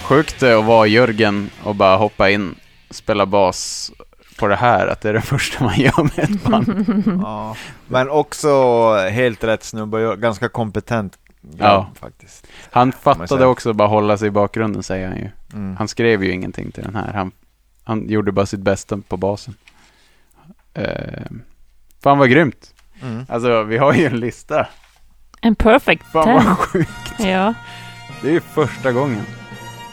A: Sjukt det att vara Jörgen och bara hoppa in och spela bas på det här. Att det är det första man gör med ett band.
B: Ja. Men också helt rätt snubbe, ganska kompetent
A: Ja.
B: faktiskt.
A: Han fattade också bara hålla sig i bakgrunden säger han ju.
B: Mm.
A: Han skrev ju ingenting till den här. Han, han gjorde bara sitt bästa på basen. Uh, fan vad grymt.
B: Mm.
A: Alltså vi har ju en lista.
C: En perfect
A: Fan
C: ten.
A: vad sjukt.
C: Ja.
A: Det är ju första gången.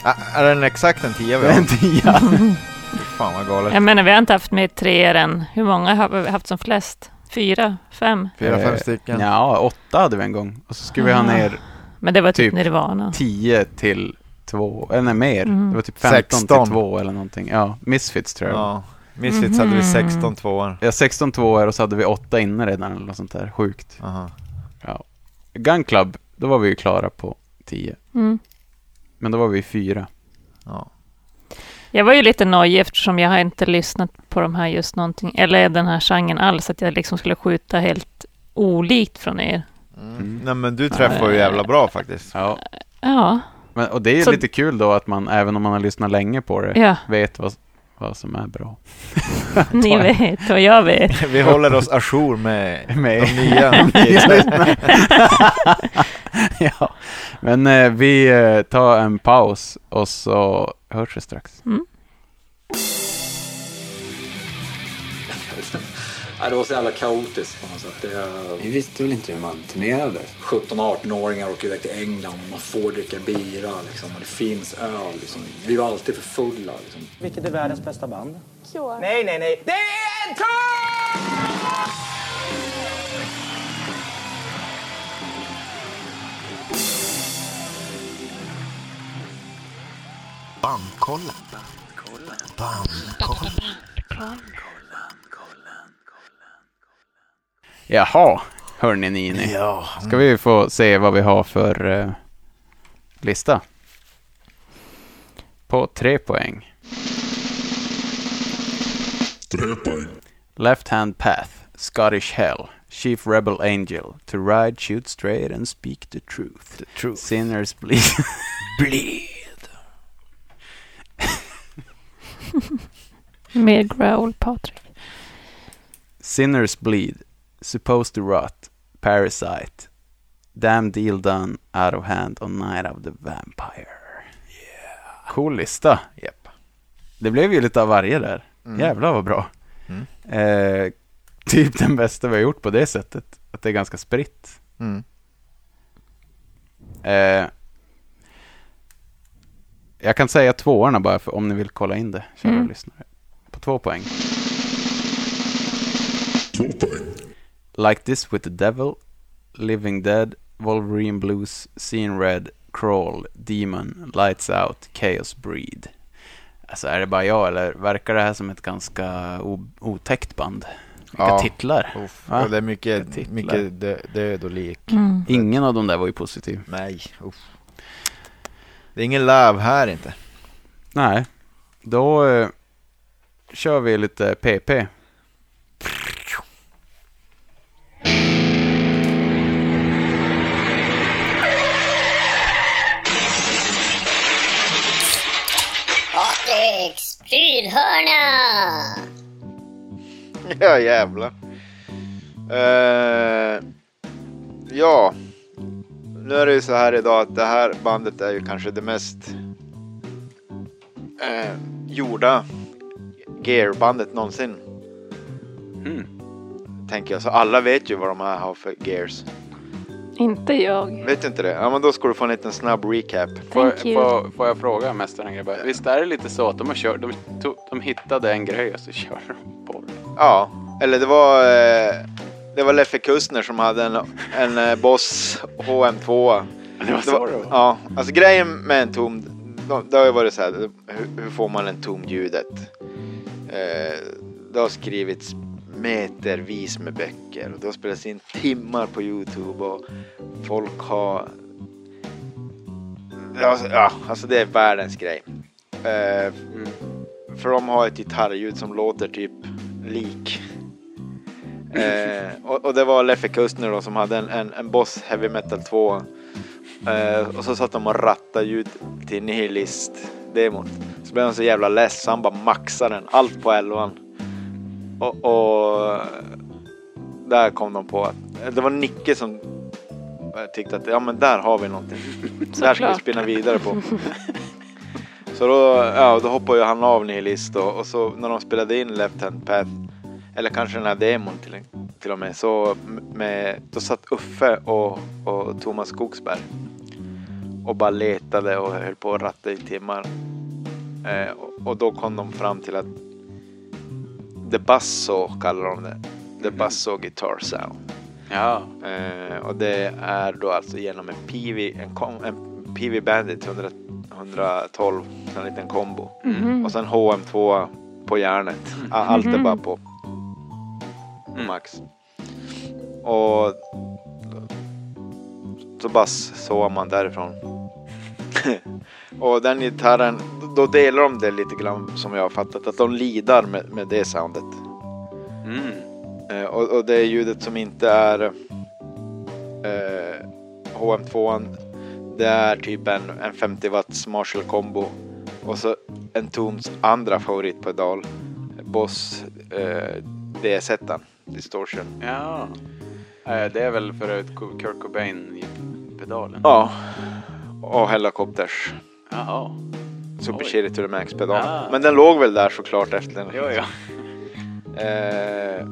B: Ä- Är den exakt en tia vi har?
A: en tia.
B: Fan vad galet.
C: Jag menar, vi har inte haft med treor än. Hur många har vi haft som flest? Fyra? Fem?
B: Fyra, fem
A: Eh,
B: stycken.
A: Ja, åtta hade vi en gång. Och så skulle vi ha ner
C: Men det var typ,
A: Typ.
C: Nirvana.
A: tio till två, eller nej, mer.
C: Mm.
A: Det var typ 15
B: 16.
A: till två eller någonting. Ja, Misfits tror jag.
B: Ja. Misfits hade vi
C: Mhm.
B: 16 tvåor.
A: Ja, 16 tvåor och så hade vi åtta inne redan eller något sånt där. Sjukt.
B: Aha.
A: Gun Club, då var vi ju klara på 10.
C: Mm.
A: Men då var vi fyra.
B: Ja.
C: Jag var ju lite nojig eftersom jag har inte lyssnat på de här just någonting, eller den här genren alls, att jag liksom skulle skjuta helt olikt från er.
B: Mm. Nej men du träffar ju jävla bra faktiskt.
A: Ja.
C: Ja,
A: Men, och det är
C: Så-
A: lite kul då att man, även om man har lyssnat länge på det,
C: ja,
A: vet vad, vad som är bra.
C: ni vet och jag vet.
B: Vi håller oss ajour med,
A: Med-
B: de nya.
A: ja. Men eh, vi eh, tar en paus och så hörs vi strax.
G: Ja, det var så jävla kaotiskt på något sätt. Det,
H: Vi visste väl inte hur man turnerade?
G: 17-18-åringar åker iväg till England och man får dricka bira liksom, och det finns öl. Liksom. Vi var alltid för fulla. Liksom.
I: Vilket är världens bästa band?
F: Cure.
I: Nej, nej, nej. Det är en
D: Bandkollen. Bandkollen.
A: Jaha, hörni Nini.
B: Ja.
A: Ska vi få se vad vi har för eh, lista? På tre poäng.
D: Tre poäng.
A: Left Hand Path, Scottish Hell, Chief Rebel Angel, To Ride, Shoot Straight and Speak the Truth.
B: The truth.
A: Sinners Bleed. bleed.
C: Mer growl, Patrik.
A: Sinners Bleed, Supposed to Rot, Parasite, Damn Deal Done, Out of Hand och Night of the Vampire. Yeah. Cool lista.
B: Japp.
A: Det blev ju lite av varje där.
B: Mm.
A: Jävlar vad bra.
B: Mm.
A: Eh, typ den bästa vi har gjort på det sättet. Att det är ganska spritt.
B: Mm.
A: Eh, Jag kan säga tvåorna bara för om ni vill kolla in det, kära
C: Mm.
A: lyssnare. På två poäng.
D: Två poäng.
A: Like This With The Devil, Living Dead, Wolverine Blues, Seeing Red, Crawl, Demon, Lights Out, Chaos Breed. Alltså är det bara jag eller verkar det här som ett ganska otäckt band? Vilka
B: Ja.
A: titlar.
B: Uff, och det är mycket, mycket dö, död och lik.
C: Mm.
A: Ingen av dem där var ju positiv.
B: Nej, uff. Det är ingen love här inte.
A: Nej, då eh, kör vi lite PP.
J: Prylhörna!
B: Ja jävlar. Eh, ja, nu är det ju så här idag att det här bandet är ju kanske det mest eh, gjorda gearbandet någonsin.
A: Mm.
B: Tänker jag, så alla vet ju vad de här har för gears.
C: Inte jag.
B: Vet inte det? Ja men då ska du få en liten snabb recap.
A: Får,
C: Thank you.
A: får, får jag fråga mästaren grabbar? Visst är det lite så att de har kört, de, tog, de hittade en grej och så körde de på det?
B: Ja, eller det var eh, det var Leffe Kustner som hade en, en eh, Boss HM2.
A: Det var så det var?
B: Ja, alltså grejen med en tom, då- det har ju varit så här, hur, hur får man en tom ljudet? Eh, det har skrivits metervis med böcker och det har spelats in timmar på Youtube och folk har Ja, alltså, ja, alltså det är världens grej. Eh, för de har ett gitarrljud som låter typ lik. Uh, och, och det var Leffe Kustner då som hade en, en, en Boss Heavy Metal 2. uh, eh, och så satt de och rattade ljud till Nihilist-demot. Så blev han så jävla less så han bara maxade den, allt på 11 och, och där kom de på att det var Nicke som tyckte att ja men där har vi någonting. där ska vi spinna vidare på. Så då, ja, då hoppade ju han av Nihilist och, och så när de spelade in Left Hand Path, eller kanske den här demon till, till och med, så med, då satt Uffe och, och Thomas Skogsberg och bara letade och höll på att ratta i timmar. Eh, och, och då kom de fram till att The Basso kallar de det. The Basso Guitar Sound.
A: Ja.
B: Eh, och det är då alltså genom en PV, en, kom, en PV Bandit 100, 112, en liten kombo.
C: Mhm.
B: Och sen HM2 på järnet. A- Allt är bara på max. Och så bara såg man därifrån. och den gitarren, då delar de det lite grann som jag har fattat. Att de lidar med, med det soundet.
A: Mm.
B: Eh, och, och det är ljudet som inte är eh, HM2. Det är typ en, en 50 watts Marshall Combo. Och så en Toms andra favoritpedal. Boss eh, DS1 Distortion.
A: Ja. Eh, Det är väl för Kurt Cobain-pedalen?
B: Ja. Och Helicopters.
A: Jaha.
B: Super. Chili to the Max pedalen.
A: Ah.
B: Men den låg väl där såklart efter den.
A: Jo, ja.
B: Eh,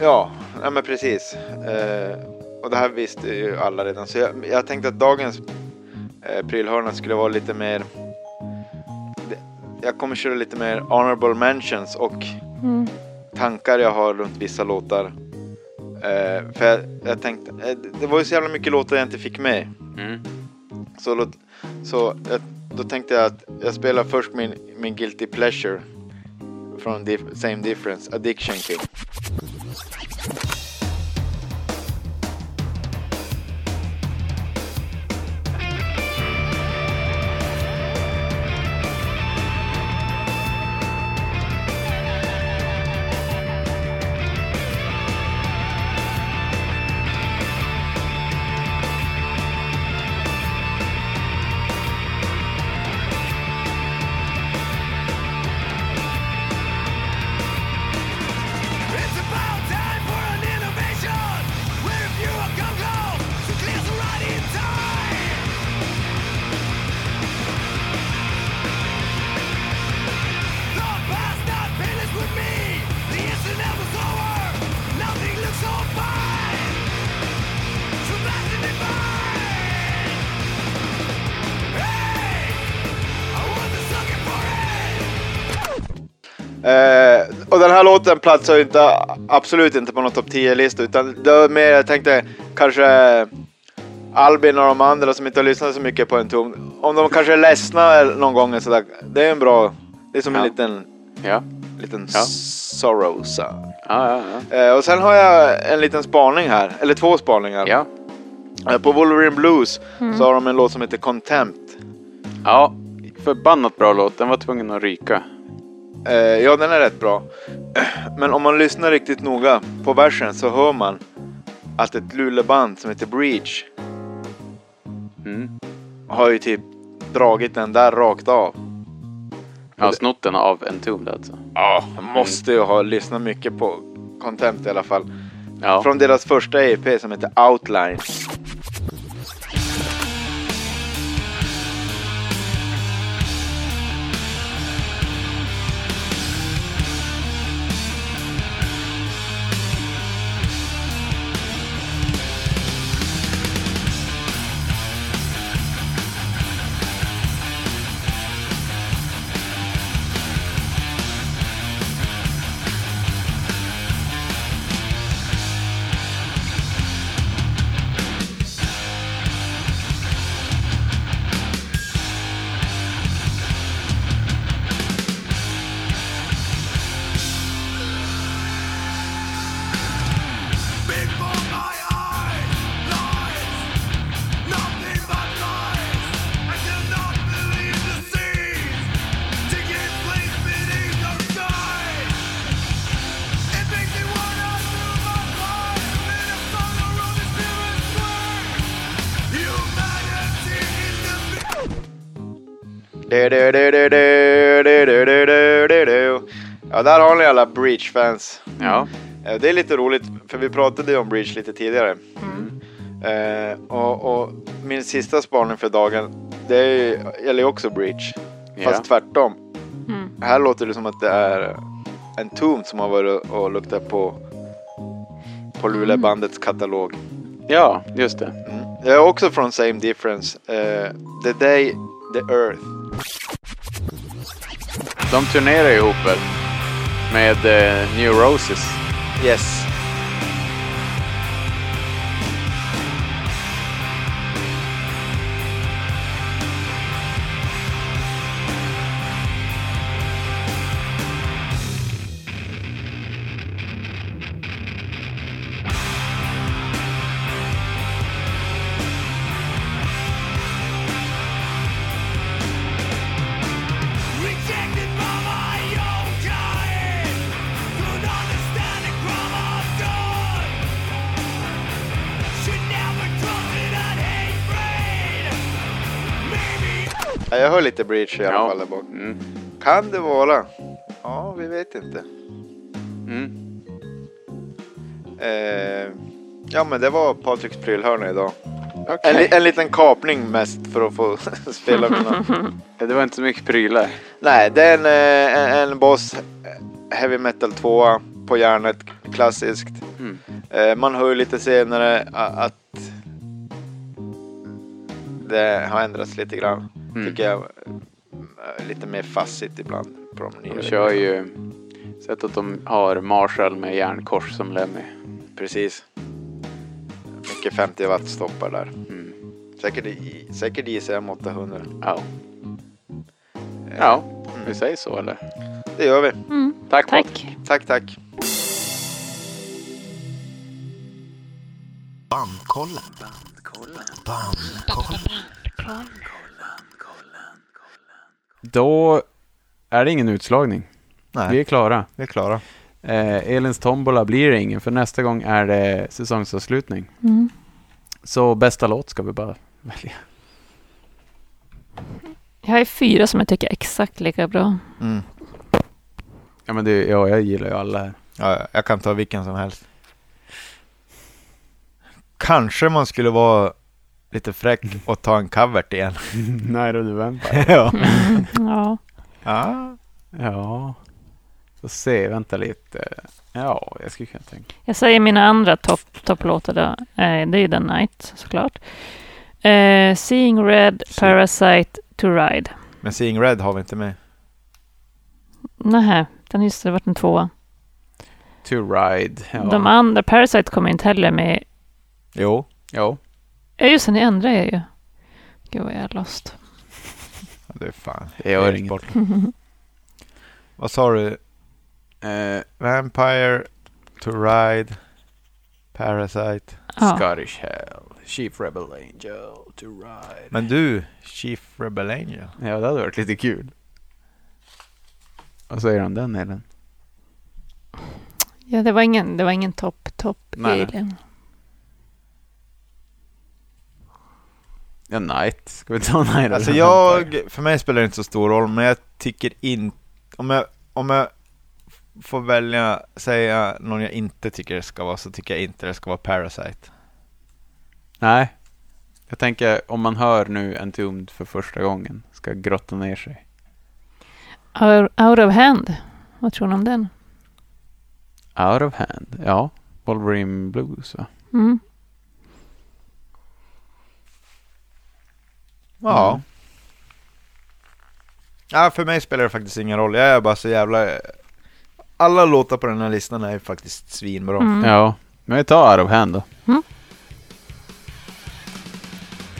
B: ja, ja, men precis. Eh, och det här visste ju alla redan. Så jag, jag tänkte att dagens eh, prylhörna skulle vara lite mer... det- Jag kommer köra lite mer honorable mentions och
C: Mm.
B: tankar jag har runt vissa låtar. Eh, för jag, jag tänkte, eh, det var ju så jävla mycket låtar jag inte fick med.
A: Mm.
B: Så, låt, så jag, då tänkte jag att jag spelar först min, min Guilty Pleasure från dif, Same Difference, Addiction King. Låten platsar ju inte, absolut inte på någon topp 10-lista utan det var mer, jag tänkte kanske Albin och de andra som inte har lyssnat så mycket på en tom. Om de kanske är ledsna någon gång sådär. Det är en bra, det är som en
A: Ja.
B: liten,
A: Ja.
B: liten
A: Ja.
B: sorrosa.
A: Ja, ja, ja.
B: Eh, och sen har jag en liten spaning här, eller två spaningar.
A: Ja.
B: Eh, på Wolverine Blues så har de en låt som heter Contempt.
A: ja. Förbannat bra låt. Den var tvungen att ryka.
B: Eh, ja, den är rätt bra. Men om man lyssnar riktigt noga på versen så hör man att ett luleband som heter Breach
A: Mm.
B: har ju typ dragit den där rakt av.
A: Har snott den av Entombed alltså.
B: Ja, man måste ju ha lyssnat mycket på Contempt i alla fall.
A: Ja.
B: Från deras första EP som heter Outline. Alla Breach-fans.
A: Ja.
B: Eh, Det är lite roligt, för vi pratade ju om Breach lite tidigare. Eh, och, och min sista spaning för dagen, det är, ju- gäller ju också Breach. Fast
A: Ja.
B: tvärtom.
C: Mm.
B: Här låter det som att det är en Tomb som har varit och luktat på, på Luleå-bandets katalog.
A: Ja, just det.
B: Mm. Det är också från Same Difference. eh, the Day, The Earth.
A: De turnerar ihop väl? Med New Roses.
B: Yes. Breach i alla
A: Ja.
B: fall där bak.
A: Mm.
B: Kan det vara? Ja, vi vet inte.
A: Mm.
B: Eh, ja, men det var Patriks prylhörna idag.
A: Okej.
B: En, en liten kapning mest för att få spela mina.
A: Ja, Det var inte så mycket prylar.
B: Nej, det är en, eh, en, en Boss Heavy Metal 2 på järnet, klassiskt.
A: Mm.
B: Eh, man hör ju lite senare att det har ändrats lite grann.
A: Mm.
B: Tycker jag. Eh, Lite mer fassigt ibland på de nya.
A: De kör ju... Sett att de har Marshall med järnkors som Lemmy.
B: Precis. Mycket 50 watt stoppar där.
A: Mm.
B: Säkert, i- säkert ICM 800.
A: Ja.
B: Eh,
A: Ja, vi säger så eller?
B: Det gör vi.
C: Mm.
A: Tack
C: Tack.
A: Patrik.
B: Tack, tack.
D: Bandkollen. Bandkollen.
A: Då är det ingen utslagning.
B: Nej,
A: Vi är klara.
B: vi är klara.
A: Eh, Elins tombola blir det ingen för nästa gång är det säsongsavslutning.
C: Mm.
A: Så bästa låt ska vi bara välja.
C: Jag har fyra som jag tycker är exakt lika bra.
B: Mm.
A: Ja, men det, ja, jag gillar ju alla här.
B: Ja, jag kan ta vilken som helst. Kanske man skulle vara lite fräck och ta en covert igen.
A: Nej, då du väntar.
B: ja.
C: Ja.
B: ja.
A: Ja, får se. Vänta lite. Ja, jag skulle kunna tänka.
C: Jag säger mina andra topp- topplåtar då. Eh, det är ju The Night såklart. Eh, Seeing Red, Parasite, To Ride.
B: Men Seeing Red har vi inte med.
C: Nähä, den just det, varit en tvåa.
A: to Ride. Ja.
C: De andra, Parasite kommer inte heller med.
B: Jo.
A: Jo.
C: Ja, just det, ni ändrar er ju. Gud vad jag är lost.
B: Ja, Det är fan.
A: Gör
B: helt
A: inget.
B: bort. Vad sa du?
A: Eh,
B: Vampire, To Ride, Parasite.
C: Ja.
A: Scottish Hell. Chief Rebel Angel. To Ride.
B: Men du, Chief Rebel Angel.
A: Ja, det hade varit lite kul. Vad säger du om den Elin?
C: ja, det var ingen, det var ingen topp, topp
A: Nej.
C: alien.
A: Ja, Night. Ska vi ta Night?
B: Alltså jag, för mig spelar det inte så stor roll, men jag tycker inte, om jag, om jag får välja, säga någon jag inte tycker det ska vara, så tycker jag inte det ska vara Parasite.
A: Nej. Jag tänker om man hör nu Entombed för första gången. Ska grotta ner sig.
C: Out, out of hand. Vad tror ni om den?
A: Out of hand. Ja. Wolverine Blues va?
C: Mm.
B: Ja.
A: Mm.
B: Ja, för mig spelar det faktiskt ingen roll. Jag är bara så jävla... Alla låtar på den här listan är faktiskt svinbra.
C: Mm.
A: Ja. Men vi tar Out of hand då.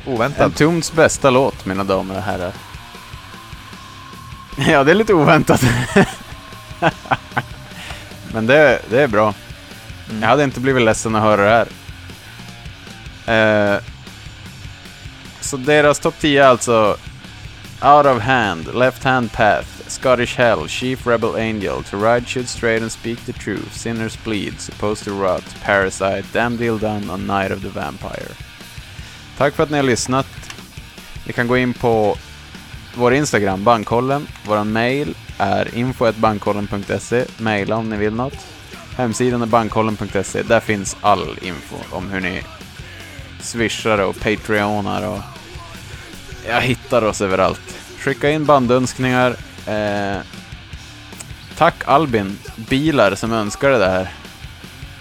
B: Oväntat.
A: Entombeds bästa låt mina damer och herrar. Ja, det är lite oväntat. Men det, det är bra.
B: Mm.
A: Jag hade inte blivit ledsen att höra det här. Eh, så deras topp 10 är alltså Out of Hand, Left Hand Path, Scottish Hell, Chief Rebel Angel, To Ride Should Straight and Speak the Truth, Sinners Bleed, Supposed to Rot, Parasite, Damn Deal Done och Night of the Vampire. Tack för att ni har lyssnat. Ni kan gå in på vår Instagram, Bankkollen. Vår mail är info.bankkollen.se. Maila om ni vill något. Hemsidan är bankkollen.se. Där finns all info om hur ni swishar och patreonar och jag hittar oss överallt. Skicka in bandönskningar. Eh, tack Albin, Bilar som önskade det här.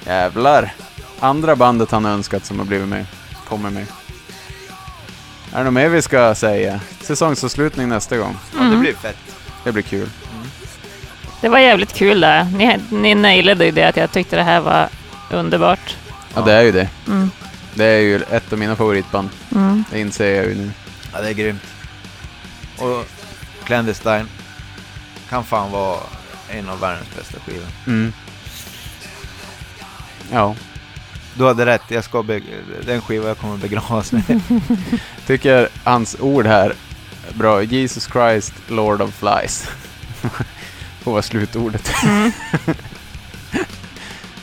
A: Jävlar. Andra bandet han önskat som har blivit med, kommer med. Är det något mer vi ska säga? Säsongsavslutning nästa gång.
B: Ja, det blir fett.
A: Det blir kul.
C: Det var jävligt kul där. Ni, ni nailade ju det att jag tyckte det här var underbart.
A: Ja, det är ju det.
C: Mm.
A: Det är ju ett av mina favoritband.
C: Mm.
A: Det inser jag ju nu.
B: Ja, det är grymt. Och Clandestine kan fan vara en av världens bästa skivor.
A: Mm. Ja,
B: Du hade rätt, jag ska be- den skiva jag kommer begravas med.
A: tycker hans ord här är bra. Jesus Christ, Lord of Flies. Får vara slutordet.
C: Mm.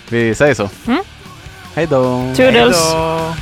A: Vi säger så.
C: Mm.
A: Hej då!
C: Toodles!
B: Hejdå!